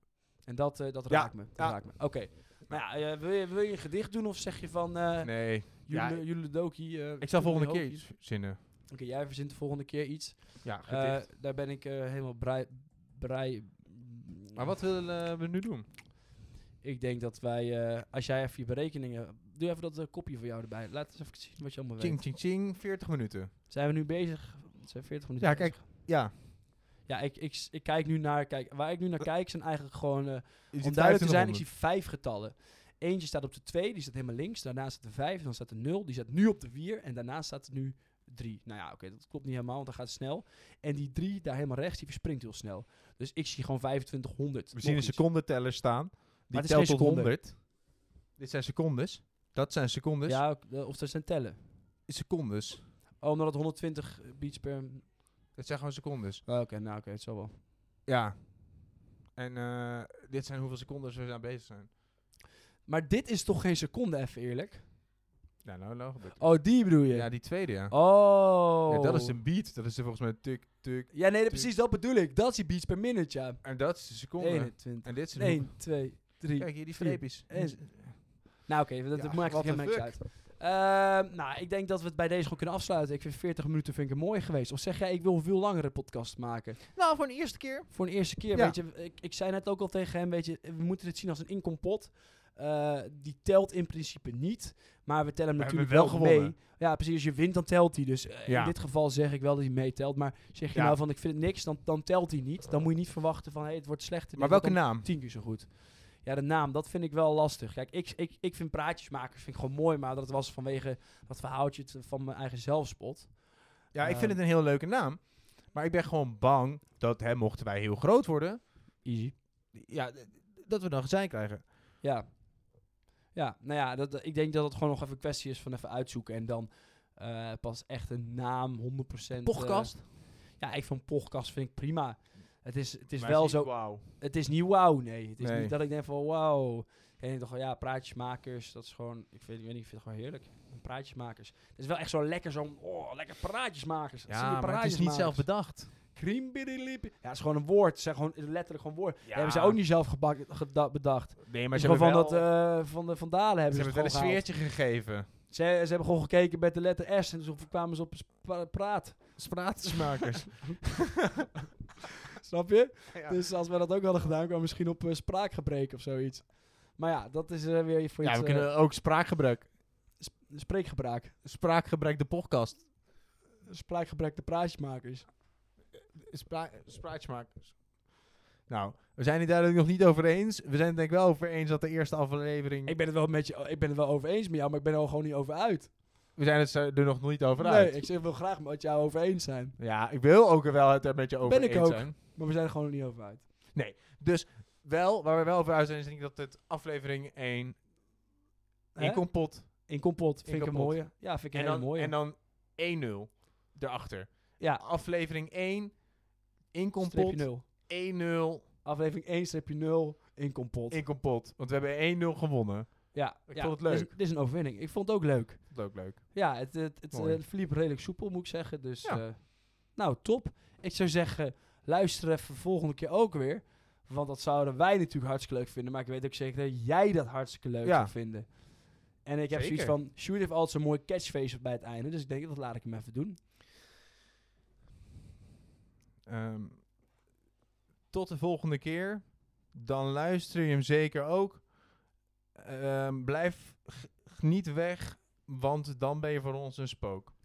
En dat, eh, dat Ja, raakt me. Dat ja. raakt me. Oké. Maar ja, eh, wil, je, wil je een gedicht doen of zeg je van eh Nee. Ja, Jule, Jule Doki? eh, ik zal volgende keer iets zinnen. Oké, jij verzint de volgende keer iets. Ja, gedicht. daar ben ik helemaal brei, brei... maar wat willen we nu doen? Ik denk dat wij, als jij even je berekeningen... Doe even dat kopje van jou erbij. Laat eens even zien wat je allemaal Ching, weet. ching, ching. 40 minuten. Zijn we nu bezig? Het zijn 40 minuten Ja, kijk. Ja. Ja, ik, ik, ik kijk nu naar... Kijk, waar ik nu naar kijk zijn eigenlijk gewoon... eh, Je om duidelijk te zijn, ik 2500. zie vijf getallen. Eentje staat op de 2, die staat helemaal links. Daarna staat de 5, dan staat de 0. Die staat nu op de 4. En daarna staat er nu 3. Nou ja, oké, dat klopt niet helemaal, want dan gaat het snel. En die 3 daar helemaal rechts, die verspringt heel snel. Dus ik zie gewoon 2500. We zien een secondenteller staan. Die telt tot seconde. 100. Dit zijn secondes. Dat zijn secondes. Ja, eh, of dat zijn tellen. Secondes. Oh, omdat het 120 beats per... Dat zijn gewoon secondes. Oh, oké, nou oké, het zal wel. Ja. En eh, dit zijn hoeveel secondes we aan bezig zijn. Maar dit is toch geen seconde, even eerlijk? Ja, nou, nou gebeurt het. Oh, die bedoel je? Ja, die tweede, ja. Oh. Ja, dat is een beat. Dat is er volgens mij tuk, tuk. Ja, nee, precies, dat bedoel ik. Dat is die beats per minute, ja. En dat is de seconde. 21. En dit is een 1, 2, 3. Kijk hier, die streepjes. Nou, oké, dat, dat Ja, maakt the niks uit. Ehm, nou, ik denk dat we het bij deze gewoon kunnen afsluiten. Ik vind 40 minuten vind ik mooi geweest. Of zeg jij, ik wil een veel langere podcast maken? Nou, voor een eerste keer. Voor een eerste keer, Ja. weet je. Ik, ik zei net ook al tegen hem, weet je, we moeten dit zien als een inkompot. Eh, die telt in principe niet. Maar we tellen hem We natuurlijk hebben wel, wel gewonnen. mee. Ja, precies. Als je wint, dan telt hij. Dus eh, Ja. in dit geval zeg ik wel dat hij meetelt. Maar zeg je Ja. nou van ik vind het niks, dan, dan telt hij niet. Dan moet je niet verwachten van hey, het wordt slechter. Maar welke naam? Tien keer zo goed. Ja, de naam, dat vind ik wel lastig. Kijk, ik, ik, ik vind praatjesmakers vind ik gewoon mooi. Maar dat was vanwege dat verhaaltje van mijn eigen zelfspot. Ja, ik vind Ehm. het een heel leuke naam. Maar ik ben gewoon bang dat, hè, mochten wij heel groot worden, Easy. ja, dat we dan gezeik krijgen. Ja. Ja, nou ja, dat, ik denk dat het gewoon nog even een kwestie is van even uitzoeken. En dan eh, pas echt een naam 100%. Podcast? eh, ja, ik vind podcast vind ik prima. Het is, het is Maar wel zo... Wauw. Het is niet wauw, nee. Het is Nee. niet dat ik denk van wauw. Ik toch wel, ja, praatjesmakers, dat is gewoon... Ik, vind, ik weet niet, ik vind het gewoon heerlijk. Praatjesmakers. Het is wel echt zo lekker zo'n... Oh, lekker praatjesmakers. Je Ja, maar het is niet zelf praatjesmakers. bedacht. Kriembiddeliepi. Ja, het is gewoon een woord. Het zijn gewoon letterlijk gewoon woord. Ja. Dat hebben ze ook niet zelf gebak- bedacht. Nee, maar ze hebben van, wel, dat, eh, van de Vandalen ze hebben ze, hebben het wel een sfeertje gegeven. Ze, ze hebben gewoon gekeken met de letter S en zo kwamen ze op praat. Spraatjesmakers. Snap je? ja. Dus als we dat ook hadden gedaan, kwam misschien op eh, spraakgebrek of zoiets. Maar ja, dat is eh, weer voor ja, iets, we eh, kunnen ook spraakgebruik. sp- spreekgebraak. Spraakgebruik de podcast. Spraakgebrek de praatjesmakers. Spra spraatjesmakers. Nou, we zijn het duidelijk nog niet over eens. We zijn het denk ik wel over eens dat de eerste aflevering... Ik ben het wel met je, ik ben het wel over eens met jou, maar ik ben er gewoon niet over uit. We zijn het er nog niet over nee, uit. ik zeg, wil graag met jou over eens zijn. Ja, ik wil ook wel het er met je over Ben ik eens ook. zijn. Maar we zijn er gewoon nog niet over uit. Dus wel, waar we wel over uit zijn, is denk ik dat het aflevering 1 Hè? in kompot. In kompot vind In ik een mooie. Ja, vind ik een En hele dan, mooie. en dan 1-0 erachter. ja, Aflevering 1 in kompot. streepje 0. 1-0 Aflevering 1 streepje 0 in kompot. in kompot. Want we hebben 1-0 gewonnen. Ja, Ik ja, vond het Dit is, leuk. dit is een overwinning. Ik vond het ook leuk. Leuk, leuk. Ja, het, het, het, eh, verliep redelijk soepel, moet ik zeggen. Dus, Ja. eh, nou, top. Ik zou zeggen, luister even volgende keer ook weer. Want dat zouden wij natuurlijk hartstikke leuk vinden. Maar ik weet ook zeker dat jij dat hartstikke leuk Ja. zou vinden. En ik heb zoiets van, Sjoerd heeft altijd zo'n mooi catchphrase bij het einde. Dus ik denk, dat laat ik hem even doen. Ehm, tot de volgende keer. Dan luister je hem zeker ook. Ehm, blijf niet weg, want dan ben je voor ons een spook.